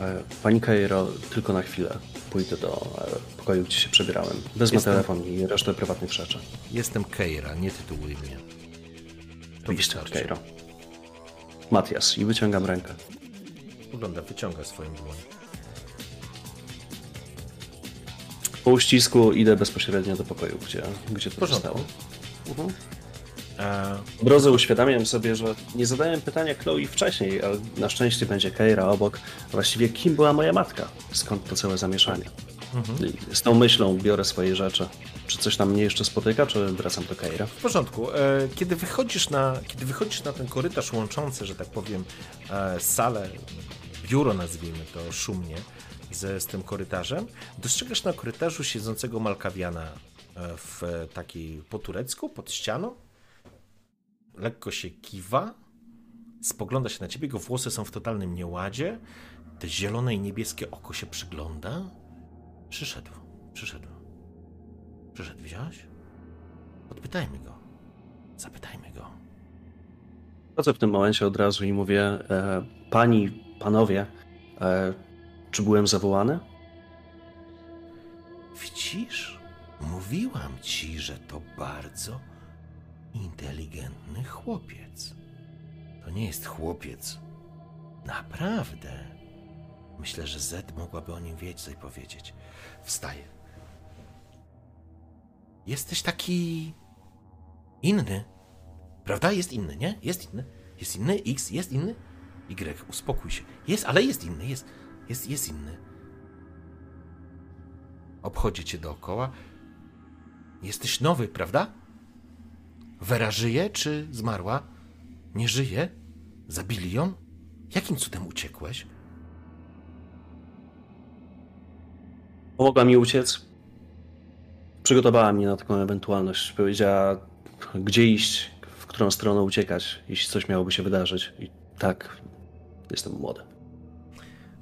E, pani Keiro, tylko na chwilę pójdę do e, pokoju, gdzie się przebierałem. Wezmę Jestem... telefon i resztę prywatnych rzeczy. Jestem Keira, nie tytułuj mnie. To Oczywiście, Keiro. Matias i wyciągam rękę. Wygląda, wyciąga swoją dłoń. Po uścisku idę bezpośrednio do pokoju, gdzie, gdzie to zostało. Mhm. Razu uświadamiam sobie, że nie zadałem pytania Chloe wcześniej, ale na szczęście będzie Keira obok. Właściwie kim była moja matka? Skąd to całe zamieszanie? Mhm. Z tą myślą biorę swoje rzeczy. Czy coś tam mnie jeszcze spotyka, czy wracam do Keira? W porządku. E, kiedy wychodzisz na, kiedy wychodzisz na ten korytarz łączący, że tak powiem, e, salę, biuro nazwijmy to szumnie, z, z tym korytarzem, dostrzegasz na korytarzu siedzącego Malkawiana e, w takiej po turecku, pod ścianą, lekko się kiwa, spogląda się na ciebie, jego włosy są w totalnym nieładzie, te zielone i niebieskie oko się przygląda. Przyszedł, przyszedł. Przyszedł, widziałeś? Podpytajmy go. Zapytajmy go. Chodzę w tym momencie od razu i mówię, e, pani, panowie, e, czy byłem zawołany? Widzisz? Mówiłam ci, że to bardzo inteligentny chłopiec. To nie jest chłopiec. Naprawdę. Myślę, że Z mogłaby o nim więcej powiedzieć. Wstaje. Jesteś taki inny. Prawda? Jest inny, nie? Jest inny. Jest inny. X jest inny. Y, uspokój się. Jest, ale jest inny. Jest, jest, jest inny. Obchodzi cię dookoła. Jesteś nowy, prawda? Wera żyje czy zmarła? Nie żyje? Zabili ją? Jakim cudem uciekłeś? Pomogła mi uciec. Przygotowała mnie na taką ewentualność. Powiedziała, gdzie iść, w którą stronę uciekać, jeśli coś miałoby się wydarzyć. I tak, jestem młody.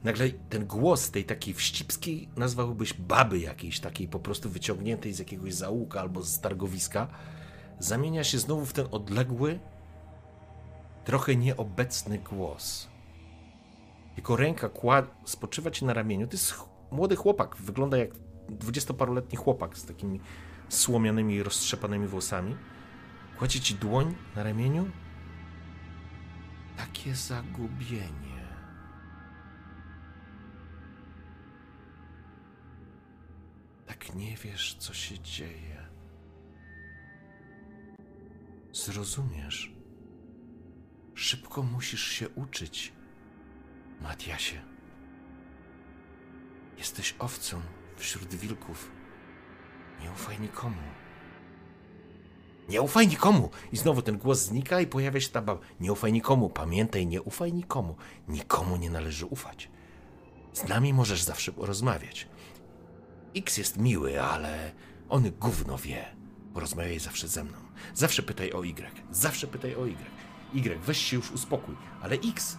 Nagle ten głos tej takiej wścibskiej nazwałbyś baby jakiejś, takiej po prostu wyciągniętej z jakiegoś zaułka albo z targowiska zamienia się znowu w ten odległy, trochę nieobecny głos. Jego ręka kład... spoczywa ci na ramieniu. To jest młody chłopak, wygląda jak dwudziestoparoletni chłopak z takimi słomianymi, roztrzepanymi włosami. Kładzie ci dłoń na ramieniu. Takie zagubienie. Tak nie wiesz, co się dzieje. Zrozumiesz. Szybko musisz się uczyć, Matiasie. Jesteś owcą wśród wilków. Nie ufaj nikomu. Nie ufaj nikomu! I znowu ten głos znika i pojawia się ta baba. Nie ufaj nikomu, pamiętaj, nie ufaj nikomu. Nikomu nie należy ufać. Z nami możesz zawsze rozmawiać. X jest miły, ale on gówno wie. Porozmawiaj zawsze ze mną. Zawsze pytaj o Y. Zawsze pytaj o Y. Y, weź się już uspokój. Ale X,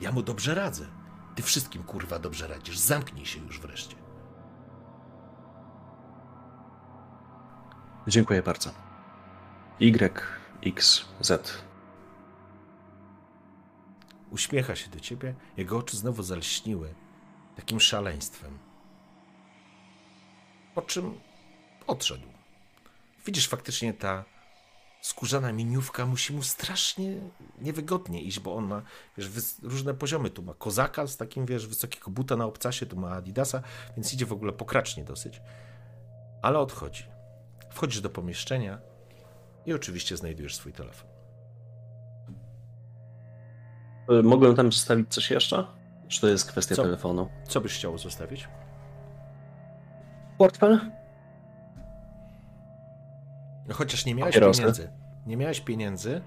ja mu dobrze radzę. Ty wszystkim kurwa dobrze radzisz. Zamknij się już wreszcie. Dziękuję bardzo. Y, X, Z. Uśmiecha się do ciebie, jego oczy znowu zalśniły takim szaleństwem. Po czym odszedł. Widzisz, faktycznie ta skórzana miniówka musi mu strasznie niewygodnie iść, bo on ma wiesz, różne poziomy. Tu ma kozaka z takim, wiesz, wysokiego buta na obcasie, tu ma adidasa, więc idzie w ogóle pokracznie dosyć. Ale odchodzi. Wchodzisz do pomieszczenia i oczywiście znajdujesz swój telefon. E, mogłem tam zostawić coś jeszcze? Czy to jest kwestia Co? telefonu? Co byś chciał zostawić? Portfel? No chociaż nie miałeś Papierosy. pieniędzy. Nie miałeś pieniędzy,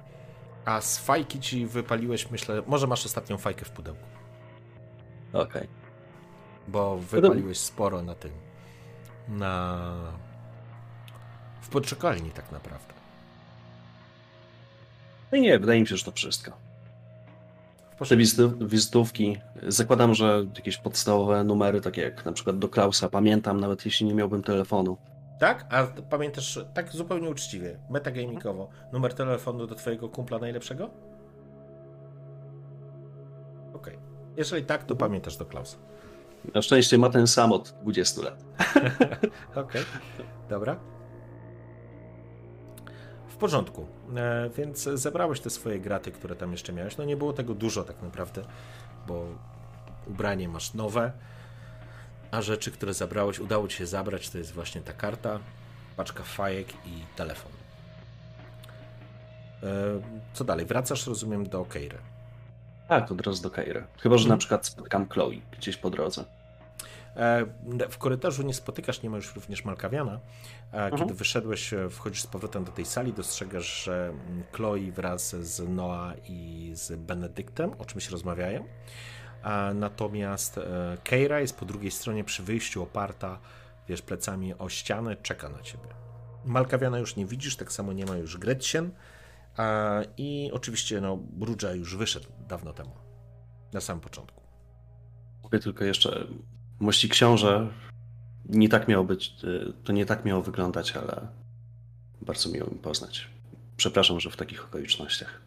a z fajki ci wypaliłeś, myślę, może masz ostatnią fajkę w pudełku, Okej. bo wypaliłeś sporo na tym, na... w poczekalni tak naprawdę. No i nie, wydaje mi się, że to wszystko. Te wizytów, wizytówki, zakładam, że jakieś podstawowe numery, takie jak na przykład do Klausa, pamiętam, nawet jeśli nie miałbym telefonu. Tak? A pamiętasz, tak zupełnie uczciwie, metagamingowo, numer telefonu do twojego kumpla najlepszego? Okej. Jeżeli tak, to pamiętasz do Klausa. Na szczęście ma ten sam od 20 lat. Okej, dobra. W porządku. E, więc zebrałeś te swoje graty, które tam jeszcze miałeś. No nie było tego dużo tak naprawdę, bo ubranie masz nowe, a rzeczy, które zabrałeś, udało ci się zabrać, to jest właśnie ta karta, paczka fajek i telefon. E, co dalej? Wracasz, rozumiem, do Keiry. Tak, od razu do Kairy. Chyba, że na przykład spotkam Chloe gdzieś po drodze. E, W korytarzu nie spotykasz, nie ma już również Malkawiana. A Kiedy Mhm. wyszedłeś, e, wchodzisz z powrotem do tej sali, dostrzegasz, że mm, Chloe wraz z Noah i z Benedyktem o czymś rozmawiają. Natomiast e, Keira jest po drugiej stronie przy wyjściu, oparta, wiesz, plecami o ścianę, czeka na ciebie. Malkawiana już nie widzisz, tak samo nie ma już Gretchen. I oczywiście, no, Brudża już wyszedł dawno temu, na samym początku. Mówię tylko jeszcze, mości książę, nie tak miało być, y, to nie tak miało wyglądać, ale bardzo miło mi poznać. Przepraszam, że w takich okolicznościach.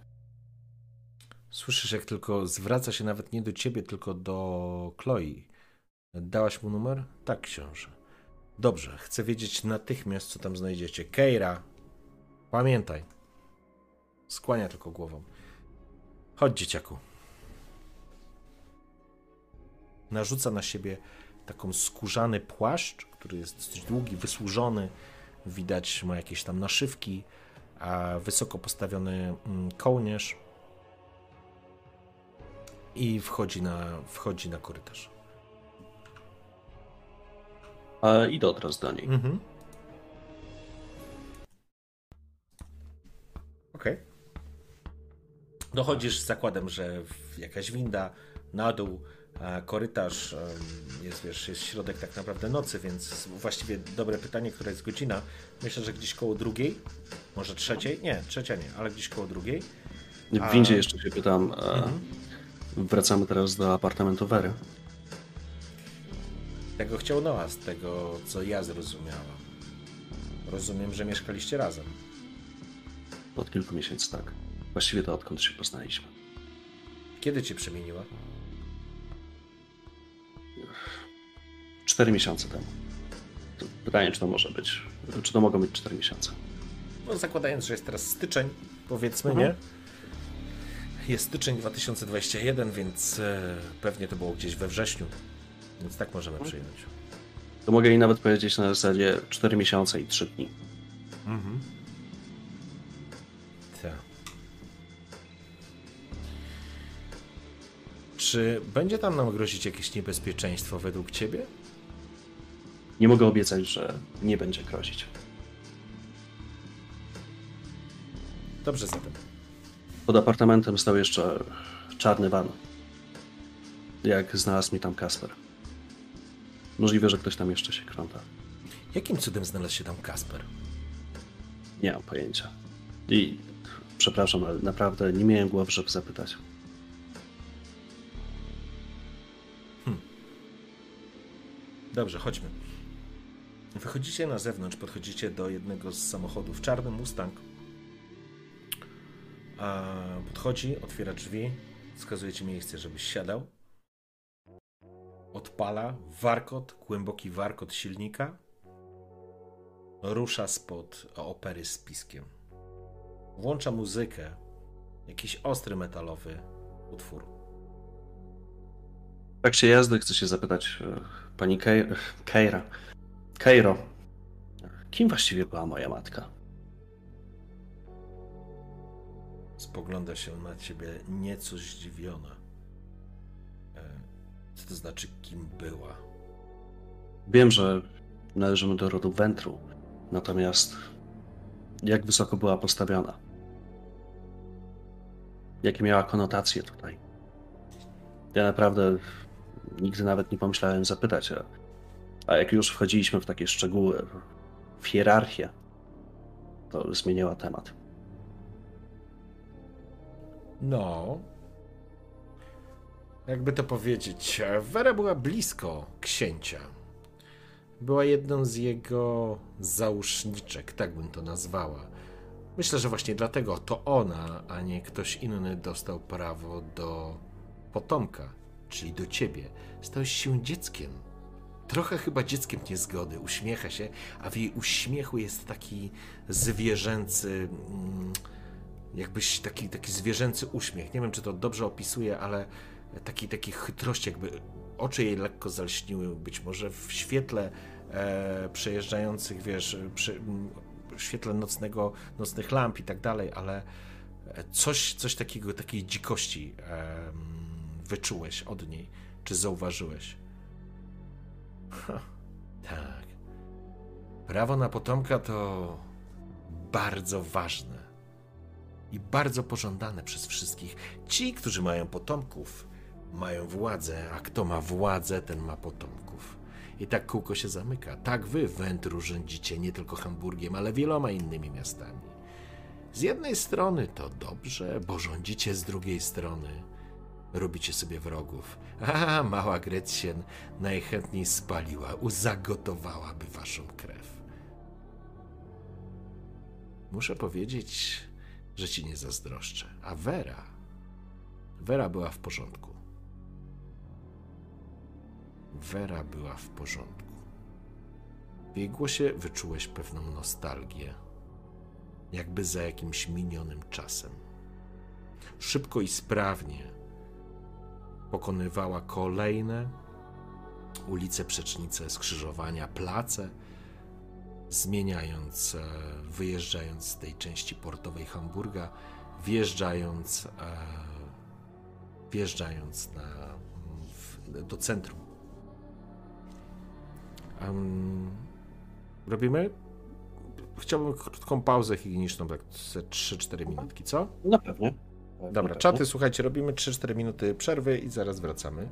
Słyszysz, jak tylko zwraca się nawet nie do ciebie, tylko do Chloe. Dałaś mu numer? Tak, książę. Dobrze, chcę wiedzieć natychmiast, co tam znajdziecie. Keira, pamiętaj. Skłania tylko głową. Chodź, dzieciaku. Narzuca na siebie taką skórzany płaszcz, który jest dosyć długi, wysłużony. Widać ma jakieś tam naszywki, a wysoko postawiony mm, kołnierz i wchodzi na, wchodzi na korytarz. A idę od razu do niej. Mhm. Okej. Dochodzisz z zakładem, że jakaś winda na dół, korytarz jest, wiesz, jest środek tak naprawdę nocy, więc właściwie dobre pytanie, która jest godzina. Myślę, że gdzieś koło drugiej, może trzeciej? Nie, trzecia nie, ale gdzieś koło drugiej. W windzie jeszcze się pytam, e, wracamy teraz do apartamentu Wery. Tego chciał Noah, z tego co ja zrozumiałam. Rozumiem, że mieszkaliście razem. Od kilku miesięcy, tak. Właściwie to odkąd się poznaliśmy. Kiedy cię przemieniła? Cztery miesiące temu. To Pytanie, czy to może być, czy to mogą być cztery miesiące. No, zakładając, że jest teraz styczeń, powiedzmy, Mhm. nie? Jest styczeń 2021, więc e, pewnie to było gdzieś we wrześniu. Więc tak możemy Mhm. przyjąć. To mogę jej nawet powiedzieć na zasadzie cztery miesiące i trzy dni. Mhm. Tak. Czy będzie tam nam grozić jakieś niebezpieczeństwo według ciebie? Nie mogę obiecać, że nie będzie grozić. Dobrze zatem. Pod apartamentem stał jeszcze czarny van. Jak znalazł mi tam Kasper. Możliwe, że ktoś tam jeszcze się krąta. Jakim cudem znalazł się tam Kasper? Nie mam pojęcia. I przepraszam, ale naprawdę nie miałem głowy, żeby zapytać. Dobrze, chodźmy. Wychodzicie na zewnątrz, podchodzicie do jednego z samochodów. Czarny Mustang. Podchodzi, otwiera drzwi, wskazuje ci miejsce, żebyś siadał. Odpala warkot, głęboki warkot silnika. Rusza spod opery z piskiem. Włącza muzykę. Jakiś ostry metalowy utwór. W trakcie jazdy chcę się zapytać e, pani Kej- Keira. Keiro, kim właściwie była moja matka? Spogląda się na ciebie nieco zdziwiona. E, co to znaczy, kim była? Wiem, że należymy do rodu Wentru, natomiast jak wysoko była postawiona? Jakie miała konotacje tutaj? Ja naprawdę nigdy nawet nie pomyślałem zapytać, a, a jak już wchodziliśmy w takie szczegóły, w hierarchię, to zmieniła temat. No. Jakby to powiedzieć, Wera była blisko księcia. Była jedną z jego załóżniczek, tak bym to nazwała. Myślę, że właśnie dlatego to ona, a nie ktoś inny dostał prawo do potomka, czyli do ciebie. Stałeś się dzieckiem. Trochę chyba dzieckiem niezgody. Uśmiecha się, a w jej uśmiechu jest taki zwierzęcy. Mm, jakbyś taki, taki zwierzęcy uśmiech. Nie wiem, czy to dobrze opisuje, ale taki, taki chytrości, jakby oczy jej lekko zalśniły, być może w świetle e, przejeżdżających, wiesz, przy, w świetle nocnego, nocnych lamp i tak dalej, ale coś, coś takiego, takiej dzikości e, wyczułeś od niej, czy zauważyłeś? Ha, tak. Prawo na potomka to bardzo ważne i bardzo pożądane przez wszystkich. Ci, którzy mają potomków, mają władzę, a kto ma władzę, ten ma potomków. I tak kółko się zamyka. Tak wy, Wędru, rządzicie nie tylko Hamburgiem, ale wieloma innymi miastami. Z jednej strony to dobrze, bo rządzicie z drugiej strony. Robicie sobie wrogów. A mała Gretchen najchętniej spaliła, zagotowałaby waszą krew. Muszę powiedzieć, że ci nie zazdroszczę. A Vera. Wera była w porządku. Wera była w porządku. W jej głosie wyczułeś pewną nostalgię, jakby za jakimś minionym czasem. Szybko i sprawnie pokonywała kolejne ulice, przecznice, skrzyżowania, place, zmieniając, e, wyjeżdżając z tej części portowej Hamburga, wjeżdżając, e, wjeżdżając na, do centrum Um, robimy? Chciałbym krótką pauzę higieniczną, tak 3-4 minutki, co? No pewnie. Dobra, czaty, słuchajcie, robimy 3-4 minuty przerwy i zaraz wracamy.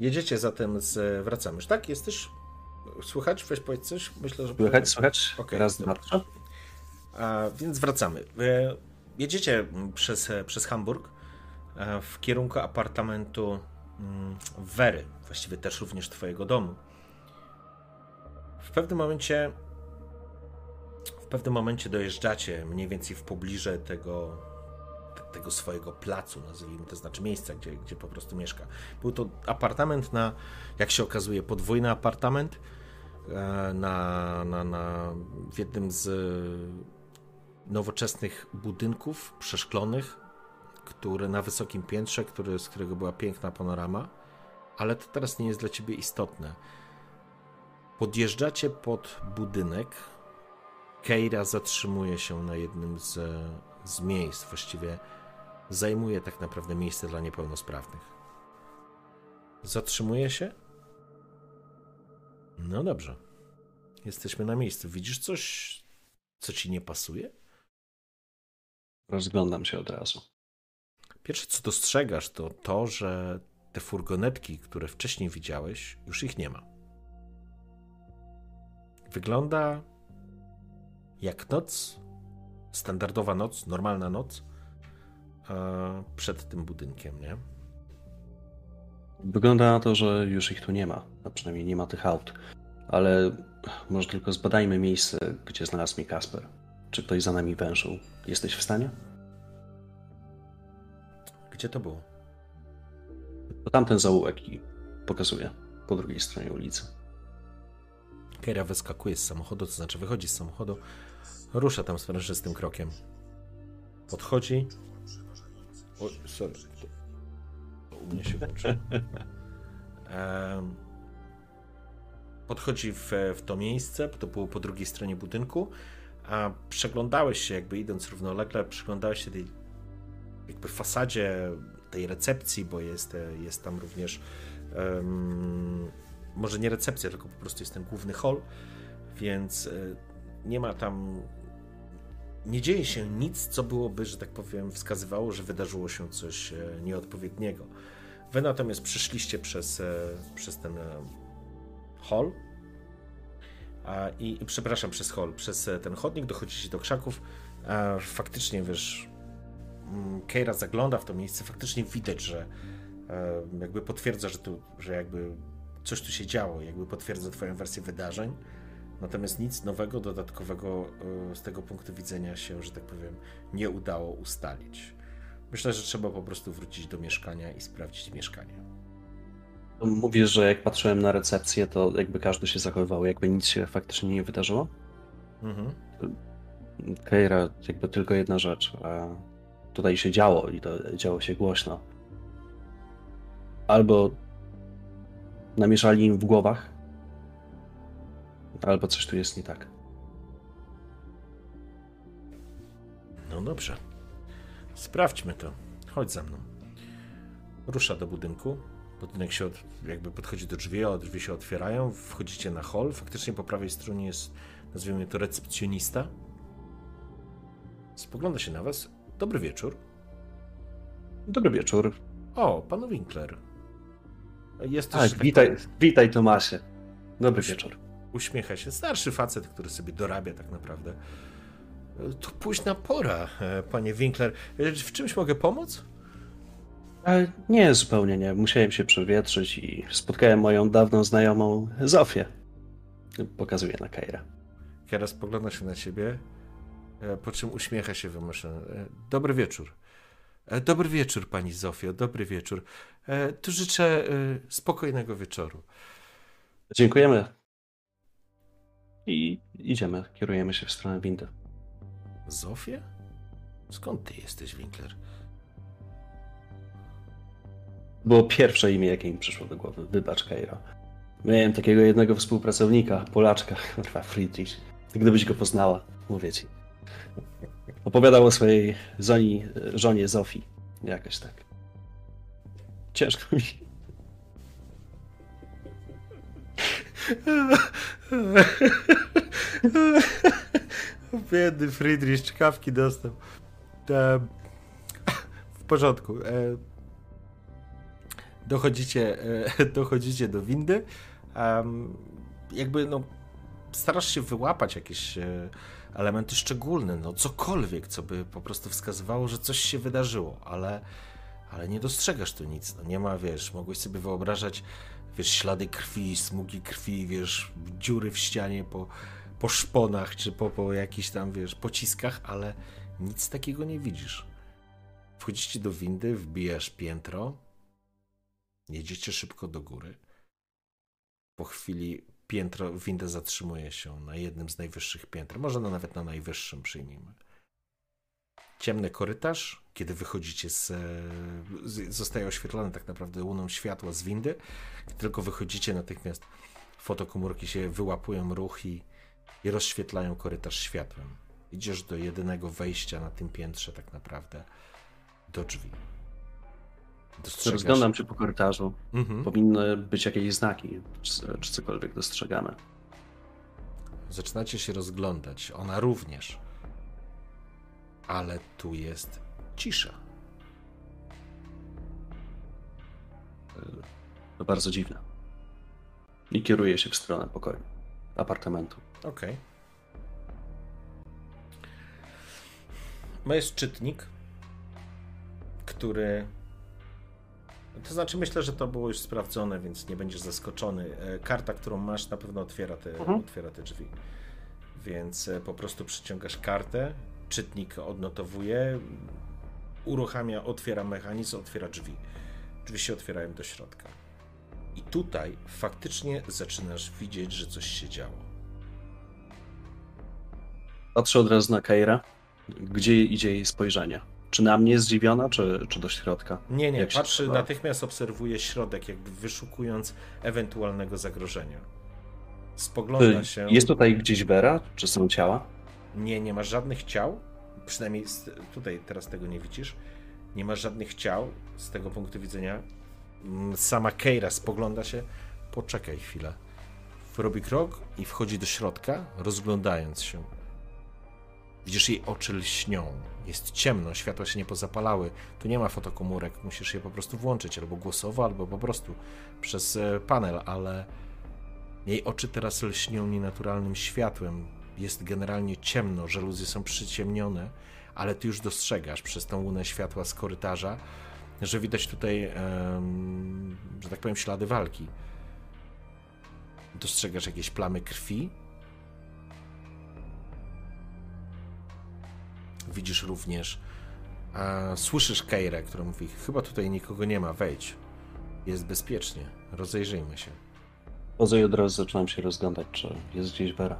Jedziecie zatem z... Wracamy już, tak? Jesteś... Słychać? Weź powiedz coś. Myślę, że... Słychać, słychać. Okay, Raz, dwa, trzy. A, więc wracamy. E, jedziecie przez, przez Hamburg e, w kierunku apartamentu mm, Wery, właściwie też również twojego domu. W pewnym momencie pewnym momencie dojeżdżacie mniej więcej w pobliże tego, tego swojego placu, nazwijmy to znaczy miejsca, gdzie, gdzie po prostu mieszka. Był to apartament na, jak się okazuje, podwójny apartament e, na, na, na, w jednym z nowoczesnych budynków przeszklonych, który na wysokim piętrze, który, z którego była piękna panorama, ale to teraz nie jest dla ciebie istotne. Podjeżdżacie pod budynek. Keira zatrzymuje się na jednym z, z miejsc, właściwie zajmuje tak naprawdę miejsce dla niepełnosprawnych. Zatrzymuje się? No dobrze. Jesteśmy na miejscu. Widzisz coś, co ci nie pasuje? Rozglądam się od razu. Pierwsze, co dostrzegasz, to to, że te furgonetki, które wcześniej widziałeś, już ich nie ma. Wygląda jak noc, standardowa noc, normalna noc przed tym budynkiem, nie? Wygląda na to, że już ich tu nie ma, a przynajmniej nie ma tych aut. Ale może tylko zbadajmy miejsce, gdzie znalazł mnie Kasper. Czy ktoś za nami wężył? Jesteś w stanie? Gdzie to było? To tamten zaułek i pokazuje po drugiej stronie ulicy. Kera wyskakuje z samochodu, to znaczy wychodzi z samochodu, rusza tam sprężystym krokiem. Podchodzi. O, sorry. U mnie się włączy. podchodzi w, w to miejsce, to było po drugiej stronie budynku, a przeglądałeś się, jakby idąc równolegle, przyglądałeś się tej jakby fasadzie tej recepcji, bo jest, jest tam również um, może nie recepcja, tylko po prostu jest ten główny hall, więc e, nie ma tam nie dzieje się nic, co byłoby, że tak powiem, wskazywało, że wydarzyło się coś e, nieodpowiedniego. Wy natomiast przyszliście przez, e, przez ten hall i, i przepraszam, przez hall, przez ten chodnik dochodzicie do krzaków. Faktycznie, wiesz, mm, Keira zagląda w to miejsce, faktycznie widać, że jakby potwierdza, że tu, że jakby coś tu się działo, jakby potwierdza Twoją wersję wydarzeń. Natomiast nic nowego, dodatkowego e, z tego punktu widzenia się, że tak powiem, nie udało ustalić. Myślę, że trzeba po prostu wrócić do mieszkania i sprawdzić mieszkanie. Mówisz, że jak patrzyłem na recepcję, to jakby każdy się zachowywał, jakby nic się faktycznie nie wydarzyło? Mhm. Keira, jakby tylko jedna rzecz. Tutaj się działo i to działo się głośno. Albo namieszali im w głowach. Albo coś tu jest nie tak. No dobrze. Sprawdźmy to. Chodź za mną. Rusza do budynku. Budynek się od, jakby podchodzi do drzwi, a drzwi się otwierają. Wchodzicie na hol. Faktycznie po prawej stronie jest, nazwijmy to, recepcjonista. Spogląda się na was. Dobry wieczór. Dobry wieczór. O, pan Winkler. Jest tak, witaj, witaj Tomasie. Dobry Uś... wieczór. Uśmiecha się. Starszy facet, który sobie dorabia tak naprawdę. To późna pora, e, panie Winkler. E, w czymś mogę pomóc? E, nie, zupełnie nie. Musiałem się przewietrzyć i spotkałem moją dawną znajomą Zofię. Pokazuję na Kaira. Kiera spogląda się na ciebie, po czym uśmiecha się wymuszony. Dobry wieczór. E, dobry wieczór, pani Zofio, dobry wieczór. E, tu życzę e, spokojnego wieczoru. Dziękujemy. I idziemy, kierujemy się w stronę windy. Zofia? Skąd ty jesteś, Winkler? Było pierwsze imię, jakie mi przyszło do głowy. Wybacz, Kairo. Miałem takiego jednego współpracownika, Polaczka, kurwa, Friedrich. Gdybyś go poznała, mówię ci. Opowiadał o swojej żoni, żonie Zofii. Jakoś tak. Ciężko mi. Biedny Friedrich, czkawki dostał. E, w porządku. E, dochodzicie, e, dochodzicie do windy. jakby no, starasz się wyłapać jakieś elementy szczególne, no cokolwiek, co by po prostu wskazywało, że coś się wydarzyło, ale, ale nie dostrzegasz tu nic. No nie ma, wiesz, mogłeś sobie wyobrażać, wiesz, ślady krwi, smugi krwi, wiesz, dziury w ścianie po, po szponach, czy po, po jakichś tam, wiesz, pociskach, ale nic takiego nie widzisz. Wchodzicie do windy, wbijasz piętro, jedziecie szybko do góry. Po chwili piętro, winda zatrzymuje się na jednym z najwyższych piętr, może no nawet na najwyższym przyjmijmy. Ciemny korytarz, kiedy wychodzicie z, zostaje oświetlony tak naprawdę łuną światła z windy, tylko wychodzicie natychmiast fotokomórki się wyłapują ruch i, i rozświetlają korytarz światłem. Idziesz do jedynego wejścia na tym piętrze tak naprawdę do drzwi. Dostrzegasz... Rozglądam się po korytarzu. Mhm. Powinny być jakieś znaki, czy, czy cokolwiek dostrzegamy. Zaczynacie się rozglądać. Ona również. Ale tu jest cisza. To bardzo dziwne. I kieruję się w stronę pokoju, apartamentu. Okej. Okay. Ma jest czytnik, który to znaczy, myślę, że to było już sprawdzone, więc nie będziesz zaskoczony. E, karta, którą masz, na pewno otwiera te, mhm. otwiera te drzwi. Więc e, po prostu przyciągasz kartę, czytnik odnotowuje, uruchamia, otwiera mechanizm, otwiera drzwi. Drzwi się otwierają do środka. I tutaj faktycznie zaczynasz widzieć, że coś się działo. Patrzę od razu na Keira. Gdzie idzie jej spojrzenie? Czy na mnie zdziwiona, czy, czy do środka? Nie, nie, Jak patrzy, natychmiast obserwuje środek, jakby wyszukując ewentualnego zagrożenia. Spogląda się. Jest tutaj gdzieś Vera? Czy są ciała? Nie, nie ma żadnych ciał. Przynajmniej tutaj teraz tego nie widzisz. Nie ma żadnych ciał z tego punktu widzenia. Mm, sama Keira spogląda się. Poczekaj chwilę. Robi krok i wchodzi do środka, rozglądając się. Widzisz, jej oczy lśnią. Jest ciemno, światła się nie pozapalały. Tu nie ma fotokomórek, musisz je po prostu włączyć albo głosowo, albo po prostu przez e, panel, ale jej oczy teraz lśnią nienaturalnym światłem. Jest generalnie ciemno, żaluzje są przyciemnione, ale ty już dostrzegasz przez tą łunę światła z korytarza, że widać tutaj, um, że tak powiem, ślady walki. Dostrzegasz jakieś plamy krwi, Widzisz również, a słyszysz Keirę, która mówi: Chyba tutaj nikogo nie ma, wejdź. Jest bezpiecznie, rozejrzyjmy się. Poza i od razu zaczynam się rozglądać, czy jest gdzieś Vera.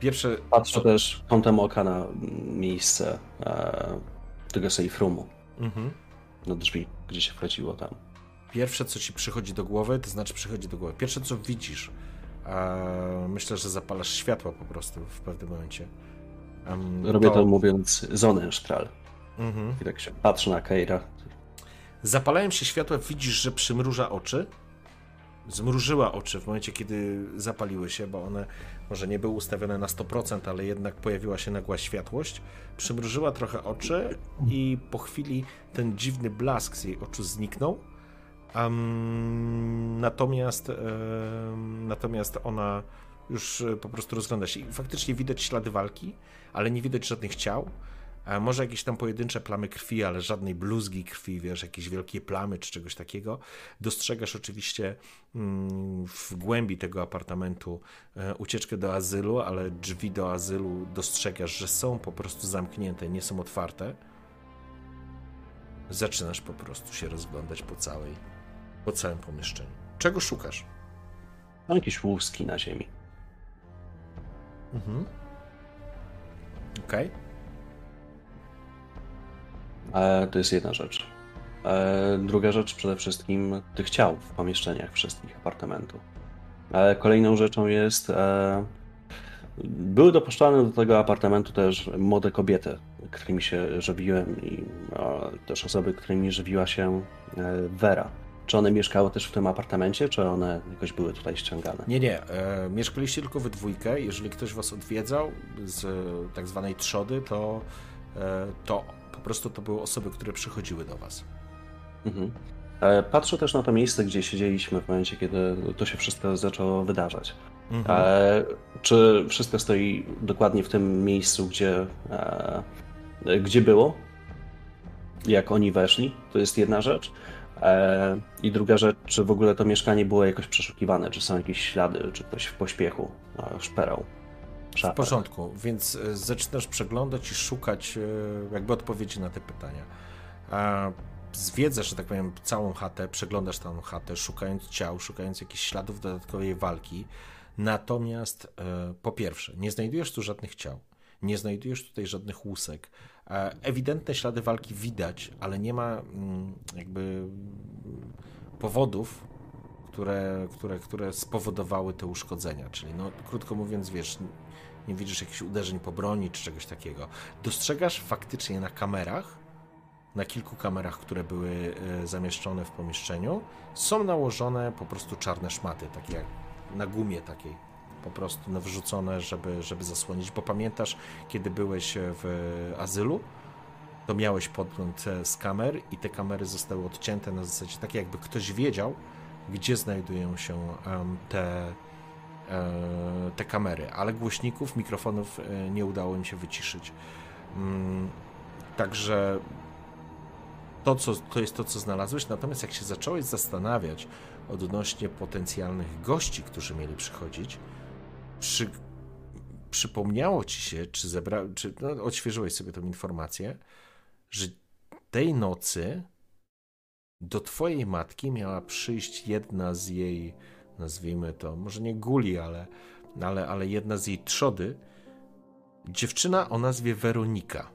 Pierwsze. Patrzę też kątem oka na miejsce e, tego safe roomu. Mhm. Na drzwi, gdzie się wchodziło tam. Pierwsze, co ci przychodzi do głowy, to znaczy przychodzi do głowy. Pierwsze, co widzisz, e, myślę, że zapalasz światła po prostu w pewnym momencie. Um, Robię to... to mówiąc Sonnenstrahl. Mhm. I tak się patrzę na Keira. Zapalają się światła, widzisz, że przymruża oczy. Zmrużyła oczy w momencie, kiedy zapaliły się, bo one może nie były ustawione na 100%, ale jednak pojawiła się nagła światłość. Przymrużyła trochę oczy i po chwili ten dziwny blask z jej oczu zniknął. Um, natomiast, um, natomiast ona już po prostu rozgląda się i faktycznie widać ślady walki, ale nie widać żadnych ciał. Może jakieś tam pojedyncze plamy krwi, ale żadnej bluzgi krwi, wiesz, jakieś wielkie plamy czy czegoś takiego. Dostrzegasz oczywiście mm, w głębi tego apartamentu e, ucieczkę do azylu, ale drzwi do azylu dostrzegasz, że są po prostu zamknięte, nie są otwarte. Zaczynasz po prostu się rozglądać po całej, po całym pomieszczeniu. Czego szukasz? Mam jakieś łuski na ziemi. Mhm. Okej. Okay. To jest jedna rzecz. E, druga rzecz przede wszystkim tych ciał w pomieszczeniach wszystkich apartamentów. E, kolejną rzeczą jest e, były dopuszczane do tego apartamentu też młode kobiety, którymi się żywiłem i też osoby, którymi żywiła się Vera. Czy one mieszkały też w tym apartamencie, czy one jakoś były tutaj ściągane? Nie, nie. E, mieszkaliście tylko we dwójkę. Jeżeli ktoś was odwiedzał z tak zwanej trzody, to to prostu to były osoby, które przychodziły do was. Mhm. Patrzę też na to miejsce, gdzie siedzieliśmy w momencie, kiedy to się wszystko zaczęło wydarzać. Mhm. Czy wszystko stoi dokładnie w tym miejscu, gdzie, gdzie było? Jak oni weszli? To jest jedna rzecz. E, I druga rzecz, czy w ogóle to mieszkanie było jakoś przeszukiwane, czy są jakieś ślady, czy ktoś w pośpiechu szperał. W porządku, więc e, zaczynasz przeglądać i szukać e, jakby odpowiedzi na te pytania. Zwiedzasz, że tak powiem, całą chatę, przeglądasz tą chatę, szukając ciał, szukając jakichś śladów dodatkowej walki. Natomiast po pierwsze, nie znajdujesz tu żadnych ciał, nie znajdujesz tutaj żadnych łusek, E, ewidentne ślady walki widać, ale nie ma mm, jakby powodów, które, które, które spowodowały te uszkodzenia. Czyli, no, krótko mówiąc, wiesz, nie widzisz jakichś uderzeń po broni czy czegoś takiego. Dostrzegasz faktycznie na kamerach, na kilku kamerach, które były e, zamieszczone w pomieszczeniu, są nałożone po prostu czarne szmaty, takie jak na gumie takiej po prostu wrzucone, żeby, żeby zasłonić. Bo pamiętasz, kiedy byłeś w azylu, to miałeś podgląd z kamer i te kamery zostały odcięte na zasadzie tak, jakby ktoś wiedział, gdzie znajdują się te, e, te kamery, ale głośników, mikrofonów e, nie udało im się wyciszyć. Mm, także to, co, to jest to, co znalazłeś, natomiast jak się zacząłeś zastanawiać odnośnie potencjalnych gości, którzy mieli przychodzić, przy, przypomniało ci się, czy, zebra, czy no, odświeżyłeś sobie tą informację, że tej nocy do twojej matki miała przyjść jedna z jej, nazwijmy to, może nie guli, ale, ale, ale jedna z jej trzody, dziewczyna o nazwie Weronika.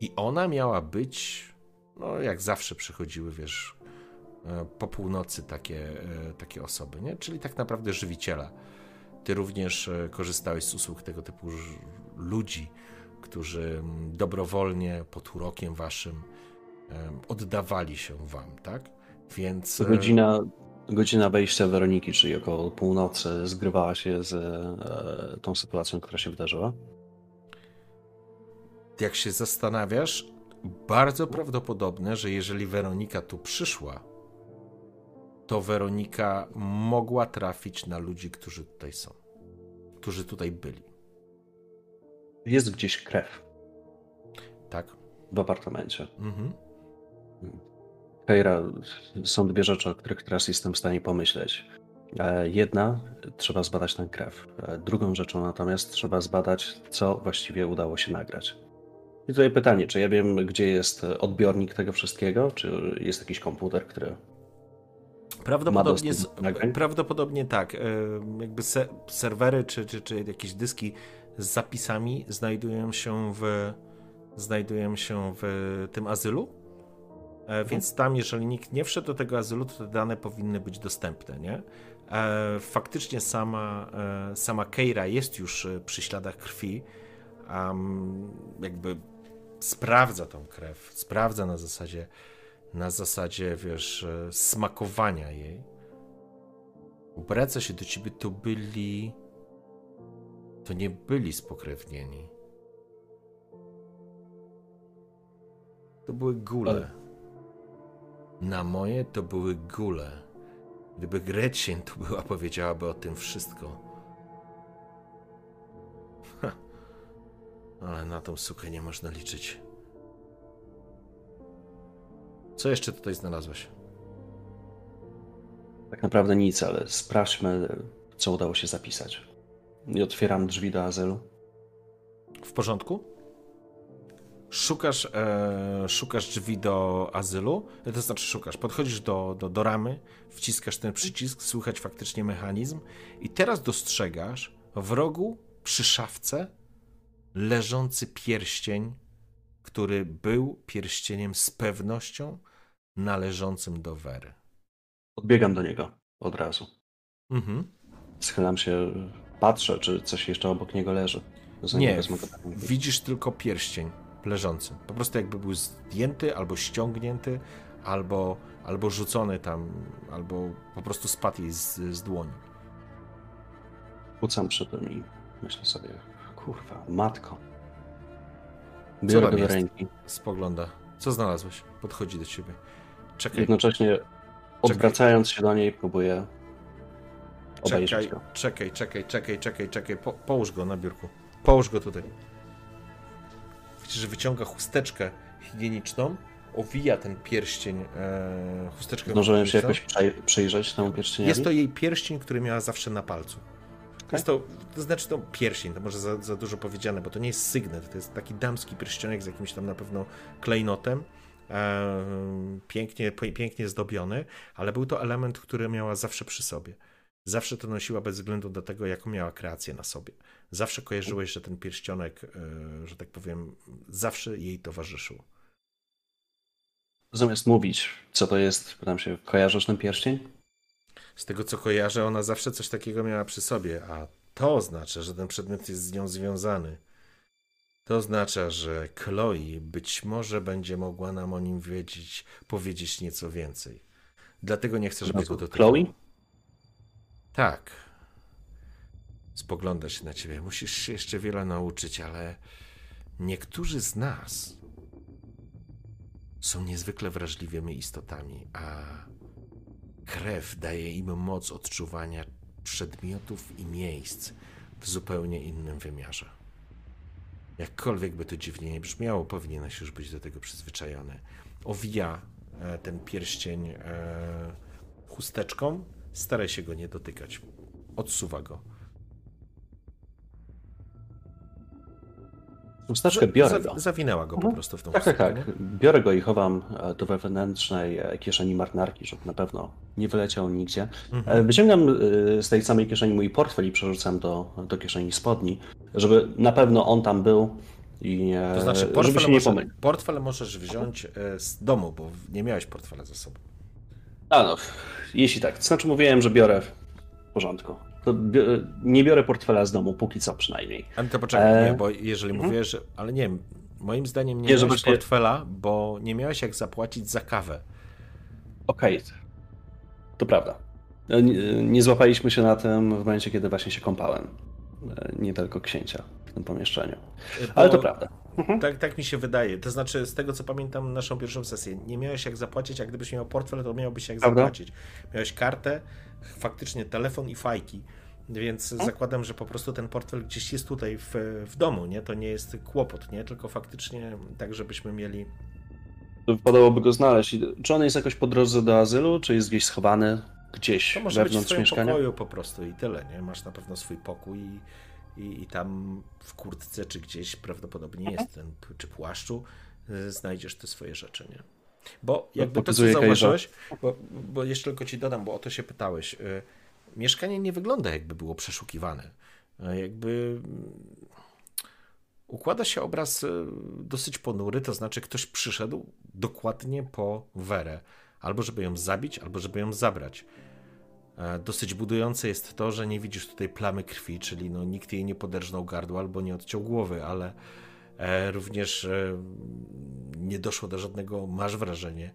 I ona miała być, no jak zawsze przychodziły, wiesz, E, po północy takie, e, takie osoby, nie? czyli tak naprawdę żywiciela. Ty również e, korzystałeś z usług tego typu ludzi, którzy dobrowolnie pod urokiem waszym oddawali się wam, tak? Więc. Godzina, godzina wejścia Weroniki, czyli około północy, zgrywała się z tą sytuacją, która się wydarzyła? Jak się zastanawiasz, bardzo prawdopodobne, że jeżeli Weronika tu przyszła, to Weronika mogła trafić na ludzi, którzy tutaj są, którzy tutaj byli. Jest gdzieś krew. Tak. W apartamencie. Mhm. Kejra, są dwie rzeczy, o których teraz jestem w stanie pomyśleć. E, jedna, trzeba zbadać tę krew. E, drugą rzeczą natomiast trzeba zbadać, co właściwie udało się nagrać. I tutaj pytanie, czy ja wiem, gdzie jest odbiornik tego wszystkiego, czy jest jakiś komputer, który Prawdopodobnie, prawdopodobnie tak. E, jakby se, serwery czy, czy, czy jakieś dyski z zapisami znajdują się w, znajdują się w tym azylu. E. Więc tam, jeżeli nikt nie wszedł do tego azylu, to te dane powinny być dostępne, nie? E, faktycznie sama, sama Keira jest już przy śladach krwi. Jakby sprawdza tą krew, sprawdza na zasadzie na zasadzie, wiesz, e, smakowania jej. Obraca się do ciebie, to byli. To nie byli spokrewnieni. To były gule. Na moje to były gule. Gdyby Gretchen tu była, powiedziałaby o tym wszystko. Ha. Ale na tą sukę nie można liczyć. Co jeszcze tutaj znalazłeś? Tak naprawdę nic, ale sprawdźmy, co udało się zapisać. I otwieram drzwi do azylu. W porządku? Szukasz, e, szukasz drzwi do azylu, to znaczy szukasz, podchodzisz do, do, do ramy, wciskasz ten przycisk, słychać faktycznie mechanizm i teraz dostrzegasz w rogu przy szafce leżący pierścień, który był pierścieniem z pewnością należącym do Wery. Odbiegam do niego od razu. Mhm. Schylam się, patrzę, czy coś jeszcze obok niego leży. Nie, widzisz tylko pierścień leżący. Po prostu jakby był zdjęty, albo ściągnięty, albo, albo rzucony tam, albo po prostu spadł jej z, z dłoni. Pucam przy tym i myślę sobie, kurwa, matko, Biorę do ręki. Spogląda. Co znalazłeś? Podchodzi do ciebie. Czekaj. Jednocześnie odwracając czekaj. się do niej próbuję obejrzeć czekaj, go. Czekaj, czekaj, czekaj, czekaj, czekaj. Po, połóż go na biurku. Połóż go tutaj. Że wyciąga chusteczkę higieniczną, owija ten pierścień, e, chusteczkę. Zdążyłem się jakoś przyjrzeć temu pierścieniowi? Jest to jej pierścień, który miała zawsze na palcu. Okay. Jest to, to znaczy to pierścień, to może za, za dużo powiedziane, bo to nie jest sygnet, to jest taki damski pierścionek z jakimś tam na pewno klejnotem, e, pięknie, pięknie zdobiony, ale był to element, który miała zawsze przy sobie. Zawsze to nosiła bez względu do tego, jaką miała kreację na sobie. Zawsze kojarzyłeś, że ten pierścionek, e, że tak powiem, zawsze jej towarzyszył. Zamiast mówić, co to jest, pytam się, kojarzysz ten pierścień? Z tego co kojarzę, ona zawsze coś takiego miała przy sobie, a to oznacza, że ten przedmiot jest z nią związany. To oznacza, że Chloe być może będzie mogła nam o nim wiedzieć, powiedzieć nieco więcej. Dlatego nie chcę, żeby go dotykał. Chloe? Tak. Spogląda się na ciebie. Musisz się jeszcze wiele nauczyć, ale niektórzy z nas są niezwykle wrażliwymi istotami, a krew daje im moc odczuwania przedmiotów i miejsc w zupełnie innym wymiarze. Jakkolwiek by to dziwnie nie brzmiało, powinieneś już być do tego przyzwyczajony. Owija e, ten pierścień e, chusteczką, staraj się go nie dotykać. Odsuwa go. Chusteczkę biorę go. Zawinęła go mhm. po prostu w tą Tak, tak, tak. Biorę go i chowam e, do wewnętrznej e, kieszeni marynarki, żeby na pewno nie wyleciał nigdzie. Mhm. E, wyciągam z tej samej kieszeni mój portfel i przerzucam do, do kieszeni spodni, żeby na pewno on tam był i to znaczy, portfel, żeby się nie pomylił. Portfel możesz wziąć z domu, bo nie miałeś portfela ze sobą. A no, jeśli tak. To znaczy mówiłem, że biorę w porządku to nie biorę portfela z domu, póki co przynajmniej. Ale to poczekaj, e... nie, bo jeżeli mhm. mówisz, ale nie moim zdaniem nie, nie miałeś właśnie... portfela, bo nie miałeś jak zapłacić za kawę. Okej, okay. to prawda. E, nie, nie złapaliśmy się na tym w momencie, kiedy właśnie się kąpałem. E, nie tylko księcia w tym pomieszczeniu. Bo... Ale to prawda. Mhm. Tak, tak mi się wydaje. To znaczy, z tego co pamiętam naszą pierwszą sesję, nie miałeś jak zapłacić, a gdybyś miał portfel, to miałbyś jak Prawda? zapłacić. Miałeś kartę, faktycznie telefon i fajki. Więc mhm. zakładam, że po prostu ten portfel gdzieś jest tutaj w, w domu, nie? To nie jest kłopot, nie? Tylko faktycznie tak, żebyśmy mieli. Wypadałoby go znaleźć. Czy on jest jakoś po drodze do azylu, czy jest gdzieś schowany gdzieś to może wewnątrz być w mieszkania? pokoju po prostu i tyle, nie? Masz na pewno swój pokój i i, i tam w kurtce czy gdzieś prawdopodobnie mhm. jest ten, czy płaszczu, y, znajdziesz te swoje rzeczy, nie? Bo jakby to, co zauważyłeś, bo, bo jeszcze tylko ci dodam, bo o to się pytałeś. Y, mieszkanie nie wygląda jakby było przeszukiwane. Y, jakby układa się obraz dosyć ponury, to znaczy ktoś przyszedł dokładnie po Werę, albo żeby ją zabić, albo żeby ją zabrać. E, dosyć budujące jest to, że nie widzisz tutaj plamy krwi, czyli no, nikt jej nie poderżnął gardła albo nie odciął głowy, ale e, również e, nie doszło do żadnego, masz wrażenie,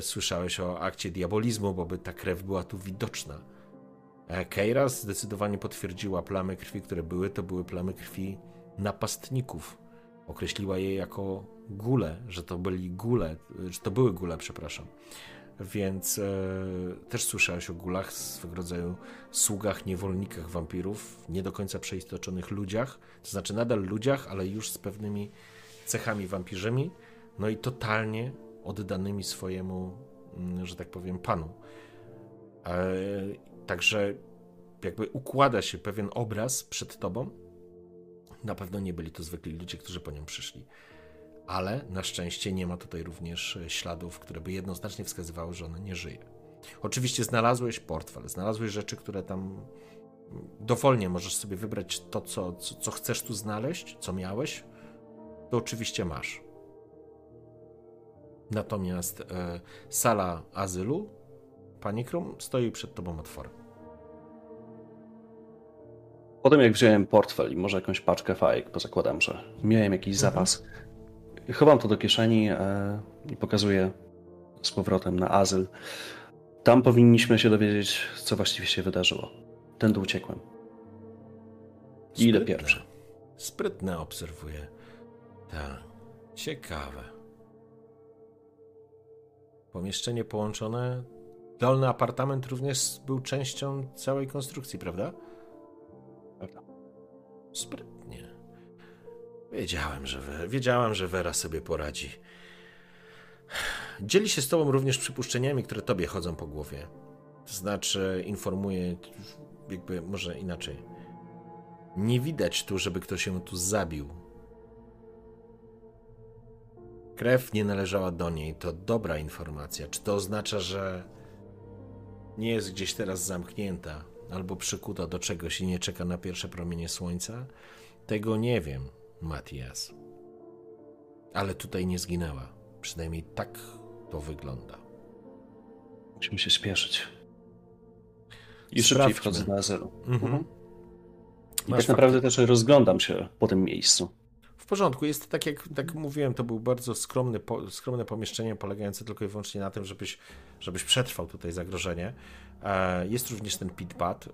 słyszałeś o akcie diabolizmu, bo by ta krew była tu widoczna. Keira zdecydowanie potwierdziła plamy krwi, które były, to były plamy krwi napastników. Określiła je jako gule, że to byli gule, że to były gule, przepraszam więc e, też słyszałeś o gulach, swego rodzaju sługach, niewolnikach wampirów, nie do końca przeistoczonych ludziach, to znaczy nadal ludziach, ale już z pewnymi cechami wampirzymi, no i totalnie oddanymi swojemu, mm, że tak powiem, panu. E, także jakby układa się pewien obraz przed tobą. Na pewno nie byli to zwykli ludzie, którzy po nią przyszli ale na szczęście nie ma tutaj również e, śladów, które by jednoznacznie wskazywały, że ona nie żyje. Oczywiście znalazłeś portfel, znalazłeś rzeczy, które tam mm, dowolnie możesz sobie wybrać to, co, co, co chcesz tu znaleźć, co miałeś, to oczywiście masz. Natomiast e, sala azylu, pani Krum, stoi przed tobą otworem. Potem jak wziąłem portfel i może jakąś paczkę fajek, bo zakładam, że miałem jakiś mhm. Chowam to do kieszeni e, i pokazuję z powrotem na azyl. Tam powinniśmy się dowiedzieć, co właściwie się wydarzyło. Tędy uciekłem. I idę pierwszy. Sprytne obserwuję. Tak, ciekawe. Pomieszczenie połączone. Dolny apartament również był częścią całej konstrukcji, prawda? Prawda. Sprytnie. Wiedziałem, że we, wiedziałem, że Vera sobie poradzi. Dzieli się z tobą również przypuszczeniami, które tobie chodzą po głowie. To znaczy, informuje, jakby może inaczej. Nie widać tu, żeby ktoś się tu zabił. Krew nie należała do niej. To dobra informacja. Czy to oznacza, że nie jest gdzieś teraz zamknięta albo przykuta do czegoś i nie czeka na pierwsze promienie słońca? Tego nie wiem, Matias. Ale tutaj nie zginęła. Przynajmniej tak to wygląda. Musimy się spieszyć. I szybciej wchodzę na zero. Mhm. mhm. I tak naprawdę też rozglądam się po tym miejscu. W porządku, jest tak jak tak mówiłem, to był bardzo skromny, po, skromne pomieszczenie polegające tylko i wyłącznie na tym, żebyś, żebyś przetrwał tutaj zagrożenie. E, jest również ten pitpad. E,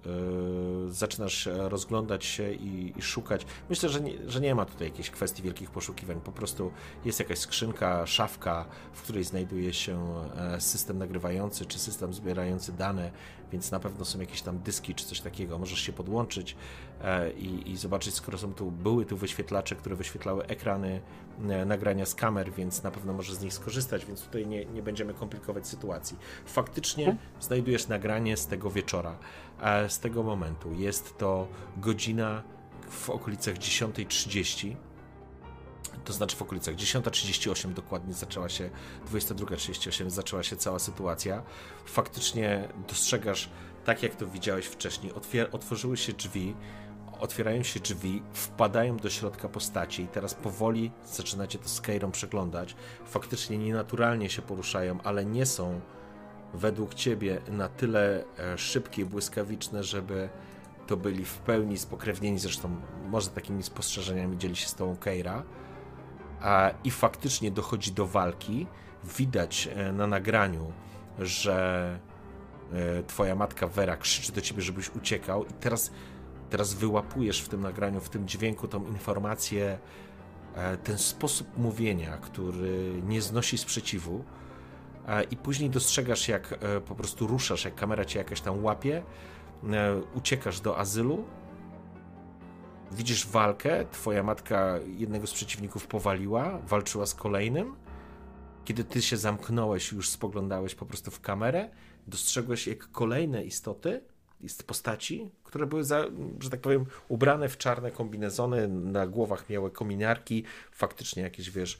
zaczynasz rozglądać się i, i, szukać. Myślę, że nie, że nie ma tutaj jakiejś kwestii wielkich poszukiwań. Po prostu jest jakaś skrzynka, szafka, w której znajduje się e, system nagrywający czy system zbierający dane, więc na pewno są jakieś tam dyski czy coś takiego. Możesz się podłączyć i, i zobaczyć, skoro są tu, były tu wyświetlacze, które wyświetlały ekrany nagrania z kamer, więc na pewno możesz z nich skorzystać, więc tutaj nie, nie będziemy komplikować sytuacji. Faktycznie hmm? znajdujesz nagranie z tego wieczora, z tego momentu. Jest to godzina w okolicach 10.30. To znaczy w okolicach 10.38 dokładnie zaczęła się, 22.38 zaczęła się cała sytuacja. Faktycznie dostrzegasz, tak jak to widziałeś wcześniej, otwier- otworzyły się drzwi, otwierają się drzwi, wpadają do środka postaci i teraz powoli zaczynacie to z Keirą przeglądać. Faktycznie nienaturalnie się poruszają, ale nie są według ciebie na tyle e, szybkie, błyskawiczne, żeby to byli w pełni spokrewnieni, zresztą może takimi spostrzeżeniami dzieli się z tobą Keira, a, i faktycznie dochodzi do walki. Widać e, na nagraniu, że e, twoja matka Vera krzyczy do ciebie, żebyś uciekał. I teraz, teraz wyłapujesz w tym nagraniu, w tym dźwięku tą informację, ten sposób mówienia, który nie znosi sprzeciwu, i później dostrzegasz, jak e, po prostu ruszasz, jak kamera cię jakaś tam łapie, e, uciekasz do azylu, widzisz walkę, twoja matka jednego z przeciwników powaliła, walczyła z kolejnym. Kiedy ty się zamknąłeś, już spoglądałeś po prostu w kamerę, dostrzegłeś, jak kolejne istoty, postaci, które były, za, że tak powiem, ubrane w czarne kombinezony, na głowach miały kominiarki, faktycznie jakieś, wiesz,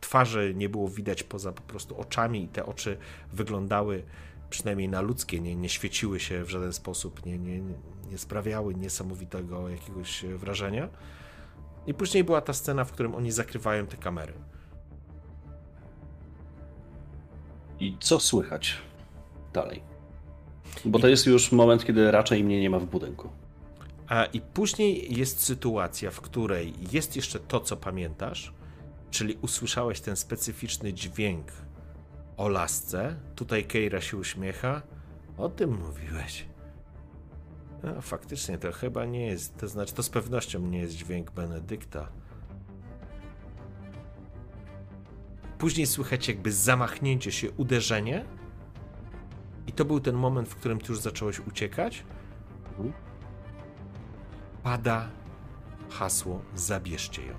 twarzy nie było widać poza po prostu oczami i te oczy wyglądały przynajmniej na ludzkie, nie, nie świeciły się w żaden sposób, nie, nie, nie sprawiały niesamowitego jakiegoś wrażenia. I później była ta scena, w którym oni zakrywają te kamery. I co słychać dalej? Bo to jest już moment, kiedy raczej mnie nie ma w budynku. A i później jest sytuacja, w której jest jeszcze to, co pamiętasz, czyli usłyszałeś ten specyficzny dźwięk o lasce. Tutaj Keira się uśmiecha. O tym mówiłeś. No, faktycznie to chyba nie jest, to znaczy to z pewnością nie jest dźwięk Benedykta. Później słychać jakby zamachnięcie się, uderzenie. I to był ten moment, w którym ty już zacząłeś uciekać. Mhm pada hasło Zabierzcie ją.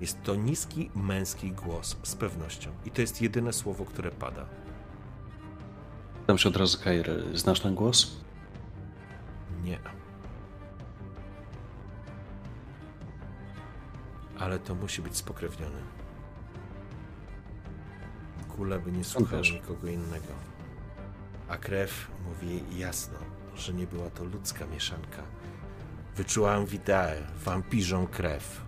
Jest to niski, męski głos, z pewnością. I to jest jedyne słowo, które pada. Pytam się od razu, Kair, znasz ten głos? Nie. Ale to musi być spokrewnione. Kule by nie słuchał nikogo innego. A krew mówi jasno że nie była to ludzka mieszanka. Wyczułam widae, wampirzą krew.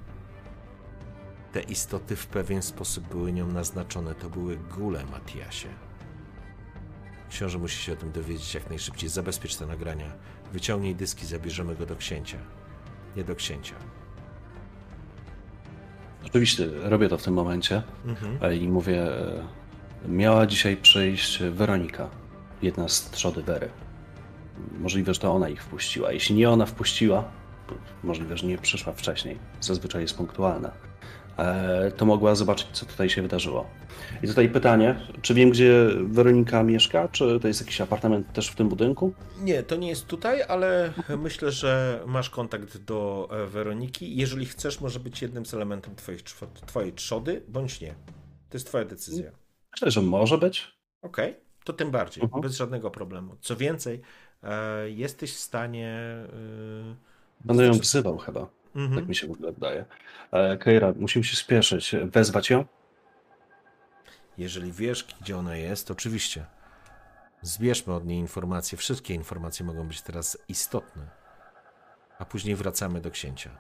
Te istoty w pewien sposób były nią naznaczone. To były gule, Matiasie. Książę musi się o tym dowiedzieć jak najszybciej. Zabezpiecz te nagrania. Wyciągnij dyski, zabierzemy go do księcia. Nie do księcia. Oczywiście, robię to w tym momencie mhm. i mówię, e, miała dzisiaj przyjść Weronika, jedna z trzody Wery możliwe, że to ona ich wpuściła. Jeśli nie ona wpuściła, możliwe, że nie przyszła wcześniej, zazwyczaj jest punktualna, to mogła zobaczyć, co tutaj się wydarzyło. I tutaj pytanie, czy wiem, gdzie Weronika mieszka? Czy to jest jakiś apartament też w tym budynku? Nie, to nie jest tutaj, ale myślę, że masz kontakt do e, Weroniki. Jeżeli chcesz, może być jednym z elementów twojej, twojej trzody, bądź nie. To jest twoja decyzja. Myślę, że może być. Okej, okay. to tym bardziej, uh mhm. -huh. bez żadnego problemu. Co więcej, e, jesteś w stanie... E, Będę ją wzywał chyba. Uh mhm. Tak mi się w ogóle wydaje. E, Keira, musimy się spieszyć. Wezwać ją? Jeżeli wiesz, gdzie ona jest, oczywiście zbierzmy od niej informacje. Wszystkie informacje mogą być teraz istotne. A później wracamy do księcia.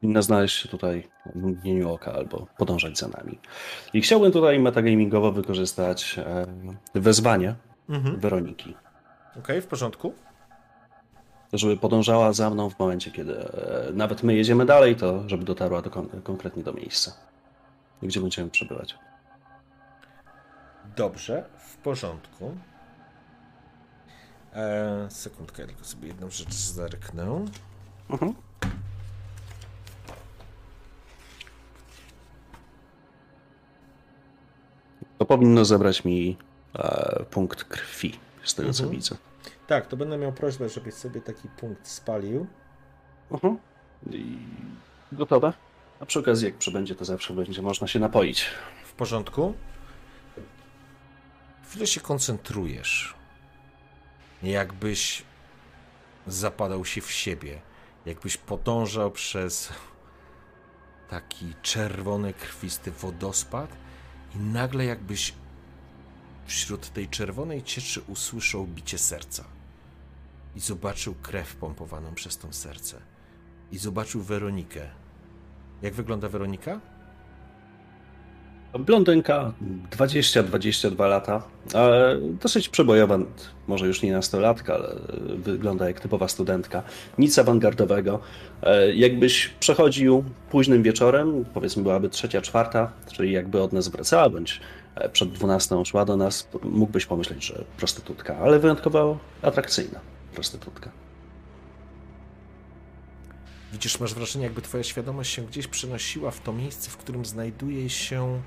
Powinna znaleźć się tutaj w mgnieniu oka albo podążać za nami. I chciałbym tutaj metagamingowo wykorzystać e, wezwanie mhm. Weroniki. Okej, okay, w porządku. Żeby podążała za mną w momencie, kiedy e, nawet my jedziemy dalej, to żeby dotarła do, konkretnie do miejsca, gdzie będziemy przebywać. Dobrze, w porządku. Eee, sekundkę, ja tylko sobie jedną rzecz zerknę. Mhm. To powinno zebrać mi e, punkt krwi, z tego mhm. co widzę. Tak, to będę miał prośbę, żebyś sobie taki punkt spalił. Mhm. I gotowe. A przy okazji, jak przybędzie, to zawsze będzie można się napoić. W porządku? chwilę się koncentrujesz. Jakbyś zapadał się w siebie. Jakbyś podążał przez taki czerwony, krwisty wodospad i nagle jakbyś wśród tej czerwonej cieczy usłyszał bicie serca. I zobaczył krew pompowaną przez to serce. I zobaczył Weronikę. Jak wygląda Weronika? Blondynka, 20-22 lata, dosyć przebojowa, może już nie nastolatka, ale wygląda jak typowa studentka. Nic awangardowego. E, jakbyś przechodził późnym wieczorem, powiedzmy byłaby trzecia, czwarta, czyli jakby od nas wracała, bądź e, przed 12 szła do nas, mógłbyś pomyśleć, że prostytutka, ale wyjątkowo atrakcyjna prostytutka. Widzisz, masz wrażenie, jakby twoja świadomość się gdzieś przenosiła w to miejsce, w którym znajduje się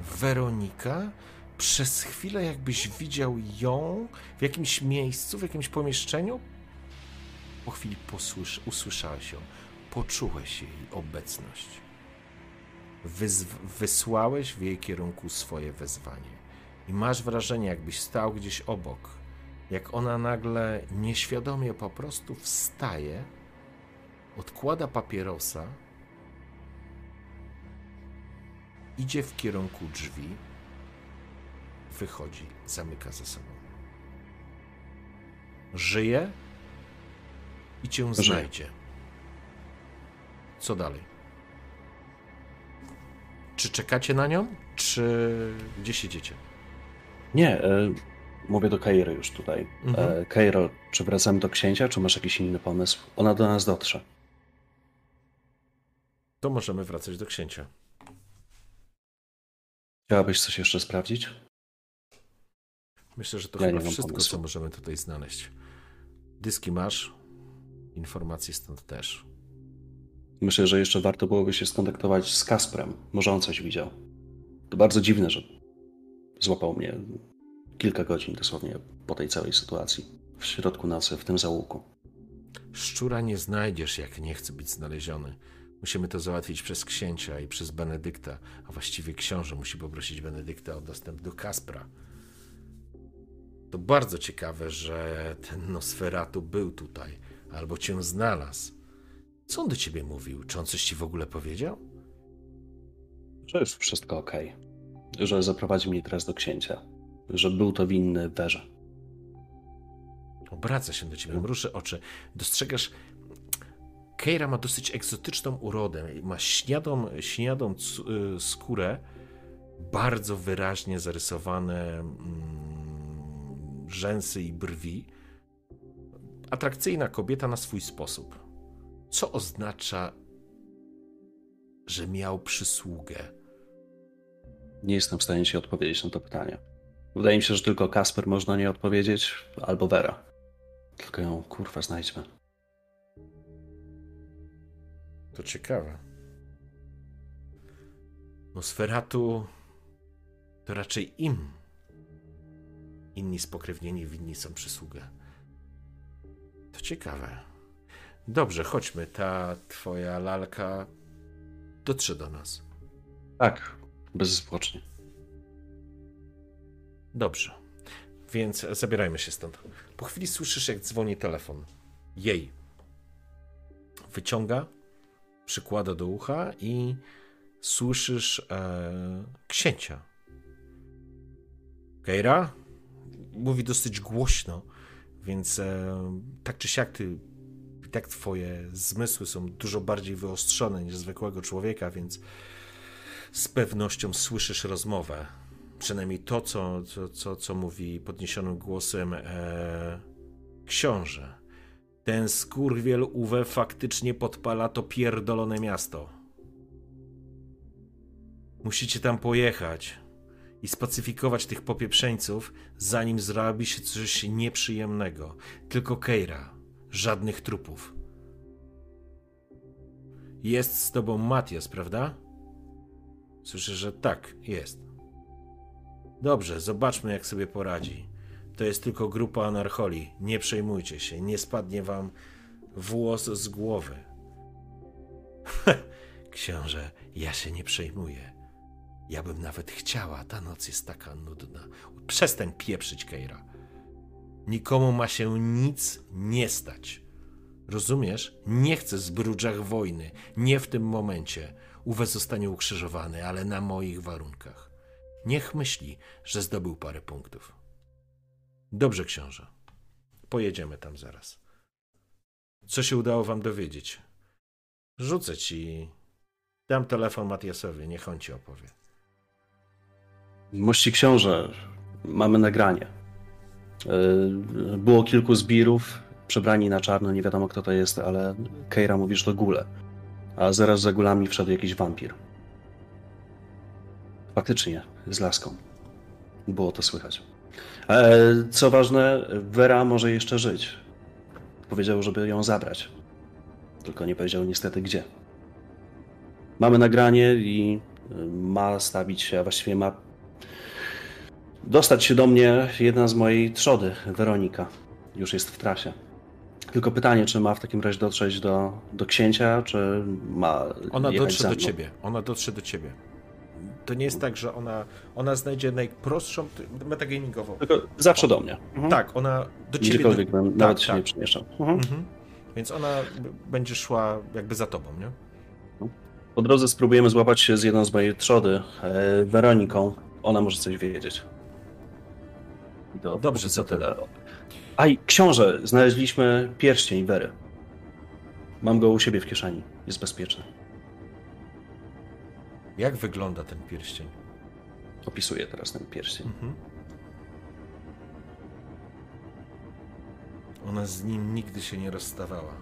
Weronika, przez chwilę jakbyś widział ją w jakimś miejscu, w jakimś pomieszczeniu. Po chwili posłysz, usłyszałeś ją, poczułeś jej obecność. Wyzw wysłałeś w jej kierunku swoje wezwanie. I masz wrażenie, jakbyś stał gdzieś obok, jak ona nagle nieświadomie po prostu wstaje, odkłada papierosa idzie w kierunku drzwi, wychodzi, zamyka za sobą. Żyje i cię znajdzie. Co dalej? Czy czekacie na nią, czy gdzie siedzicie? Nie, e, mówię do Kairy już tutaj. Mhm. E, Kairo, czy wracamy do księcia, czy masz jakiś inny pomysł? Ona do nas dotrze. To możemy wracać do księcia. Chciałabyś coś jeszcze sprawdzić? Myślę, że to ja chyba wszystko, pomysłu. co możemy tutaj znaleźć. Dyski masz, informacje stąd też. Myślę, że jeszcze warto byłoby się skontaktować z Kasprem. Może on coś widział. To bardzo dziwne, że złapał mnie kilka godzin dosłownie po tej całej sytuacji. W środku nocy, w tym załuku. Szczura nie znajdziesz, jak nie chce być znaleziony. Musimy to załatwić przez księcia i przez Benedykta, a właściwie książę musi poprosić Benedykta o dostęp do Kaspra. To bardzo ciekawe, że ten Nosferatu był tutaj, albo cię znalazł. Co on do ciebie mówił? Czy on coś ci w ogóle powiedział? Że jest wszystko ok. Że zaprowadzi mnie teraz do księcia. Że był to winny Werze. Obraca się do ciebie, mruszy oczy. Dostrzegasz Keira ma dosyć egzotyczną urodę. Ma śniadą, śniadą y, skórę, bardzo wyraźnie zarysowane mm, rzęsy i brwi. Atrakcyjna kobieta na swój sposób. Co oznacza, że miał przysługę? Nie jestem w stanie ci odpowiedzieć na to pytanie. Wydaje mi się, że tylko Kasper można nie odpowiedzieć, albo Vera. Tylko ją kurwa znajdźmy. To ciekawe. Nosferatu to raczej im. Inni spokrewnieni winni są przysługę. To ciekawe. Dobrze, chodźmy. Ta twoja lalka dotrze do nas. Tak, bezzwłocznie. Dobrze. Więc zabierajmy się stąd. Po chwili słyszysz, jak dzwoni telefon. Jej. Wyciąga, przykłada do ucha i słyszysz e, księcia. Keira? Mówi dosyć głośno, więc e, tak czy siak ty tak twoje zmysły są dużo bardziej wyostrzone niż zwykłego człowieka, więc z pewnością słyszysz rozmowę. Przynajmniej to, co, co, co, co mówi podniesionym głosem e, książę. Ten skurwiel Uwe faktycznie podpala to pierdolone miasto. Musicie tam pojechać i spacyfikować tych popieprzeńców, zanim zrobi się coś nieprzyjemnego. Tylko Keira. Żadnych trupów. Jest z tobą Matias, prawda? Słyszę, że tak, jest. Dobrze, zobaczmy, jak sobie poradzi. To jest tylko grupa anarcholi. Nie przejmujcie się, nie spadnie wam włos z głowy. Książę, ja się nie przejmuję. Ja bym nawet chciała, ta noc jest taka nudna. Przestań pieprzyć, Keira. Nikomu ma się nic nie stać. Rozumiesz? Nie chcę zbrudżach wojny. Nie w tym momencie. Uwe zostanie ukrzyżowany, ale na moich warunkach. Niech myśli, że zdobył parę punktów. Dobrze, książę. Pojedziemy tam zaraz. Co się udało wam dowiedzieć? Rzucę ci. Dam telefon Matiasowi, niech on ci opowie. Mości książę, mamy nagranie. E, było kilku zbirów, przebrani na czarno, nie wiadomo kto to jest, ale Keira mówi, że to gule. A zaraz za gulami wszedł jakiś wampir. Faktycznie, z laską. Było to słychać. E, co ważne, Vera może jeszcze żyć. Powiedział, żeby ją zabrać. Tylko nie powiedział niestety gdzie. Mamy nagranie i ma stawić się, a właściwie ma dostać się do mnie jedna z mojej trzody, Weronika. Już jest w trasie. Tylko pytanie, czy ma w takim razie dotrzeć do, do księcia, czy ma. Ona dotrze do ciebie. Ona dotrze do ciebie. To nie jest tak, że ona, ona znajdzie najprostszą metagamingową. Tylko zawsze do mnie. Mhm. Tak, ona do ciebie. Gdziekolwiek do... bym tak, nawet tak. się nie przemieszczał. Mhm. Mhm. Więc ona będzie szła jakby za tobą, nie? Po drodze spróbujemy złapać się z jedną z mojej trzody, e, Weroniką. Ona może coś wiedzieć. Do, Dobrze, co tyle. Aj, książę, znaleźliśmy pierścień Wery. Mam go u siebie w kieszeni. Jest bezpieczny. Jak wygląda ten pierścień? Opisuję teraz ten pierścień. Mhm. Ona z nim nigdy się nie rozstawała.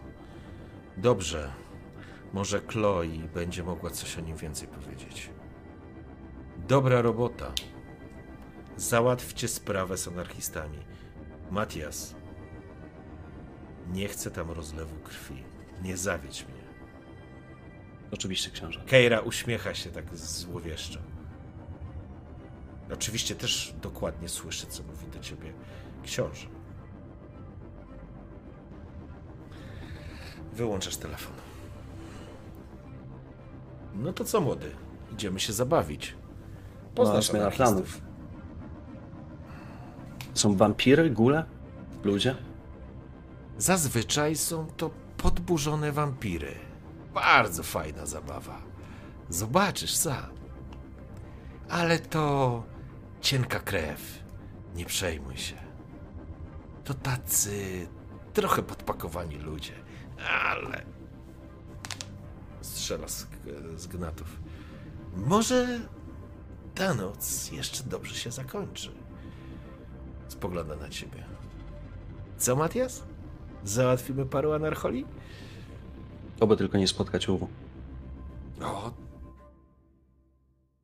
Dobrze. Może Chloe będzie mogła coś o nim więcej powiedzieć. Dobra robota. Załatwcie sprawę z anarchistami. Matias, nie chcę tam rozlewu krwi. Nie zawiedź mnie. Oczywiście, książę. Keira uśmiecha się tak złowieszczo. Oczywiście też dokładnie słyszy, co mówi do ciebie książę. Wyłączasz telefon. No to co, młody? Idziemy się zabawić. Poznasz no, planów. Są wampiry, gule? Ludzie? Zazwyczaj są to podburzone wampiry. Bardzo fajna zabawa. Zobaczysz sam. Ale to cienka krew. Nie przejmuj się. To tacy trochę podpakowani ludzie, ale strzela z, z gnatów. Może ta noc jeszcze dobrze się zakończy. Spogląda na ciebie. Co, Matias? Załatwimy paru anarcholi? Oby tylko nie spotkać Uwu. O,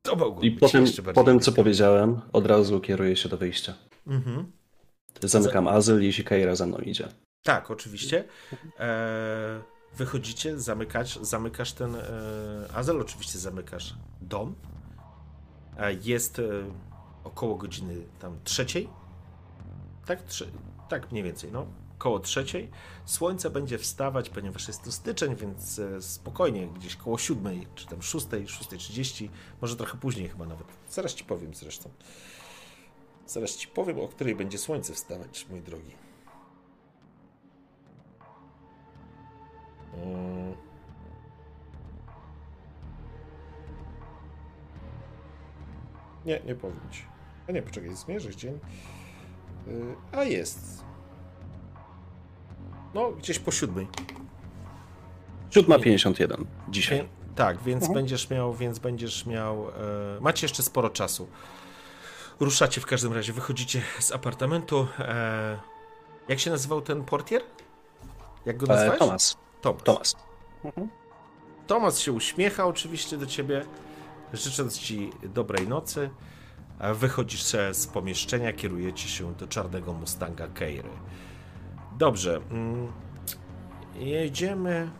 to mogło I potem, potem co powiedziałem, od razu kieruję się do wyjścia. Mhm. Zamykam azyl, jeśli Keira za mną idzie. Tak, oczywiście. Eee, wychodzicie, zamykasz, zamykasz ten e, azel, oczywiście zamykasz dom. E, jest e, około godziny tam trzeciej. Tak, Trze tak mniej więcej, no. Koło trzeciej. Słońce będzie wstawać, ponieważ jest to styczeń, więc e, spokojnie, gdzieś koło siódmej, czy tam szóstej, szóstej trzydzieści, może trochę później chyba nawet. Zaraz ci powiem zresztą. Zaraz ci powiem, o której będzie słońce wstawać, mój drogi. Mm. Nie, nie powiem ci. A nie, poczekaj, zmierzysz dzień. Y, a jest. No, gdzieś po siódmej. 7.51 dzisiaj. Wie, tak, więc mhm. będziesz miał, więc będziesz miał. E, macie jeszcze sporo czasu. Ruszacie w każdym razie, wychodzicie z apartamentu. E, jak się nazywał ten portier? Jak go e, nazwałeś? E, Tomas. Tomas. Tomas. Mhm. Tomas się uśmiecha oczywiście do ciebie, życząc ci dobrej nocy. Wychodzisz z pomieszczenia, kierujecie się do czarnego Mustanga Keiry. Dobrze. Mm, jedziemy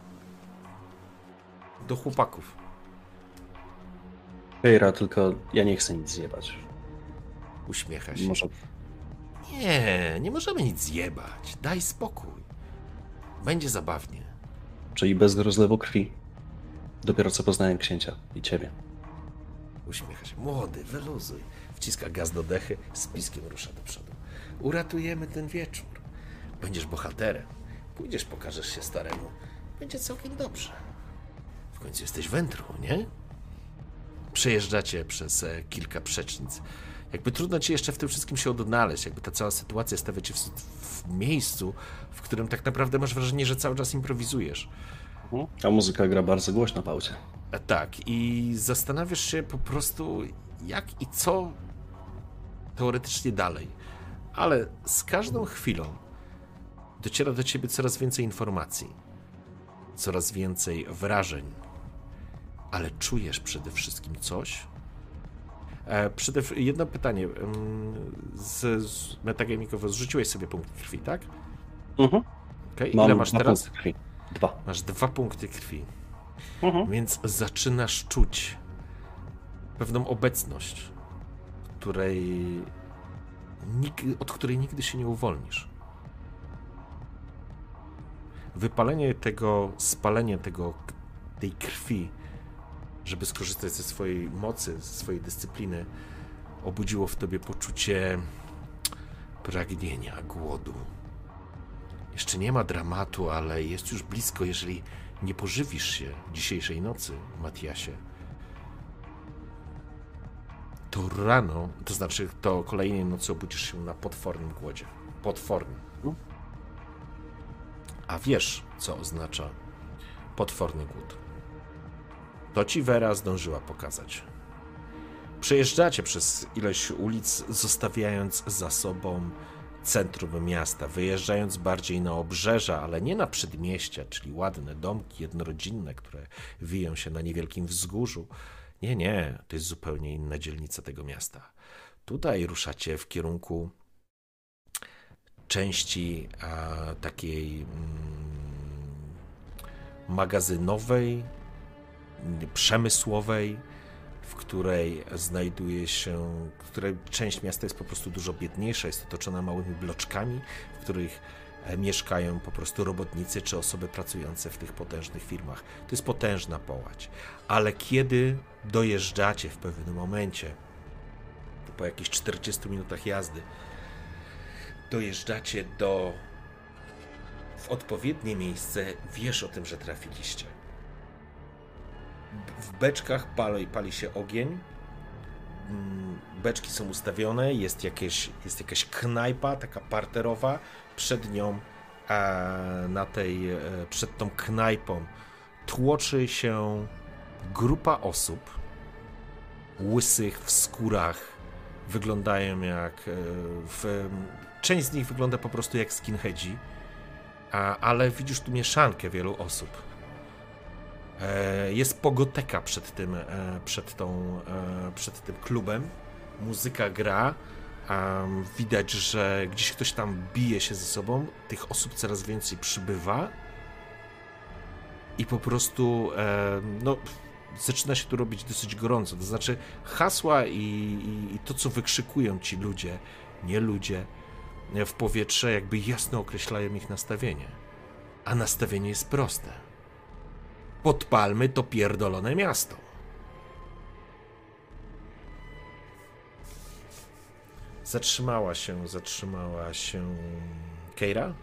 do chłopaków. Keira, tylko ja nie chcę nic zjebać. Uśmiecha się. Może... Nie, nie możemy nic zjebać. Daj spokój. Będzie zabawnie. Czyli bez rozlewu krwi. Dopiero co poznałem księcia i ciebie. Uśmiecha się. Młody, wyluzuj. Wciska gaz do dechy, z piskiem rusza do przodu. Uratujemy ten wieczór. Będziesz bohaterem. Pójdziesz, pokażesz się staremu. Będzie całkiem dobrze. W końcu jesteś wędrą, nie? Przejeżdżacie przez e, kilka przecznic. Jakby trudno ci jeszcze w tym wszystkim się odnaleźć, jakby ta cała sytuacja stawia cię w, w miejscu, w którym tak naprawdę masz wrażenie, że cały czas improwizujesz. Mhm. A muzyka gra bardzo głośno w aucie. A tak, i zastanawiasz się po prostu, jak i co teoretycznie dalej. Ale z każdą chwilą dociera do ciebie coraz więcej informacji, coraz więcej wrażeń, ale czujesz przede wszystkim coś. E, przede, jedno pytanie. Z, z metagamikowo zrzuciłeś sobie punkt krwi, tak? Mhm. Okay. Ile masz teraz? Krwi. Dwa. Masz dwa punkty krwi. Mhm. Więc zaczynasz czuć pewną obecność, której od której nigdy się nie uwolnisz. Wypalenie tego, spalenie tego, tej krwi, żeby skorzystać ze swojej mocy, ze swojej dyscypliny, obudziło w tobie poczucie pragnienia, głodu. Jeszcze nie ma dramatu, ale jest już blisko, jeżeli nie pożywisz się dzisiejszej nocy, Matiasie to rano, to znaczy to kolejnej nocy obudzisz się na potwornym głodzie. Potwornym. A wiesz, co oznacza potworny głód. To ci Vera zdążyła pokazać. Przejeżdżacie przez ileś ulic, zostawiając za sobą centrum miasta, wyjeżdżając bardziej na obrzeża, ale nie na przedmieścia, czyli ładne domki jednorodzinne, które wiją się na niewielkim wzgórzu, nie, nie, to jest zupełnie inna dzielnica tego miasta. Tutaj ruszacie w kierunku części takiej mm, magazynowej, przemysłowej, w której znajduje się, której część miasta jest po prostu dużo biedniejsza, jest otoczona małymi bloczkami, w których E, mieszkają po prostu robotnicy czy osoby pracujące w tych potężnych firmach. To jest potężna połać. Ale kiedy dojeżdżacie w pewnym momencie, po jakichś 40 minutach jazdy, dojeżdżacie do w odpowiednie miejsce, wiesz o tym, że trafiliście. W beczkach pali, pali się ogień, mm, beczki są ustawione, jest, jakieś, jest jakaś knajpa, taka parterowa, przed nią, na tej, e, przed tą knajpą tłoczy się grupa osób łysych w skórach. Wyglądają jak. E, w, część z nich wygląda po prostu jak skinheadzi, ale widzisz tu mieszankę wielu osób. Jest pogoteka przed tym, przed, tą, przed tym klubem. Muzyka gra. Um, widać, że gdzieś ktoś tam bije się ze sobą, tych osób coraz więcej przybywa. i po prostu e, no, zaczyna się tu robić dosyć gorąco. To znaczy hasła i, i, i to, co wykrzykują ci ludzie, nie ludzie, w powietrze jakby jasno określają ich nastawienie. A nastawienie jest proste. Podpalmy to pierdolone miasto. Zatrzymała się, zatrzymała się Keira.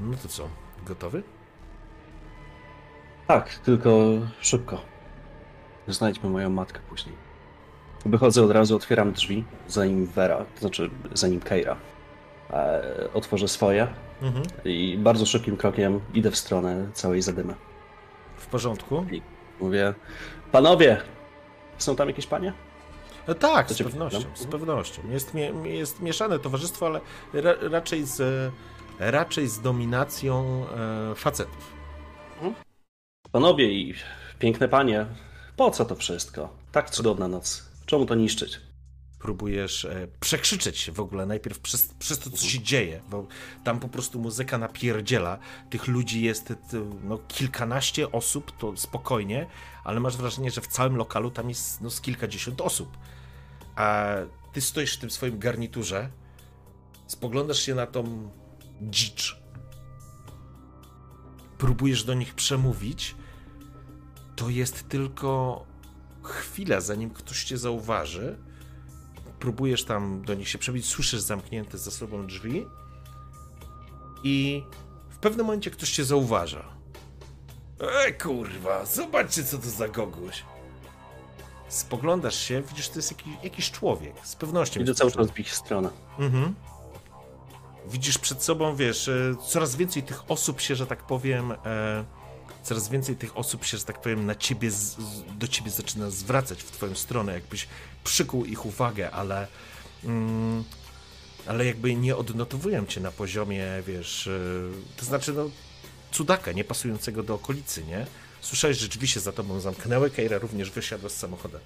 No to co, gotowy? Tak, tylko szybko. Znajdźmy moją matkę później. Wychodzę od razu, otwieram drzwi, zanim Vera, to znaczy zanim Keira otworzę swoje mhm. i bardzo szybkim krokiem idę w stronę całej zadymy. W porządku. I mówię, panowie, są tam jakieś panie? E, tak, z pewnością, z pewnością. Jest, jest mieszane towarzystwo, ale ra, raczej, z, raczej z dominacją e, facetów. Mhm. Panowie i piękne panie, po co to wszystko? Tak cudowna noc. Czemu to niszczyć? Próbujesz e, przekrzyczeć się w ogóle najpierw przez, przez to, co się dzieje, bo tam po prostu muzyka napierdziela. Tych ludzi jest e, no, kilkanaście osób, to spokojnie, ale masz wrażenie, że w całym lokalu tam jest no, z kilkadziesiąt osób. A ty stoisz w tym swoim garniturze, spoglądasz się na tą dzicz, próbujesz do nich przemówić, to jest tylko chwila, zanim ktoś cię zauważy. Próbujesz tam do nich się przebić, słyszysz zamknięte za sobą drzwi i w pewnym momencie ktoś cię zauważa. E kurwa, zobaczcie co to za goguś. Spoglądasz się, widzisz, to jest jakiś, jakiś człowiek, z pewnością. Idę cały czas w ich stronę. Mhm. Widzisz przed sobą, wiesz, e, coraz więcej tych osób się, że tak powiem, e, coraz więcej tych osób się, że tak powiem, na ciebie, do ciebie zaczyna zwracać w twoją stronę, jakbyś przykuł ich uwagę, ale mm, ale jakby nie odnotowują cię na poziomie, wiesz, yy, to znaczy, no, cudaka, nie pasującego do okolicy, nie? Słyszałeś, że drzwi się za tobą zamknęły, Keira również wysiadła z samochodu.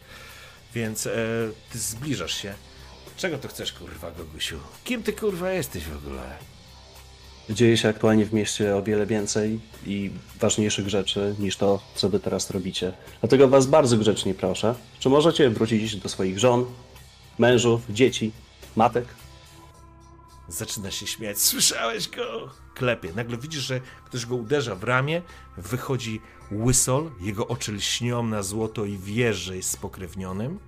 Więc e, ty zbliżasz się. Czego to chcesz, kurwa, Gogusiu? Kim ty, kurwa, jesteś w ogóle? Dzieje się aktualnie w mieście o wiele więcej i ważniejszych rzeczy niż to, co wy teraz robicie. Dlatego was bardzo grzecznie proszę, czy możecie wrócić do swoich żon, mężów, dzieci, matek? Zaczyna się śmiać. Słyszałeś go? Klepie. Nagle widzisz, że ktoś go uderza w ramię, wychodzi łysol, jego oczy lśnią na złoto i wiesz, że jest spokrewnionym,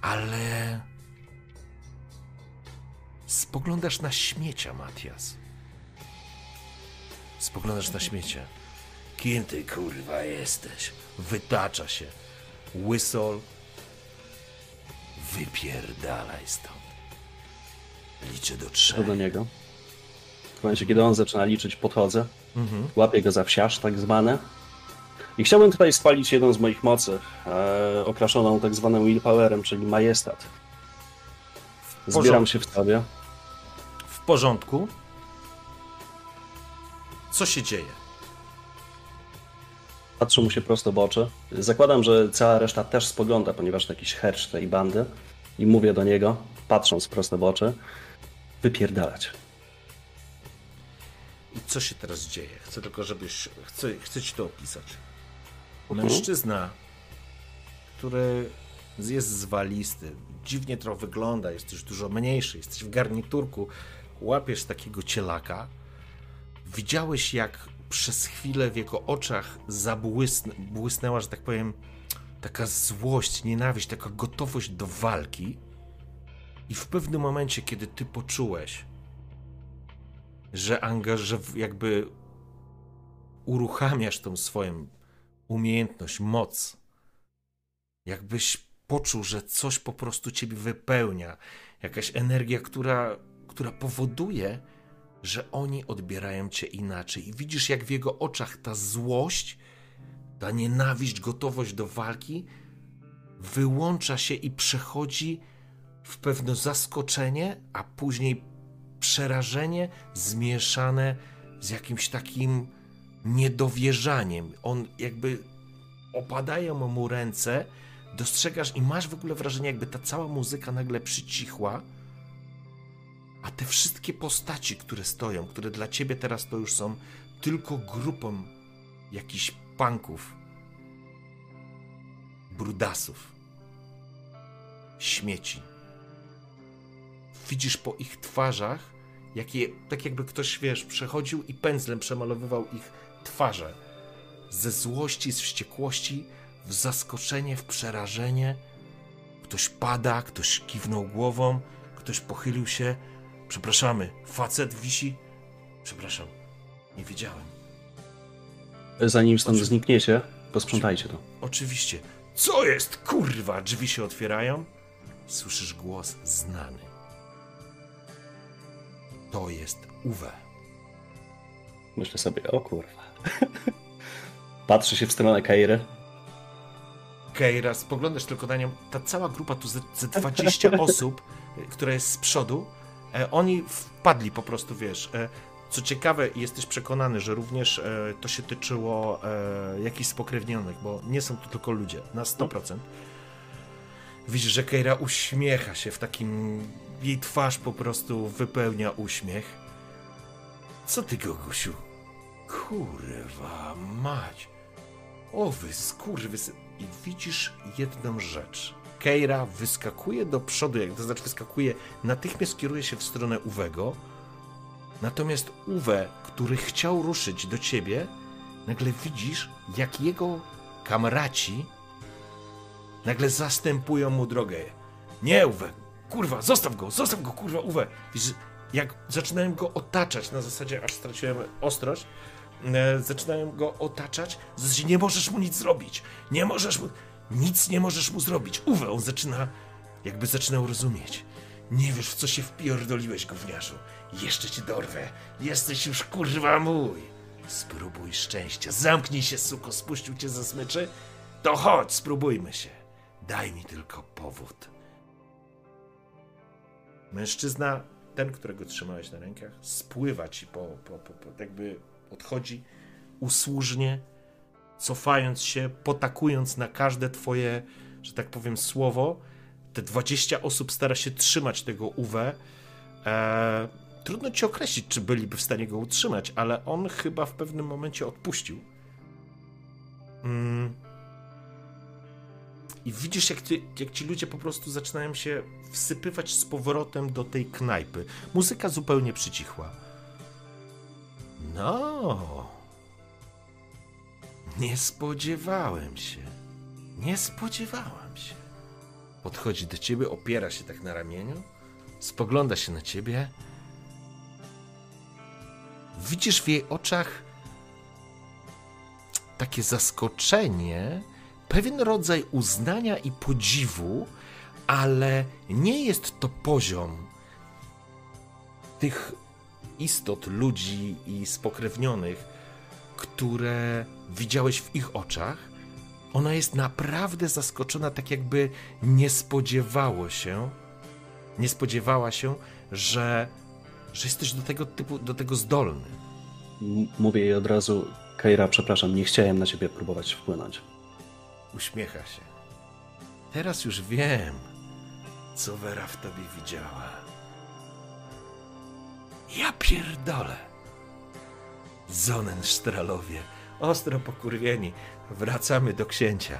ale... Spoglądasz na śmiecia, Matias. Spoglądasz na śmiecie. Kim ty kurwa jesteś? Wytacza się. Łysol. Wypierdalaj stąd. Liczę do trzech. Co do niego. W momencie, kiedy on zaczyna liczyć, podchodzę. Mhm. Łapię go za wsiarz, tak zwane. I chciałbym tutaj spalić jedną z moich mocy, e, okraszoną tak zwanym willpowerem, czyli majestat. Zbieram się w sobie. W porządku. Co się dzieje? Patrzę mu się prosto w oczy. Zakładam, że cała reszta też spogląda, ponieważ to jakiś hercz tej bandy. I mówię do niego, patrząc prosto w oczy, wypierdalać. I co się teraz dzieje? Chcę tylko, żebyś. Chcę, chcę ci to opisać. Mhm. Mężczyzna, który jest zwalisty, dziwnie trochę wygląda, jesteś dużo mniejszy, jesteś w garniturku, łapiesz takiego cielaka widziałeś, jak przez chwilę w jego oczach zabłysnęła, że tak powiem, taka złość, nienawiść, taka gotowość do walki. I w pewnym momencie, kiedy ty poczułeś, że angaż, jakby uruchamiasz tą swoją umiejętność, moc, jakbyś poczuł, że coś po prostu ciebie wypełnia, jakaś energia, która, która powoduje, że oni odbierają cię inaczej. I widzisz, jak w jego oczach ta złość, ta nienawiść, gotowość do walki wyłącza się i przechodzi w pewne zaskoczenie, a później przerażenie zmieszane z jakimś takim niedowierzaniem. On jakby opadają mu ręce, dostrzegasz i masz w ogóle wrażenie, jakby ta cała muzyka nagle przycichła a te wszystkie postaci, które stoją, które dla ciebie teraz to już są tylko grupą jakichś panków, brudasów, śmieci. Widzisz po ich twarzach, jakie, tak jakby ktoś, wiesz, przechodził i pędzlem przemalowywał ich twarze. Ze złości, z wściekłości, w zaskoczenie, w przerażenie. Ktoś pada, ktoś kiwnął głową, ktoś pochylił się. Przepraszamy, facet wisi. Przepraszam, nie wiedziałem. Zanim stąd Oczy... znikniecie, posprzątajcie to. Oczywiście. Co jest, kurwa? Drzwi się otwierają. Słyszysz głos znany. To jest Uwe. Myślę sobie, o kurwa. Patrzy się w stronę Kairy. Keira, spoglądasz tylko na nią. Ta cała grupa, tu ze, ze 20 osób, która jest z przodu, oni wpadli po prostu, wiesz. E, co ciekawe, jesteś przekonany, że również e, to się tyczyło e, jakichś spokrewnionych, bo nie są to tylko ludzie, na 100%. Widzisz, że Keira uśmiecha się w takim. Jej twarz po prostu wypełnia uśmiech. Co ty, Gogusiu? Kurwa, mać. O wy skurwysy. I widzisz jedną rzecz. Keira wyskakuje do przodu, jak to znaczy wyskakuje, natychmiast kieruje się w stronę Uwego. Natomiast Uwe, który chciał ruszyć do ciebie, nagle widzisz, jak jego kamraci nagle zastępują mu drogę. Nie, Uwe, kurwa, zostaw go, zostaw go, kurwa, Uwe. Widzisz, jak zaczynałem go otaczać na zasadzie, aż straciłem ostrość, e, zaczynają go otaczać, nie możesz mu nic zrobić, nie możesz mu, nic nie możesz mu zrobić. Uwe, on zaczyna, jakby zaczynał rozumieć. Nie wiesz, w co się wpierdoliłeś, gówniarzu. Jeszcze cię dorwę. Jesteś już kurwa mój. Spróbuj szczęścia. Zamknij się, suko. Spuścił cię ze smyczy? To chodź, spróbujmy się. Daj mi tylko powód. Mężczyzna, ten, którego trzymałeś na rękach, spływa ci po, po, po, po jakby odchodzi usłużnie, cofając się, potakując na każde twoje, że tak powiem, słowo. Te 20 osób stara się trzymać tego Uwe. Eee, trudno ci określić, czy byliby w stanie go utrzymać, ale on chyba w pewnym momencie odpuścił. Mm. I widzisz, jak, ty, jak ci ludzie po prostu zaczynają się wsypywać z powrotem do tej knajpy. Muzyka zupełnie przycichła. No. Nie spodziewałem się. Nie spodziewałam się. Podchodzi do ciebie, opiera się tak na ramieniu, spogląda się na ciebie. Widzisz w jej oczach takie zaskoczenie, pewien rodzaj uznania i podziwu, ale nie jest to poziom tych istot, ludzi i spokrewnionych, które widziałeś w ich oczach. Ona jest naprawdę zaskoczona, tak jakby nie spodziewało się, nie spodziewała się, że, że jesteś do tego typu, do tego zdolny. Mówię jej od razu, Keira, przepraszam, nie chciałem na ciebie próbować wpłynąć. Uśmiecha się. Teraz już wiem, co Wera w tobie widziała. Ja pierdolę. Zonenstralowie, ostro pokurwieni, wracamy do księcia.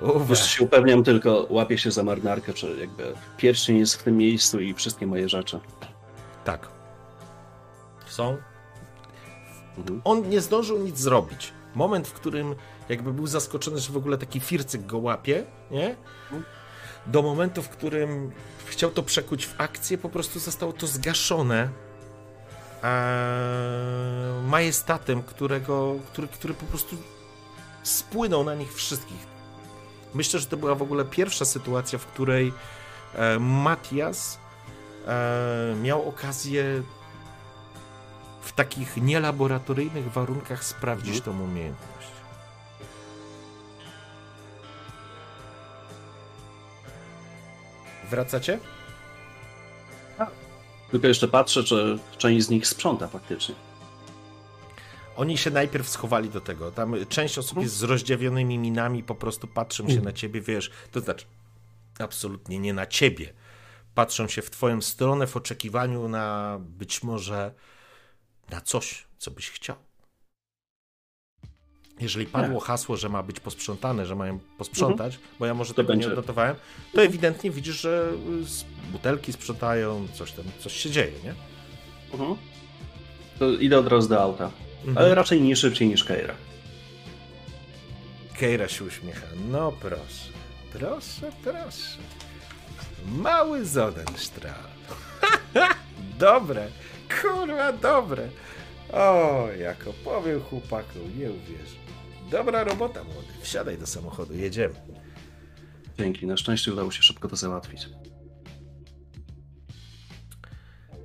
Uwe. Już się upewniam tylko, łapię się za marynarkę, czy jakby pierścień jest w tym miejscu i wszystkie moje rzeczy. Tak. Są. Mhm. On nie zdążył nic zrobić. Moment, w którym jakby był zaskoczony, że w ogóle taki fircyk go łapie, nie? Do momentu, w którym chciał to przekuć w akcję, po prostu zostało to zgaszone e, majestatem, którego, który, który po prostu spłynął na nich wszystkich. Myślę, że to była w ogóle pierwsza sytuacja, w której e, Matias e, miał okazję w takich nielaboratoryjnych warunkach sprawdzić mhm. tą umiejętność. Wracacie? Tylko jeszcze patrzę, czy część z nich sprząta faktycznie. Oni się najpierw schowali do tego. Tam część osób jest z rozdziawionymi minami, po prostu patrzą się na ciebie, wiesz, to znaczy absolutnie nie na ciebie. Patrzą się w twoją stronę w oczekiwaniu na być może na coś, co byś chciał. Jeżeli padło nie. hasło, że ma być posprzątane, że mają posprzątać, mhm. bo ja może to tego będzie. nie odnotowałem, to ewidentnie widzisz, że butelki sprzątają, coś tam, coś się dzieje, nie? Mhm. To idę od razu do auta. Mhm. Ale raczej nie szybciej niż Keira. Keira się uśmiecha. No proszę, proszę, proszę. Mały Zodenstrahl. dobre, kurwa, dobre. O, jak opowiem chłopaku, nie uwierzę. Dobra robota, młody. Wsiadaj do samochodu, jedziemy. Dzięki, na szczęście udało się szybko to załatwić.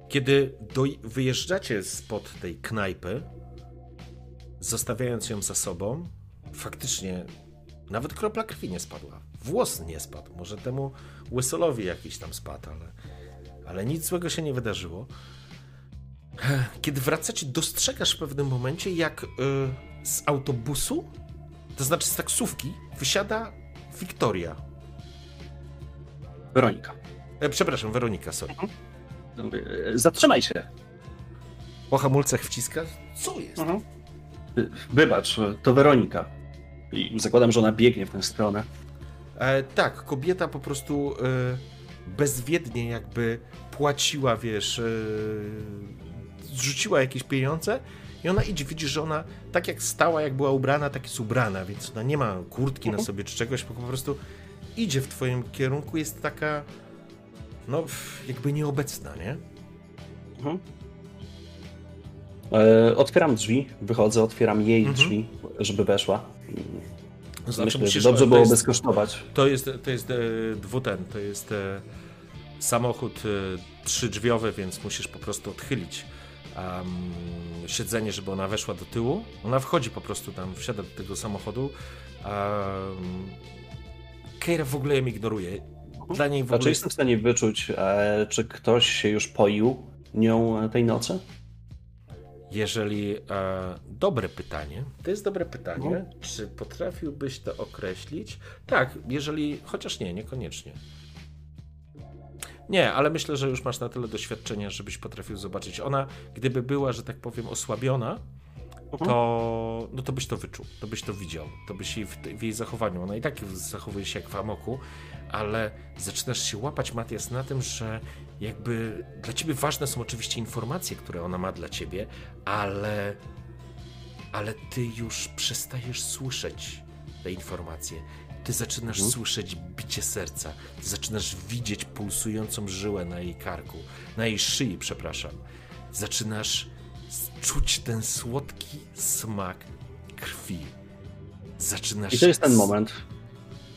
Kiedy do, wyjeżdżacie spod tej knajpy, zostawiając ją za sobą, faktycznie nawet kropla krwi nie spadła. Włos nie spadł. Może temu łysolowi jakiś tam spadł, ale, ale nic złego się nie wydarzyło. Kiedy wracacie, dostrzegasz w pewnym momencie, jak y, z autobusu, to znaczy z taksówki, wysiada Wiktoria. Weronika. E, przepraszam, Weronika, sorry. Mhm. E, zatrzymaj się. Po hamulcach wciska. Co jest? Mhm. Wybacz, to Weronika. I zakładam, że ona biegnie w tę stronę. E, tak, kobieta po prostu e, bezwiednie jakby płaciła, wiesz, e, zrzuciła jakieś pieniądze i ona idzie, widzisz, że ona tak jak stała, jak była ubrana, tak jest ubrana, więc ona nie ma kurtki na mhm. sobie czy czegoś, po prostu idzie w twoim kierunku, jest taka no jakby nieobecna, nie? Mhm. E, otwieram drzwi, wychodzę, otwieram jej mhm. drzwi, żeby weszła. Znaczy, Myślę, musisz, dobrze byłoby skosztować. To jest, to jest e, dwuten, to jest e, samochód e, trzydrzwiowy, więc musisz po prostu odchylić um, siedzenie, żeby ona weszła do tyłu. Ona wchodzi po prostu tam, wsiada do tego samochodu. Um, Keira w ogóle ją ignoruje. Dla niej w ogóle... A czy jestem w stanie wyczuć, e, czy ktoś się już poił nią tej nocy? Jeżeli. E, dobre pytanie. To jest dobre pytanie. No. Czy potrafiłbyś to określić? Tak, jeżeli. Chociaż nie, niekoniecznie. Nie, ale myślę, że już masz na tyle doświadczenia, żebyś potrafił zobaczyć. Ona, gdyby była, że tak powiem, osłabiona, mhm. to, no to byś to wyczuł, to byś to widział, to byś jej w, w jej zachowaniu, ona i tak zachowuje się jak w amoku, ale zaczynasz się łapać, Matias, na tym, że jakby dla ciebie ważne są oczywiście informacje, które ona ma dla ciebie, ale ale ty już przestajesz słyszeć te informacje. Ty zaczynasz mhm. słyszeć bicie serca, ty zaczynasz widzieć pulsującą żyłę na jej karku, na jej szyi, przepraszam. Zaczynasz czuć ten słodki smak krwi. Zaczynasz. I to jest ten moment.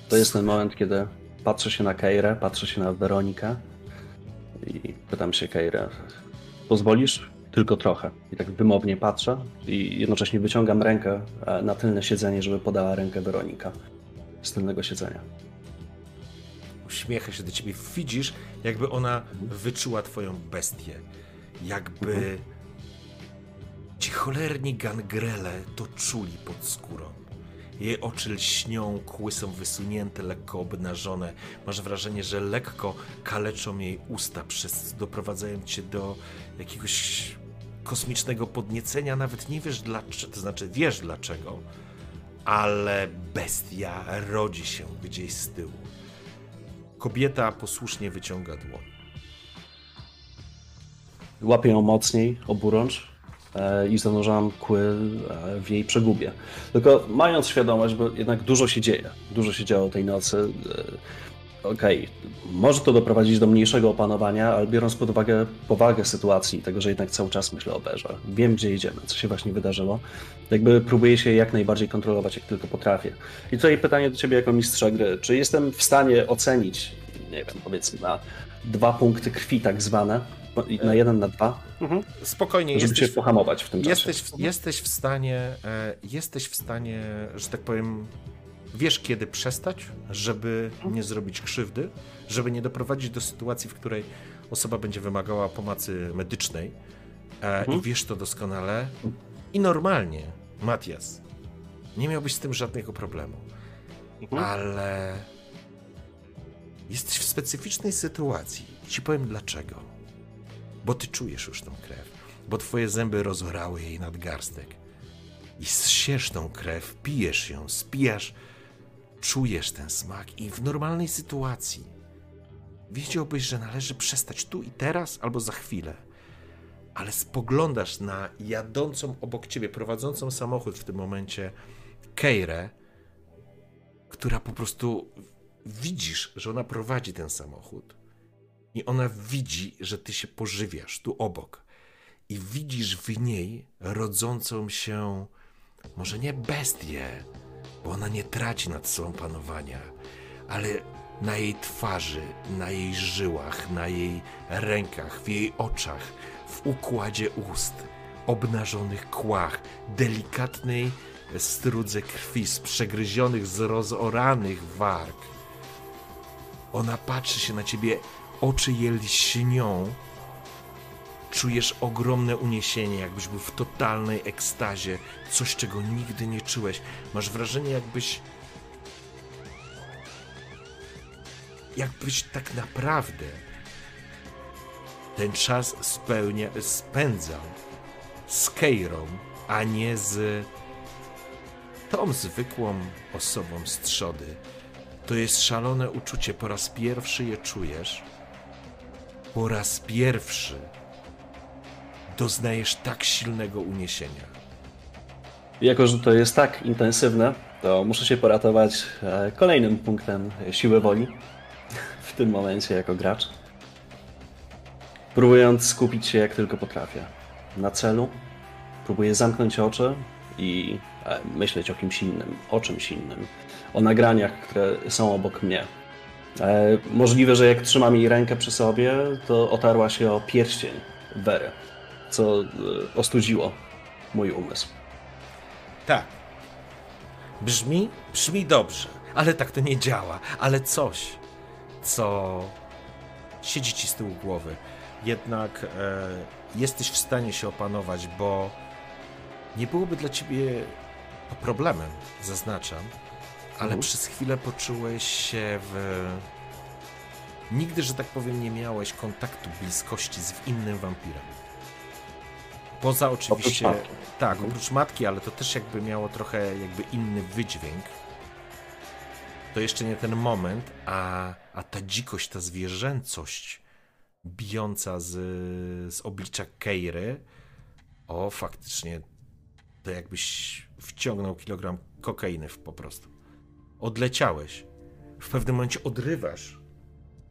To jest ten moment, kiedy patrzę się na Keirę, patrzę się na Weronikę i pytam się Keirę, pozwolisz? Tylko trochę. I tak wymownie patrzę i jednocześnie wyciągam rękę e, na tylne siedzenie, żeby podała rękę Weronika z tylnego siedzenia. Uśmiecha się do ciebie. Widzisz, jakby ona wyczuła twoją bestię. Jakby ci cholerni gangrele to czuli pod skórą. Jej oczy lśnią, kły są wysunięte, lekko obnażone. Masz wrażenie, że lekko kaleczą jej usta, przez doprowadzają cię do jakiegoś kosmicznego podniecenia. Nawet nie wiesz dlaczego, to znaczy wiesz dlaczego, ale bestia rodzi się gdzieś z tyłu. Kobieta posłusznie wyciąga dłoń. Łapię ją mocniej, oburącz E, i zanurzam kły e, w jej przegubie. Tylko mając świadomość, bo jednak dużo się dzieje, dużo się działo tej nocy. E, okej, okay, może to doprowadzić do mniejszego opanowania, ale biorąc pod uwagę powagę sytuacji, tego, że jednak cały czas myślę o Berze, wiem gdzie idziemy, co się właśnie wydarzyło, jakby próbuję się jak najbardziej kontrolować, jak tylko potrafię. I tutaj pytanie do Ciebie jako mistrza gry, czy jestem w stanie ocenić, nie wiem, powiedzmy na dwa punkty krwi tak zwane, na jeden, na dwa. Mhm. Spokojnie. Żeby jesteś, się pohamować w tym czasie. Jesteś, w, jesteś w stanie, e, jesteś w stanie, że tak powiem, wiesz kiedy przestać, żeby mhm. nie zrobić krzywdy, żeby nie doprowadzić do sytuacji, w której osoba będzie wymagała pomocy medycznej e, mhm. i wiesz to doskonale. I normalnie, Matias, nie miałbyś z tym żadnego problemu. Mhm. Ale jesteś w specyficznej sytuacji. I ci powiem dlaczego bo ty czujesz już tą krew, bo twoje zęby rozorały jej nadgarstek. i zsiesz tą krew, pijesz ją, spijasz, czujesz ten smak i w normalnej sytuacji wiedziałbyś, że należy przestać tu i teraz albo za chwilę. Ale spoglądasz na jadącą obok ciebie, prowadzącą samochód w tym momencie Keirę, która po prostu widzisz, że ona prowadzi ten samochód. I ona widzi, że ty się pożywiasz tu obok. I widzisz w niej rodzącą się, może nie bestię, bo ona nie traci nad sobą panowania, ale na jej twarzy, na jej żyłach, na jej rękach, w jej oczach, w układzie ust, obnażonych kłach, delikatnej strudze krwi, z przegryzionych, z rozoranych warg. Ona patrzy się na ciebie, oczy jej lśnią. Czujesz ogromne uniesienie, jakbyś był w totalnej ekstazie, coś czego nigdy nie czułeś. Masz wrażenie, jakbyś. Jakbyś tak naprawdę ten czas spełnia, spędzał z Keirą, a nie z tą zwykłą osobą z trzody. To jest szalone uczucie, po raz pierwszy je czujesz. Po raz pierwszy doznajesz tak silnego uniesienia. Jako, że to jest tak intensywne, to muszę się poratować e, kolejnym punktem siły woli w tym momencie jako gracz. Próbując skupić się jak tylko potrafię na celu, próbuję zamknąć oczy i e, myśleć o kimś innym, o czymś innym, o nagraniach, które są obok mnie. E, możliwe, że jak trzymam jej rękę przy sobie, to otarła się o pierścień Wery, co e, ostudziło mój umysł. Tak. Brzmi, brzmi dobrze, ale tak to nie działa. Ale coś, co siedzi ci z tyłu głowy, jednak e, jesteś w stanie się opanować, bo nie byłoby dla ciebie problemem, zaznaczam, ale mhm. przez chwilę poczułeś się w. Nigdy, że tak powiem, nie miałeś kontaktu, bliskości z innym wampirem. Poza oczywiście. Oprócz tak, mhm. oprócz matki, ale to też jakby miało trochę jakby inny wydźwięk. To jeszcze nie ten moment, a, a ta dzikość, ta zwierzęcość bijąca z, z oblicza Keiry, o, faktycznie to jakbyś wciągnął kilogram kokainy w po prostu. Odleciałeś. W pewnym momencie odrywasz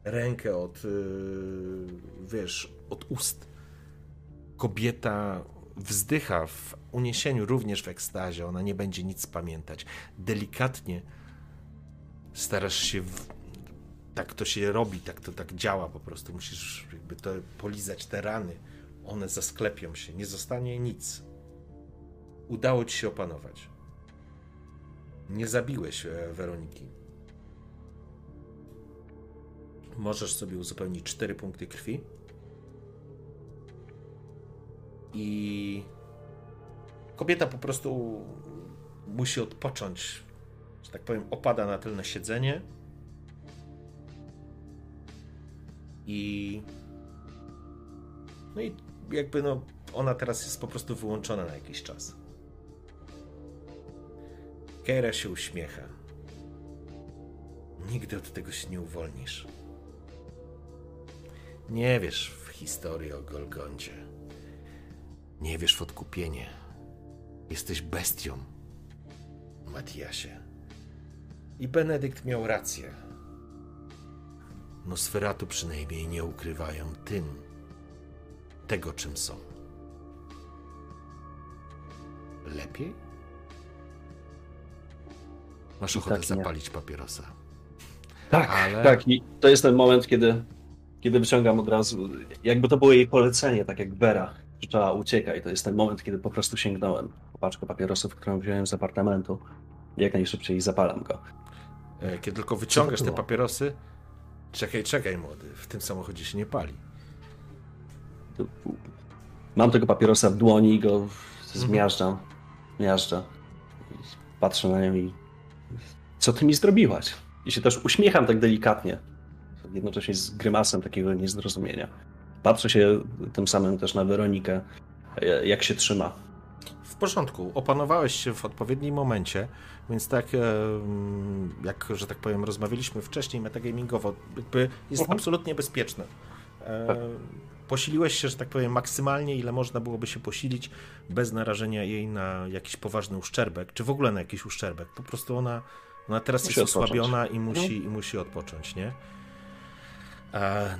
rękę od, yy, wiesz, od ust. Kobieta wzdycha w uniesieniu, również w ekstazie. Ona nie będzie nic pamiętać. Delikatnie starasz się. W... Tak to się robi, tak to tak działa po prostu. Musisz jakby to polizać te rany. One zasklepią się. Nie zostanie nic udało ci się opanować. Nie zabiłeś e, Weroniki. Możesz sobie uzupełnić 4 punkty krwi. I kobieta po prostu musi odpocząć, że tak powiem, opada na tylne siedzenie. I. No i jakby no, ona teraz jest po prostu wyłączona na jakiś czas. Kera się uśmiecha. Nigdy od tego się nie uwolnisz. Nie wiesz w historii o Golgondzie. Nie wiesz w odkupienie. Jesteś bestią, Matiasie. I Benedykt miał rację. Nosferatu przynajmniej nie ukrywają tym, tego czym są. Lepiej? Masz ochotę tak, zapalić nie. papierosa. Tak, Ale... tak. I to jest ten moment, kiedy, kiedy wyciągam od razu, jakby to było jej polecenie, tak jak Bera, trzeba uciekać. To jest ten moment, kiedy po prostu sięgnąłem po paczkę papierosów, którą wziąłem z apartamentu. Jak najszybciej zapalam go. E, kiedy tylko wyciągasz te papierosy, czekaj, czekaj młody, w tym samochodzie się nie pali. Mam tego papierosa w dłoni i go zmiażdżam. Miażdżę. Patrzę na nią i co ty mi zrobiłaś? I się też uśmiecham tak delikatnie, jednocześnie z grymasem takiego niezrozumienia. Patrzę się tym samym też na Weronikę, jak się trzyma. W porządku. Opanowałeś się w odpowiednim momencie, więc tak jak, że tak powiem, rozmawialiśmy wcześniej metagamingowo, jakby jest mhm. absolutnie bezpieczne. Tak. Posiliłeś się, że tak powiem, maksymalnie, ile można byłoby się posilić, bez narażenia jej na jakiś poważny uszczerbek, czy w ogóle na jakiś uszczerbek. Po prostu ona, ona teraz musi jest osłabiona i musi, mhm. i musi odpocząć, nie?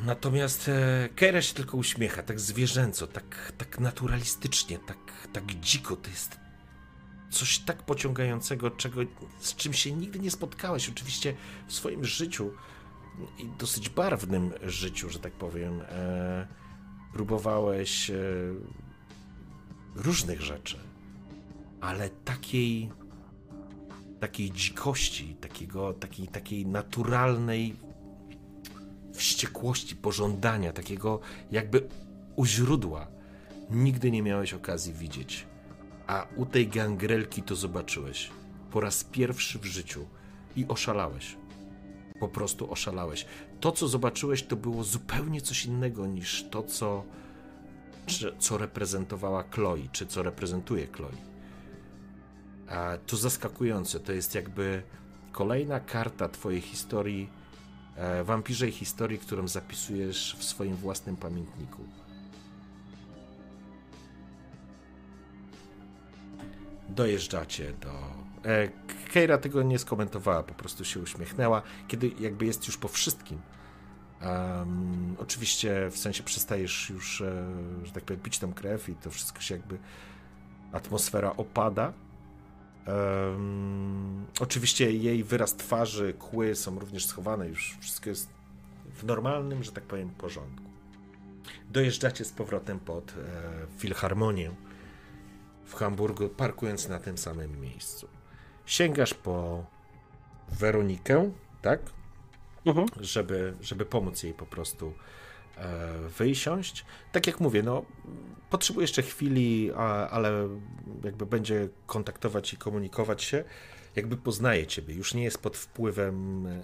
Natomiast e, Keira się tylko uśmiecha, tak zwierzęco, tak, tak naturalistycznie, tak, tak dziko. To jest coś tak pociągającego, czego, z czym się nigdy nie spotkałeś. Oczywiście w swoim życiu i dosyć barwnym życiu, że tak powiem, e, próbowałeś e, różnych rzeczy, ale takiej takiej dzikości, takiego, takiej, takiej naturalnej wściekłości, pożądania, takiego jakby u źródła nigdy nie miałeś okazji widzieć. A u tej gangrelki to zobaczyłeś po raz pierwszy w życiu i oszalałeś. Po prostu oszalałeś. To, co zobaczyłeś, to było zupełnie coś innego niż to, co, czy, co reprezentowała Chloe, czy co reprezentuje Chloe. A to zaskakujące. To jest jakby kolejna karta Twojej historii wampirzej historii, którą zapisujesz w swoim własnym pamiętniku. Dojeżdżacie do. E, Keira tego nie skomentowała, po prostu się uśmiechnęła, kiedy jakby jest już po wszystkim. Um, oczywiście w sensie przestajesz już, e, że tak powiem, pić tą krew i to wszystko się jakby atmosfera opada Um, oczywiście jej wyraz twarzy, kły są również schowane, już wszystko jest w normalnym, że tak powiem, porządku. Dojeżdżacie z powrotem pod e, Filharmonię w Hamburgu, parkując na tym samym miejscu. Sięgasz po Weronikę, tak? Mhm. Żeby, żeby pomóc jej po prostu E, wysiąść. Tak jak mówię, no, potrzebuje jeszcze chwili, ale jakby będzie kontaktować i komunikować się, jakby poznaje ciebie. Już nie jest pod wpływem e,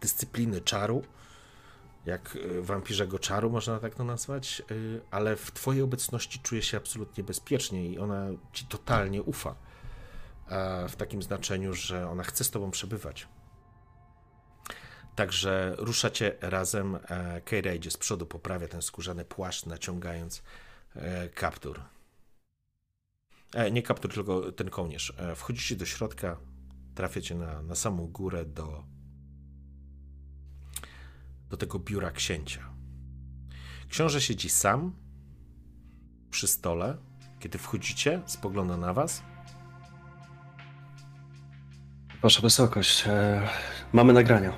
dyscypliny czaru, jak e, wampirzego czaru, można tak to nazwać, ale w twojej obecności czuje się absolutnie bezpiecznie i ona ci totalnie ufa. W takim znaczeniu, że ona chce z tobą przebywać. Także ruszacie razem. E, Keira idzie z przodu, poprawia ten skórzany płaszcz, naciągając e, kaptur. E, nie kaptur, tylko ten kołnierz. Wchodzicie do środka, trafiacie na, na samą górę do, do tego biura księcia. Książę siedzi sam przy stole. Kiedy wchodzicie, spogląda na was. Wasza wysokość, e, mamy nagrania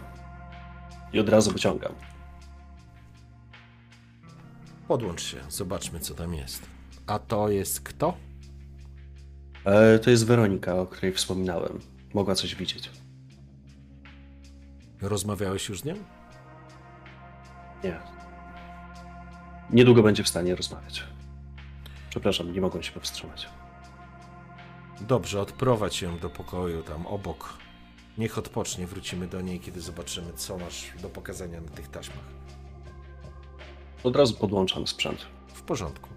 i od razu wyciągam. Podłącz się, zobaczmy co tam jest. A to jest kto? E, to jest Weronika, o której wspominałem. Mogła coś widzieć. Rozmawiałeś już z nią? Nie. Niedługo będzie w stanie rozmawiać. Przepraszam, nie mogłem się powstrzymać. Dobrze, odprowadź ją do pokoju tam obok. Niech odpocznie, wrócimy do niej, kiedy zobaczymy, co masz do pokazania na tych taśmach. Od razu podłączam sprzęt. W porządku.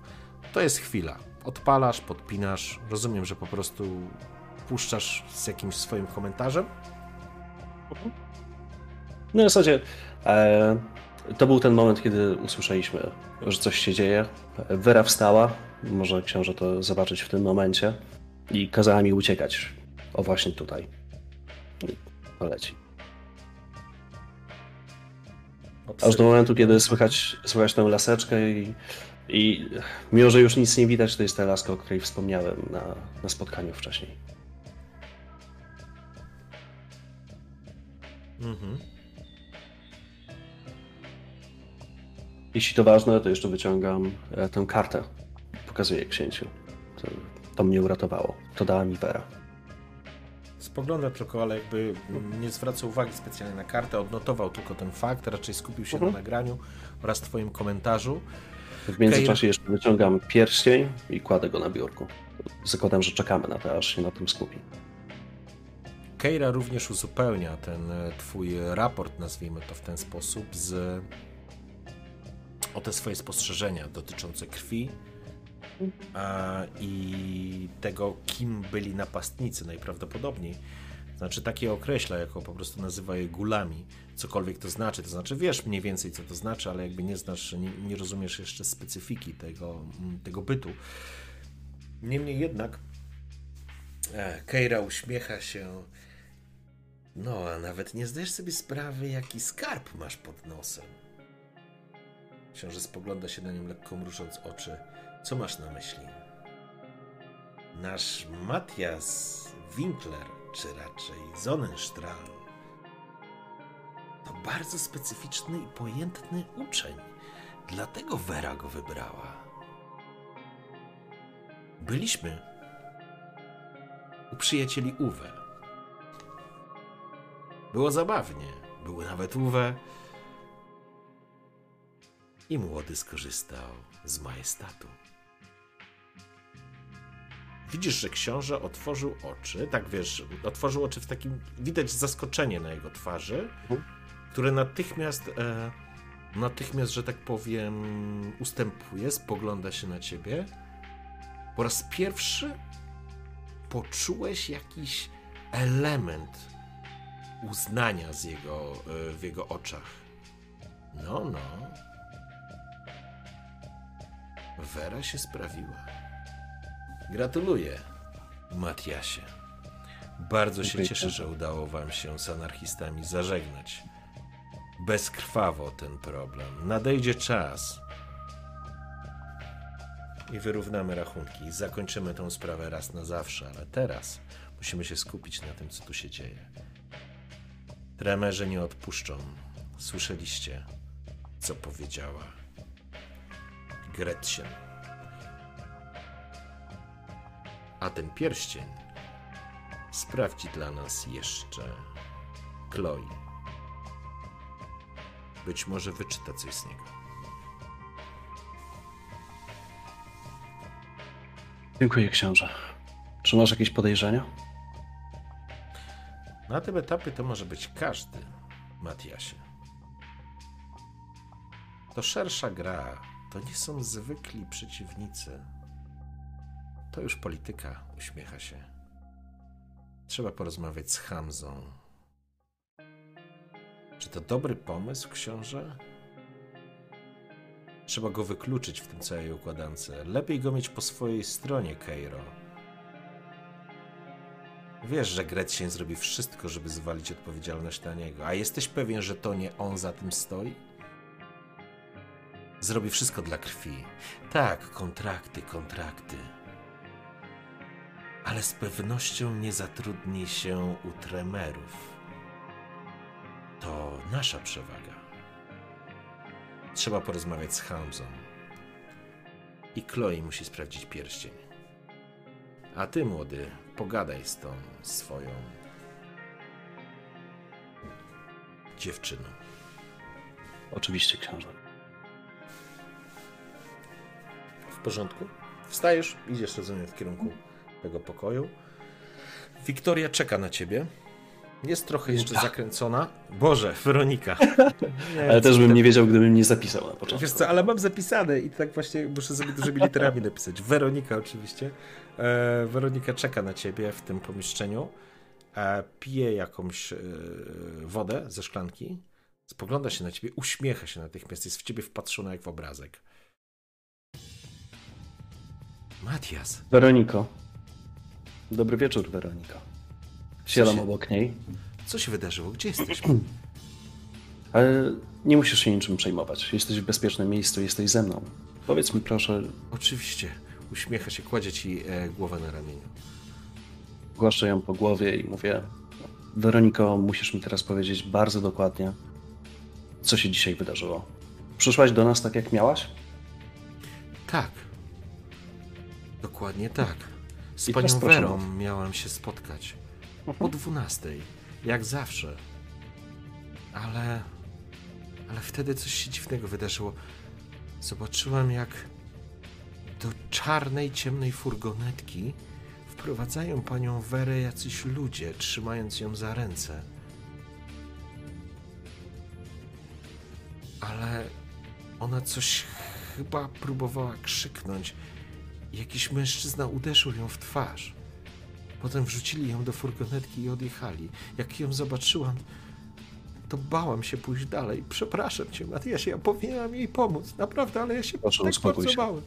To jest chwila. Odpalasz, podpinasz. Rozumiem, że po prostu puszczasz z jakimś swoim komentarzem. No w zasadzie e, to był ten moment, kiedy usłyszeliśmy, że coś się dzieje. Wera wstała, może książę to zobaczyć w tym momencie i kazała mi uciekać. O właśnie tutaj poleci. Aż do momentu, kiedy słychać, słychać tę laseczkę i, i mimo, że już nic nie widać, to jest ta laska, o której wspomniałem na, na spotkaniu wcześniej. Mhm. Jeśli to ważne, to jeszcze wyciągam e, tę kartę. Pokazuję księciu. To, to mnie uratowało. To dała mi Vera spogląda tylko, ale jakby nie zwraca uwagi specjalnie na kartę, odnotował tylko ten fakt, raczej skupił się mhm. na nagraniu oraz twoim komentarzu. W międzyczasie jeszcze wyciągam pierścień i kładę go na biurku. Zakładam, że czekamy na to, aż się na tym skupi. Keira również uzupełnia ten e, twój raport, nazwijmy to w ten sposób, z o te swoje spostrzeżenia dotyczące krwi, i tego, kim byli napastnicy najprawdopodobniej. Znaczy takie określa, jako po prostu nazywa je gulami, cokolwiek to znaczy. To znaczy wiesz mniej więcej, co to znaczy, ale jakby nie znasz, nie, nie rozumiesz jeszcze specyfiki tego, mm, tego bytu. Niemniej jednak e, Keira uśmiecha się. No, a nawet nie zdajesz sobie sprawy, jaki skarb masz pod nosem. Książę spogląda się na nią lekko mrużąc oczy. Co masz na myśli? Nasz Matthias Winkler, czy raczej Sonnenstrahl, to bardzo specyficzny i pojętny uczeń. Dlatego Vera go wybrała. Byliśmy u przyjacieli Uwe. Było zabawnie. Były nawet Uwe. I młody skorzystał z majestatu. Widzisz, że książę otworzył oczy, tak wiesz, otworzył oczy w takim, widać zaskoczenie na jego twarzy, mhm. które natychmiast, e, natychmiast, że tak powiem, ustępuje, spogląda się na ciebie. Po raz pierwszy poczułeś jakiś element uznania z jego, e, w jego oczach. No, no. Wera się sprawiła. Gratuluję, Matiasie. Bardzo się cieszę, że udało wam się z anarchistami zażegnać. Bezkrwawo ten problem. Nadejdzie czas. I wyrównamy rachunki. Zakończymy tę sprawę raz na zawsze, ale teraz musimy się skupić na tym, co tu się dzieje. Tremerzy nie odpuszczą. Słyszeliście, co powiedziała Gretchen. A ten pierścień sprawdzi dla nas jeszcze Chloe. Być może wyczyta coś z niego. Dziękuję, książę. Czy masz jakieś podejrzenia? Na tym etapie to może być każdy, Matiasie. To szersza gra, to nie są zwykli przeciwnicy. To już polityka, uśmiecha się. Trzeba porozmawiać z Hamzą. Czy to dobry pomysł, książę? Trzeba go wykluczyć w tym całej układance. Lepiej go mieć po swojej stronie, Keiro. Wiesz, że Gretchen zrobi wszystko, żeby zwalić odpowiedzialność na niego, a jesteś pewien, że to nie on za tym stoi? Zrobi wszystko dla krwi. Tak, kontrakty, kontrakty ale z pewnością nie zatrudni się u tremerów. To nasza przewaga. Trzeba porozmawiać z Hamzą. I Chloe musi sprawdzić pierścień. A ty, młody, pogadaj z tą swoją dziewczyną. Oczywiście, książę. W porządku? Wstajesz, idziesz rozumiem w kierunku tego pokoju. Wiktoria czeka na ciebie. Jest trochę jeszcze tak. zakręcona. Boże, Weronika. Nie, ale też bym nie wiedział, gdybym nie zapisał na początku. Wiesz co, ale mam zapisane i tak właśnie muszę sobie dużymi literami napisać. Weronika oczywiście. E, Weronika czeka na ciebie w tym pomieszczeniu. E, pije jakąś e, wodę ze szklanki. Spogląda się na ciebie, uśmiecha się natychmiast. Jest w ciebie wpatrzona jak w obrazek. Matias. Weroniko. Dobry wieczór, Weronika. Siadam się... obok niej. Co się wydarzyło? Gdzie jesteśmy? Ale nie musisz się niczym przejmować. Jesteś w bezpiecznym miejscu, jesteś ze mną. Powiedz mi proszę. Oczywiście. Uśmiecha się, kładzie ci e, głowę na ramieniu. Głaszczę ją po głowie i mówię: Weroniko, musisz mi teraz powiedzieć bardzo dokładnie, co się dzisiaj wydarzyło. Przyszłaś do nas tak, jak miałaś? Tak. Dokładnie tak. Z panią Werą miałam się spotkać. Po dwunastej. Jak zawsze. Ale... Ale wtedy coś się dziwnego wydarzyło. Zobaczyłam, jak do czarnej, ciemnej furgonetki wprowadzają panią Werę jacyś ludzie, trzymając ją za ręce. Ale ona coś chyba próbowała krzyknąć jakiś mężczyzna uderzył ją w twarz. Potem wrzucili ją do furgonetki i odjechali. Jak ją zobaczyłam, to bałam się pójść dalej. Przepraszam cię, Matiasie, ja powinienem jej pomóc. Naprawdę, ale ja się Proszę, tak bardzo się. bałem.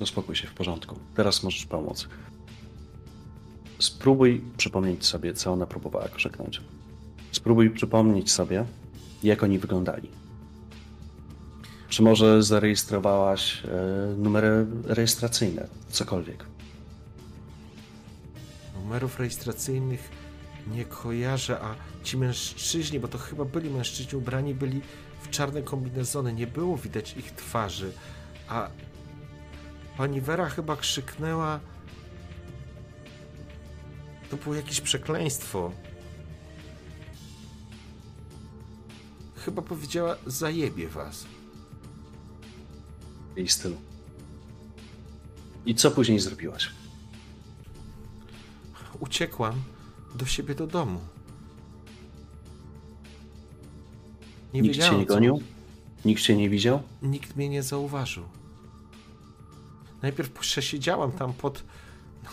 Uspokój się, w porządku. Teraz możesz pomóc. Spróbuj przypomnieć sobie, co ona próbowała krzyknąć. Spróbuj przypomnieć sobie, jak oni wyglądali. Czy może zarejestrowałaś e, numery rejestracyjne, cokolwiek? Numerów rejestracyjnych nie kojarzę, a ci mężczyźni, bo to chyba byli mężczyźni ubrani, byli w czarne kombinezony, nie było widać ich twarzy, a pani Wera chyba krzyknęła to było jakieś przekleństwo. Chyba powiedziała zajebie was. I stylu. I co później zrobiłaś? Uciekłam do siebie do domu. Nie Nikt cię nie gonił? Nikt cię nie widział? Nikt mnie nie zauważył. Najpierw przesiedziałam tam pod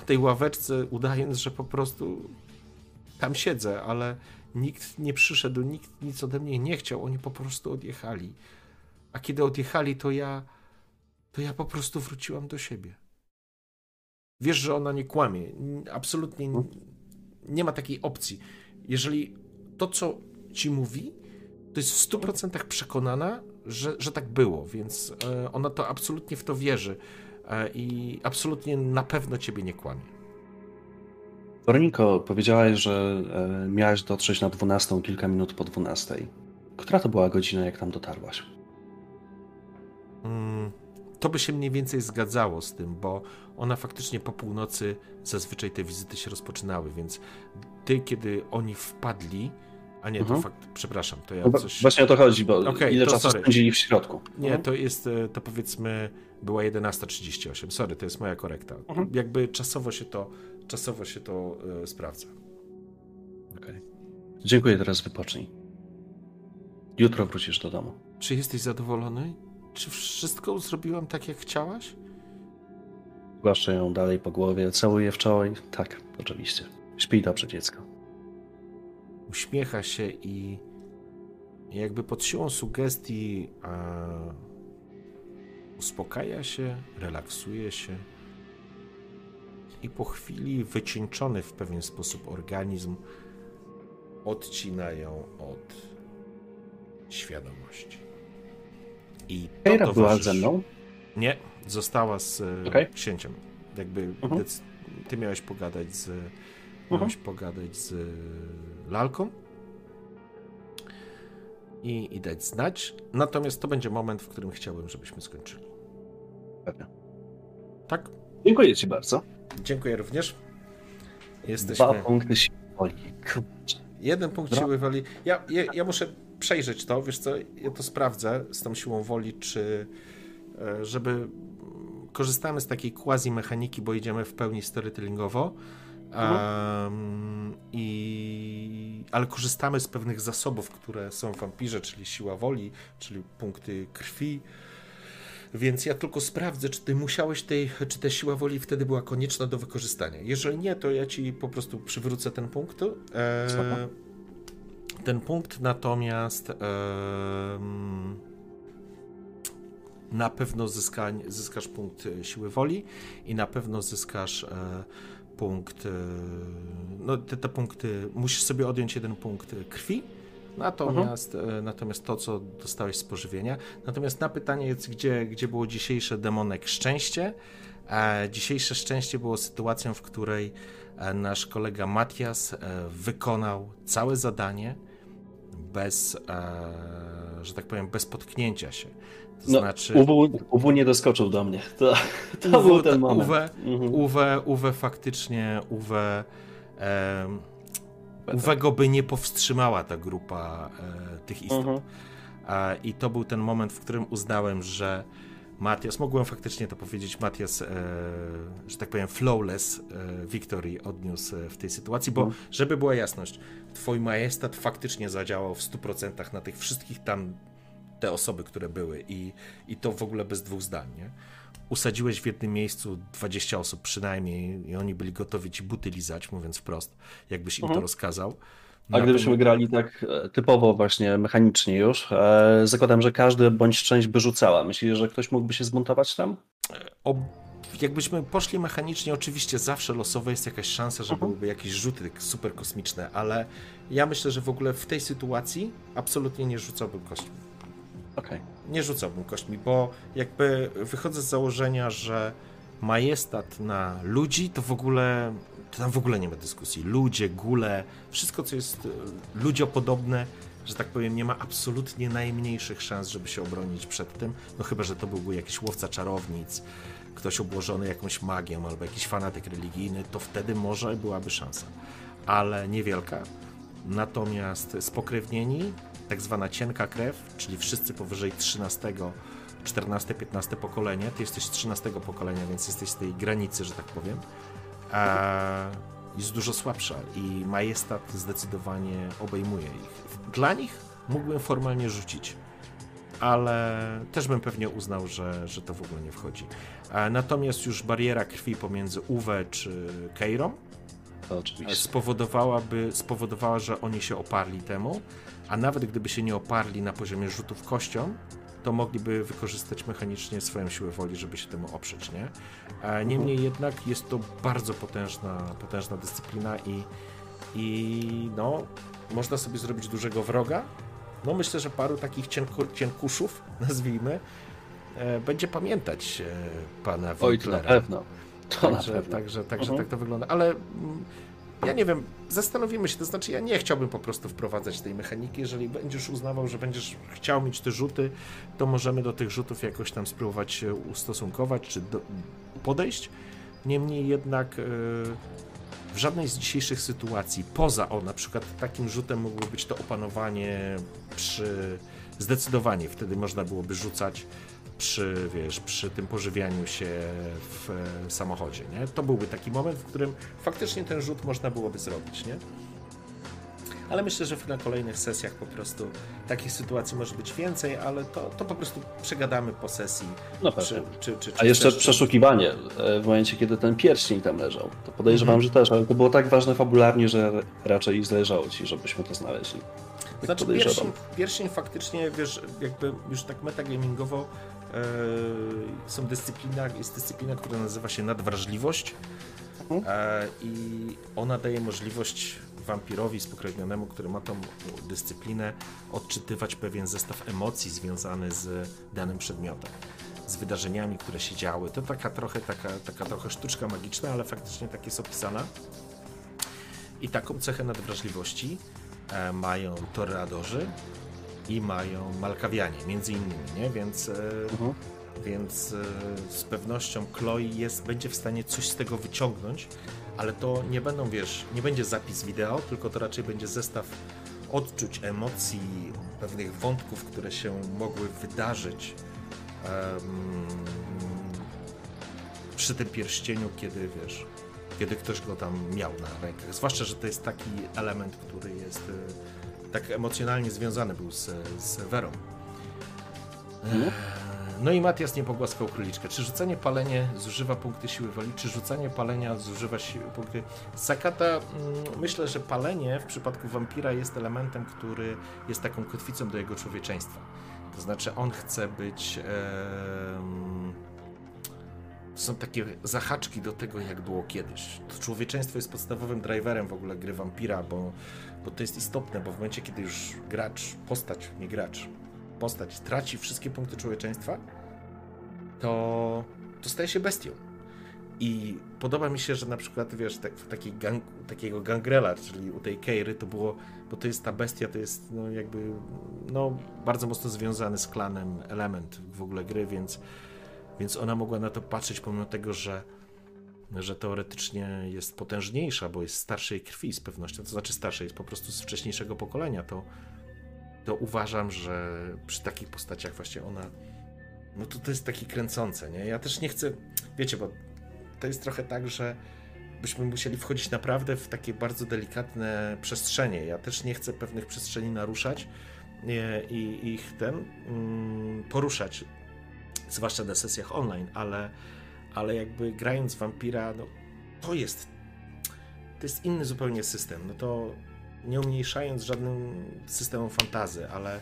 tej ławeczce, udając, że po prostu tam siedzę, ale nikt nie przyszedł, nikt nic ode mnie nie chciał, oni po prostu odjechali. A kiedy odjechali, to ja, to ja po prostu wróciłam do siebie. Wiesz, że ona nie kłamie. Absolutnie nie ma takiej opcji. Jeżeli to, co ci mówi, to jest w 100% przekonana, że, że tak było, więc e, ona to absolutnie w to wierzy. E, i absolutnie na pewno ciebie nie kłamie. Weroniko, powiedziałaś, że e, miałaś dotrzeć na 12 kilka minut po 12. Która to była godzina, jak tam dotarłaś? Hmm, to by się mniej więcej zgadzało z tym, bo ona faktycznie po północy zazwyczaj te wizyty się rozpoczynały, więc ty, kiedy oni wpadli, a nie, mhm. to fakt, przepraszam, to ja no, coś... Właśnie o to chodzi, bo okay, ile czasu sorry. spędzili w środku? Nie, mhm. to jest, e, to powiedzmy była 11.38. Sorry, to jest moja korekta. Mhm. Jakby czasowo się to, czasowo się to y, sprawdza. Okej. Okay. Dziękuję, teraz wypocznij. Jutro wrócisz do domu. Czy jesteś zadowolony? Czy wszystko zrobiłam tak, jak chciałaś? Głaszczę ją dalej po głowie, całuję w czoło i tak, oczywiście. Śpij dobrze, dziecko. Uśmiecha się i jakby pod siłą sugestii uspokaja się, relaksuje się i po chwili wycieńczony w pewien sposób organizm odcina ją od świadomości. I to Keira była ze mną? Nie, została z e, okay. księciem. Jakby uh mhm. -huh. ty miałeś pogadać z uh mhm. -huh. miałeś pogadać z lalką i, i dać znać. Natomiast to będzie moment, w którym chciałbym, żebyśmy skończyli. Pewnie. Tak? Dziękuję Ci bardzo. Dziękuję również. Jesteśmy... Dwa punkty siły woli. Jeden punkt siły woli. Ja, ja, ja, muszę przejrzeć to, wiesz co, ja to sprawdzę z tą siłą woli, czy e, żeby korzystamy z takiej quasi mechaniki, bo idziemy w pełni storytellingowo. Um, i, ale korzystamy z pewnych zasobów, które są w wampirze, czyli siła woli, czyli punkty krwi, więc ja tylko sprawdzę, czy ty musiałeś tej, czy ta siła woli wtedy była konieczna do wykorzystania. Jeżeli nie, to ja ci po prostu przywrócę ten punkt. E, ten punkt natomiast e, na pewno zyska, zyskasz punkt siły woli i na pewno zyskasz e, punkt. E, no, te, te punkty musisz sobie odjąć jeden punkt krwi Natomiast, mhm. natomiast to, co dostałeś z pożywienia. Natomiast na pytanie, gdzie, gdzie było dzisiejsze demonek szczęście, e, dzisiejsze szczęście było sytuacją, w której e, nasz kolega Matias e, wykonał całe zadanie bez, e, że tak powiem, bez potknięcia się. To no, znaczy. Uwu, Uwu nie doskoczył do mnie. To, to Uwe, był ten moment. Uwe, mhm. Uwe, Uwe faktycznie, Uwe. E, Uwego by nie powstrzymała ta grupa e, tych istot. Mhm. E, I to był ten moment, w którym uznałem, że Matias, mogłem faktycznie to powiedzieć, Matias, e, że tak powiem, flawless e, victory odniósł w tej sytuacji, bo mhm. żeby była jasność, twój majestat faktycznie zadziałał w 100% na tych wszystkich tam te osoby, które były i, i to w ogóle bez dwóch zdań, nie? usadziłeś w jednym miejscu 20 osób przynajmniej i oni byli gotowi ci buty lizać, mówiąc wprost, jakbyś im to mhm. rozkazał. A gdybyśmy grali tak e, typowo właśnie mechanicznie już, e, zakładam, że każdy bądź część by rzucała. Myślisz, że ktoś mógłby się zmontować tam? O, jakbyśmy poszli mechanicznie, oczywiście zawsze losowo jest jakaś szansa, że mhm. byłyby jakieś rzuty super kosmiczne, ale ja myślę, że w ogóle w tej sytuacji absolutnie nie rzucałbym kośćmi. Okej. Okay. Nie rzucałbym kośćmi, bo jakby wychodzę z założenia, że majestat na ludzi to w ogóle tam w ogóle nie ma dyskusji. Ludzie, gule, wszystko co jest e, ludziopodobne, że tak powiem, nie ma absolutnie najmniejszych szans, żeby się obronić przed tym. No chyba, że to byłby jakiś łowca czarownic, ktoś obłożony jakąś magią albo jakiś fanatyk religijny, to wtedy może byłaby szansa. Ale niewielka. Natomiast spokrewnieni, tak zwana cienka krew, czyli wszyscy powyżej 13, 14, 15 pokolenie, ty jesteś 13 pokolenia, więc jesteś z tej granicy, że tak powiem, jest dużo słabsza i majestat zdecydowanie obejmuje ich. Dla nich mógłbym formalnie rzucić, ale też bym pewnie uznał, że, że to w ogóle nie wchodzi. Natomiast już bariera krwi pomiędzy Uwe czy Keirą spowodowałaby, spowodowała, że oni się oparli temu, a nawet gdyby się nie oparli na poziomie rzutów kością, to mogliby wykorzystać mechanicznie swoją siłę woli, żeby się temu oprzeć, nie? Niemniej mhm. jednak jest to bardzo potężna, potężna dyscyplina i, i no, można sobie zrobić dużego wroga. No myślę, że paru takich cienku, cienkuszów, nazwijmy, e, będzie pamiętać e, pana Oj, to na pewno. To także, na pewno. także, także -huh. tak to wygląda. Ale mm, ja nie wiem, zastanowimy się, to znaczy ja nie chciałbym po prostu wprowadzać tej mechaniki, jeżeli będziesz uznawał, że będziesz chciał mieć te rzuty, to możemy do tych rzutów jakoś tam spróbować się ustosunkować, czy do, podejść. Niemniej jednak yy, w żadnej z dzisiejszych sytuacji, poza o na przykład takim rzutem mogło być to opanowanie przy zdecydowanie, wtedy można byłoby rzucać przy, wiesz, przy tym pożywianiu się w e, samochodzie, nie? To byłby taki moment, w którym faktycznie ten rzut można byłoby zrobić, nie? Ale myślę, że na kolejnych sesjach po prostu takich sytuacji może być więcej, ale to, to po prostu przegadamy po sesji. No czy, czy, czy, A jeszcze przeszukiwanie e, w momencie, kiedy ten pierścień tam leżał. To podejrzewam, mhm. że też, ale to było tak ważne fabularnie, że raczej zależało ci, żebyśmy to znaleźli. Tak znaczy pierścień, pierścień faktycznie, wiesz, jakby już tak metagamingowo E, są dyscyplina, jest dyscyplina, która nazywa się nadwrażliwość mhm. e, i ona daje możliwość wampirowi spokrewnionemu, który ma tą dyscyplinę, odczytywać pewien zestaw emocji związany z danym przedmiotem, z wydarzeniami, które się działy. To taka trochę, taka, taka trochę sztuczka magiczna, ale faktycznie tak jest opisana. I taką cechę nadwrażliwości e, mają toreadorzy, i mają Malkawianie, między innymi, nie? Więc, e. Mhm. więc e, z pewnością Chloe jest, będzie w stanie coś z tego wyciągnąć, ale to nie będą, wiesz, nie będzie zapis wideo, tylko to raczej będzie zestaw odczuć, emocji, pewnych wątków, które się mogły wydarzyć um, przy tym pierścieniu, kiedy, wiesz, kiedy ktoś go tam miał na rękach. Zwłaszcza, że to jest taki element, który jest e, tak emocjonalnie związany był z, z Werą. Mhm. No i Matias nie pogłaskał króliczkę. Czy rzucanie palenie zużywa punkty siły woli, czy rzucanie palenia zużywa siły, punkty... Sakata, mm, myślę, że palenie w przypadku wampira jest elementem, który jest taką kotwicą do jego człowieczeństwa. To znaczy on chce być... są takie zahaczki do tego, jak było kiedyś. To człowieczeństwo jest podstawowym driverem w ogóle gry wampira, bo bo to jest istotne, bo w momencie, kiedy już gracz, postać, nie gracz, postać traci wszystkie punkty człowieczeństwa, to, to staje się bestią. I podoba mi się, że na przykład, wiesz, tak, taki gang, takiego gangrela, czyli u tej Keiry to było, bo to jest ta bestia, to jest no jakby, no bardzo mocno związany z klanem element w ogóle gry, więc, więc ona mogła na to patrzeć pomimo tego, że że teoretycznie jest potężniejsza, bo jest starszej krwi z pewnością, to znaczy starszej, jest po prostu z wcześniejszego pokolenia, to, to uważam, że przy takich postaciach właśnie ona, no to to jest takie kręcące, nie? Ja też nie chcę, wiecie, bo to jest trochę tak, że byśmy musieli wchodzić naprawdę w takie bardzo delikatne przestrzenie. Ja też nie chcę pewnych przestrzeni naruszać i ich ten mm, poruszać zwłaszcza na sesjach online, ale, ale jakby grając wampira, no to jest to jest inny zupełnie system. No to nie umniejszając żadnym systemom fantazy, ale,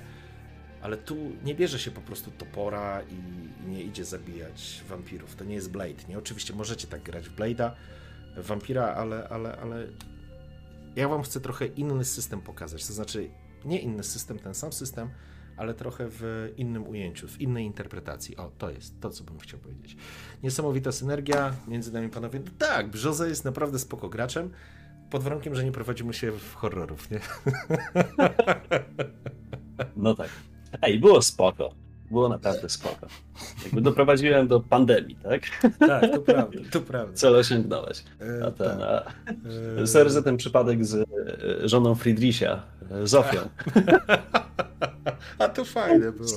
ale tu nie bierze się po prostu topora i, nie idzie zabijać wampirów. To nie jest Blade. Nie, oczywiście możecie tak grać w Blade'a, w Vampira, ale, ale, ale ja wam chcę trochę inny system pokazać. To znaczy, nie inny system, ten sam system, ale trochę w innym ujęciu, w innej interpretacji. O, to jest to, co bym chciał powiedzieć. Niesamowita synergia między nami, panowie. No tak, Brzoza jest naprawdę spoko graczem, pod warunkiem, że nie prowadzimy się w horrorów, nie? No tak. Ej, było spoko. Było naprawdę spoko. Jakby doprowadziłem do pandemii, tak? Tak, to prawda, to prawda. Cel osiągnąłeś. E, A ten, tak. a... Sorry za ten przypadek z e, żoną Friedricha, e, Zofią. A to fajne było.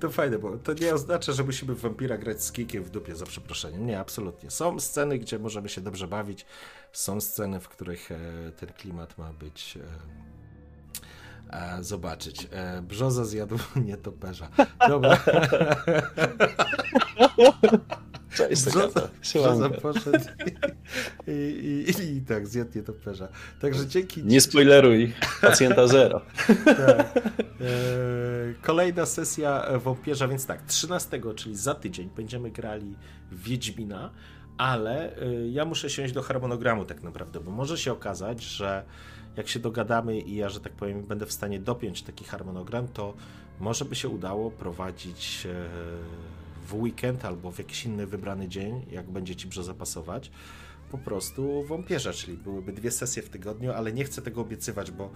To fajne było. To nie oznacza, że musimy w wampira grać z kikiem w dupie, za przeproszeniem. Nie, absolutnie. Są sceny, gdzie możemy się dobrze bawić. Są sceny, w których e, ten klimat ma być e, zobaczyć. E, brzoza zjadł nietoperza. Dobra. Cześć, Brzoza, brzoza poszedł i, i, i, i tak zjadł nietoperza. Także dzięki... Nie spoileruj pacjenta zero. tak. E, kolejna sesja Wampierza, więc tak, 13, czyli za tydzień będziemy grali w Wiedźmina, ale e, ja muszę siąść do harmonogramu tak naprawdę, bo może się okazać, że jak się dogadamy i ja, że tak powiem, będę w stanie dopiąć taki harmonogram, to może by się udało prowadzić e, w weekend albo w jakiś inny wybrany dzień, jak będzie ci brzo zapasować, po prostu wąpierza, czyli byłyby dwie sesje w tygodniu, ale nie chcę tego obiecywać, bo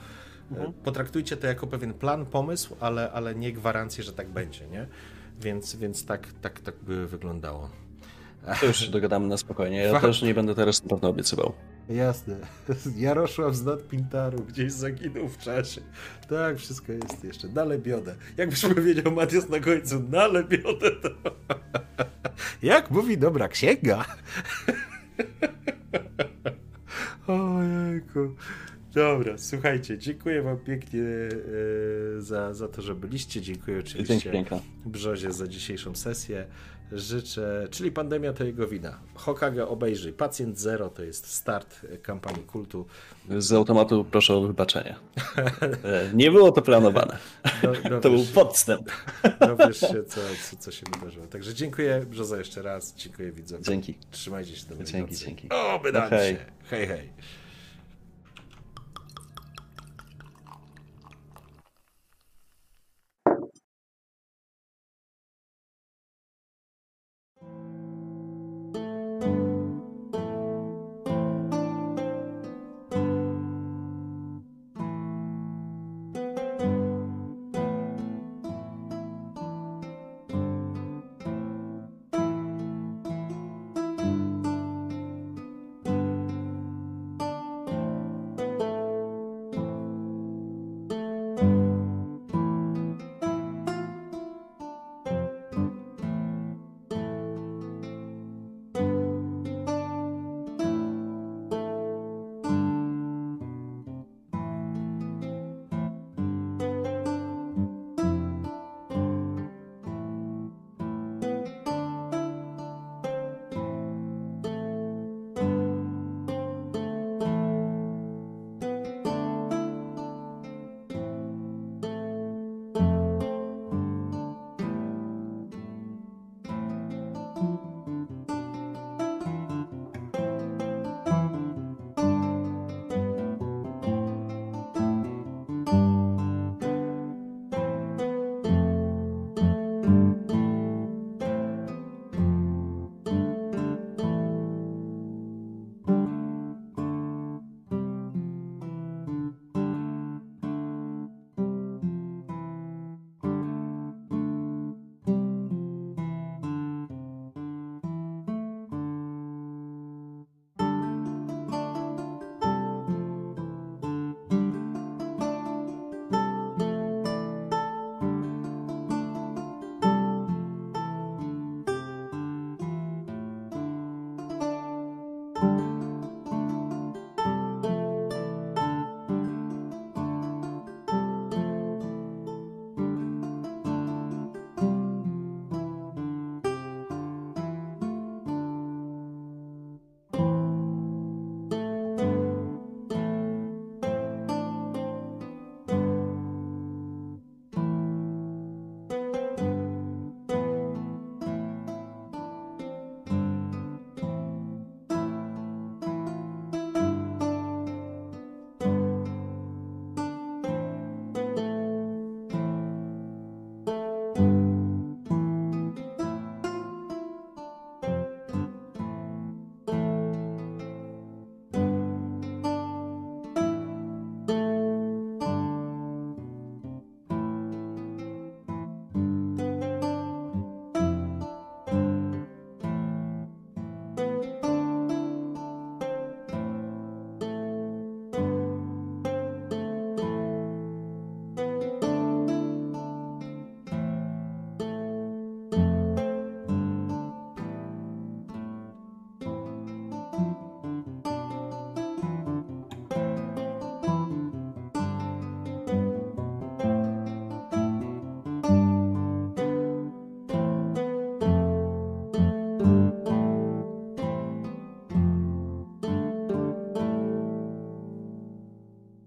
mhm. potraktujcie to jako pewien plan, pomysł, ale, ale nie gwarancję, że tak będzie, nie? Więc, więc tak, tak, tak by wyglądało. To już dogadamy na spokojnie. Ja też nie będę teraz na pewno obiecywał. Jasne. Jarosław z Pintaru gdzieś zaginął w czasie. Tak, wszystko jest jeszcze. Na lebiodę. Jakbyś powiedział Matias na końcu, na lebiodę to... Jak mówi dobra księga. Ojejku. Dobra, słuchajcie, dziękuję wam pięknie e, za, za to, że byliście. Dziękuję oczywiście Brzozie za dzisiejszą sesję. Życzę, czyli pandemia to jego wina. Hokage obejrzyj. Pacjent Zero to jest start kampanii kultu. Z automatu proszę o wybaczenie. E, nie było to planowane. Do, to był podstęp. Dowiesz się, co, co, co, się wydarzyło. Także dziękuję Brzoza jeszcze raz. Dziękuję widzom. Dzięki. Trzymajcie się. Dzięki, nocy. dzięki. O, wydam okay. się. Hej, hej.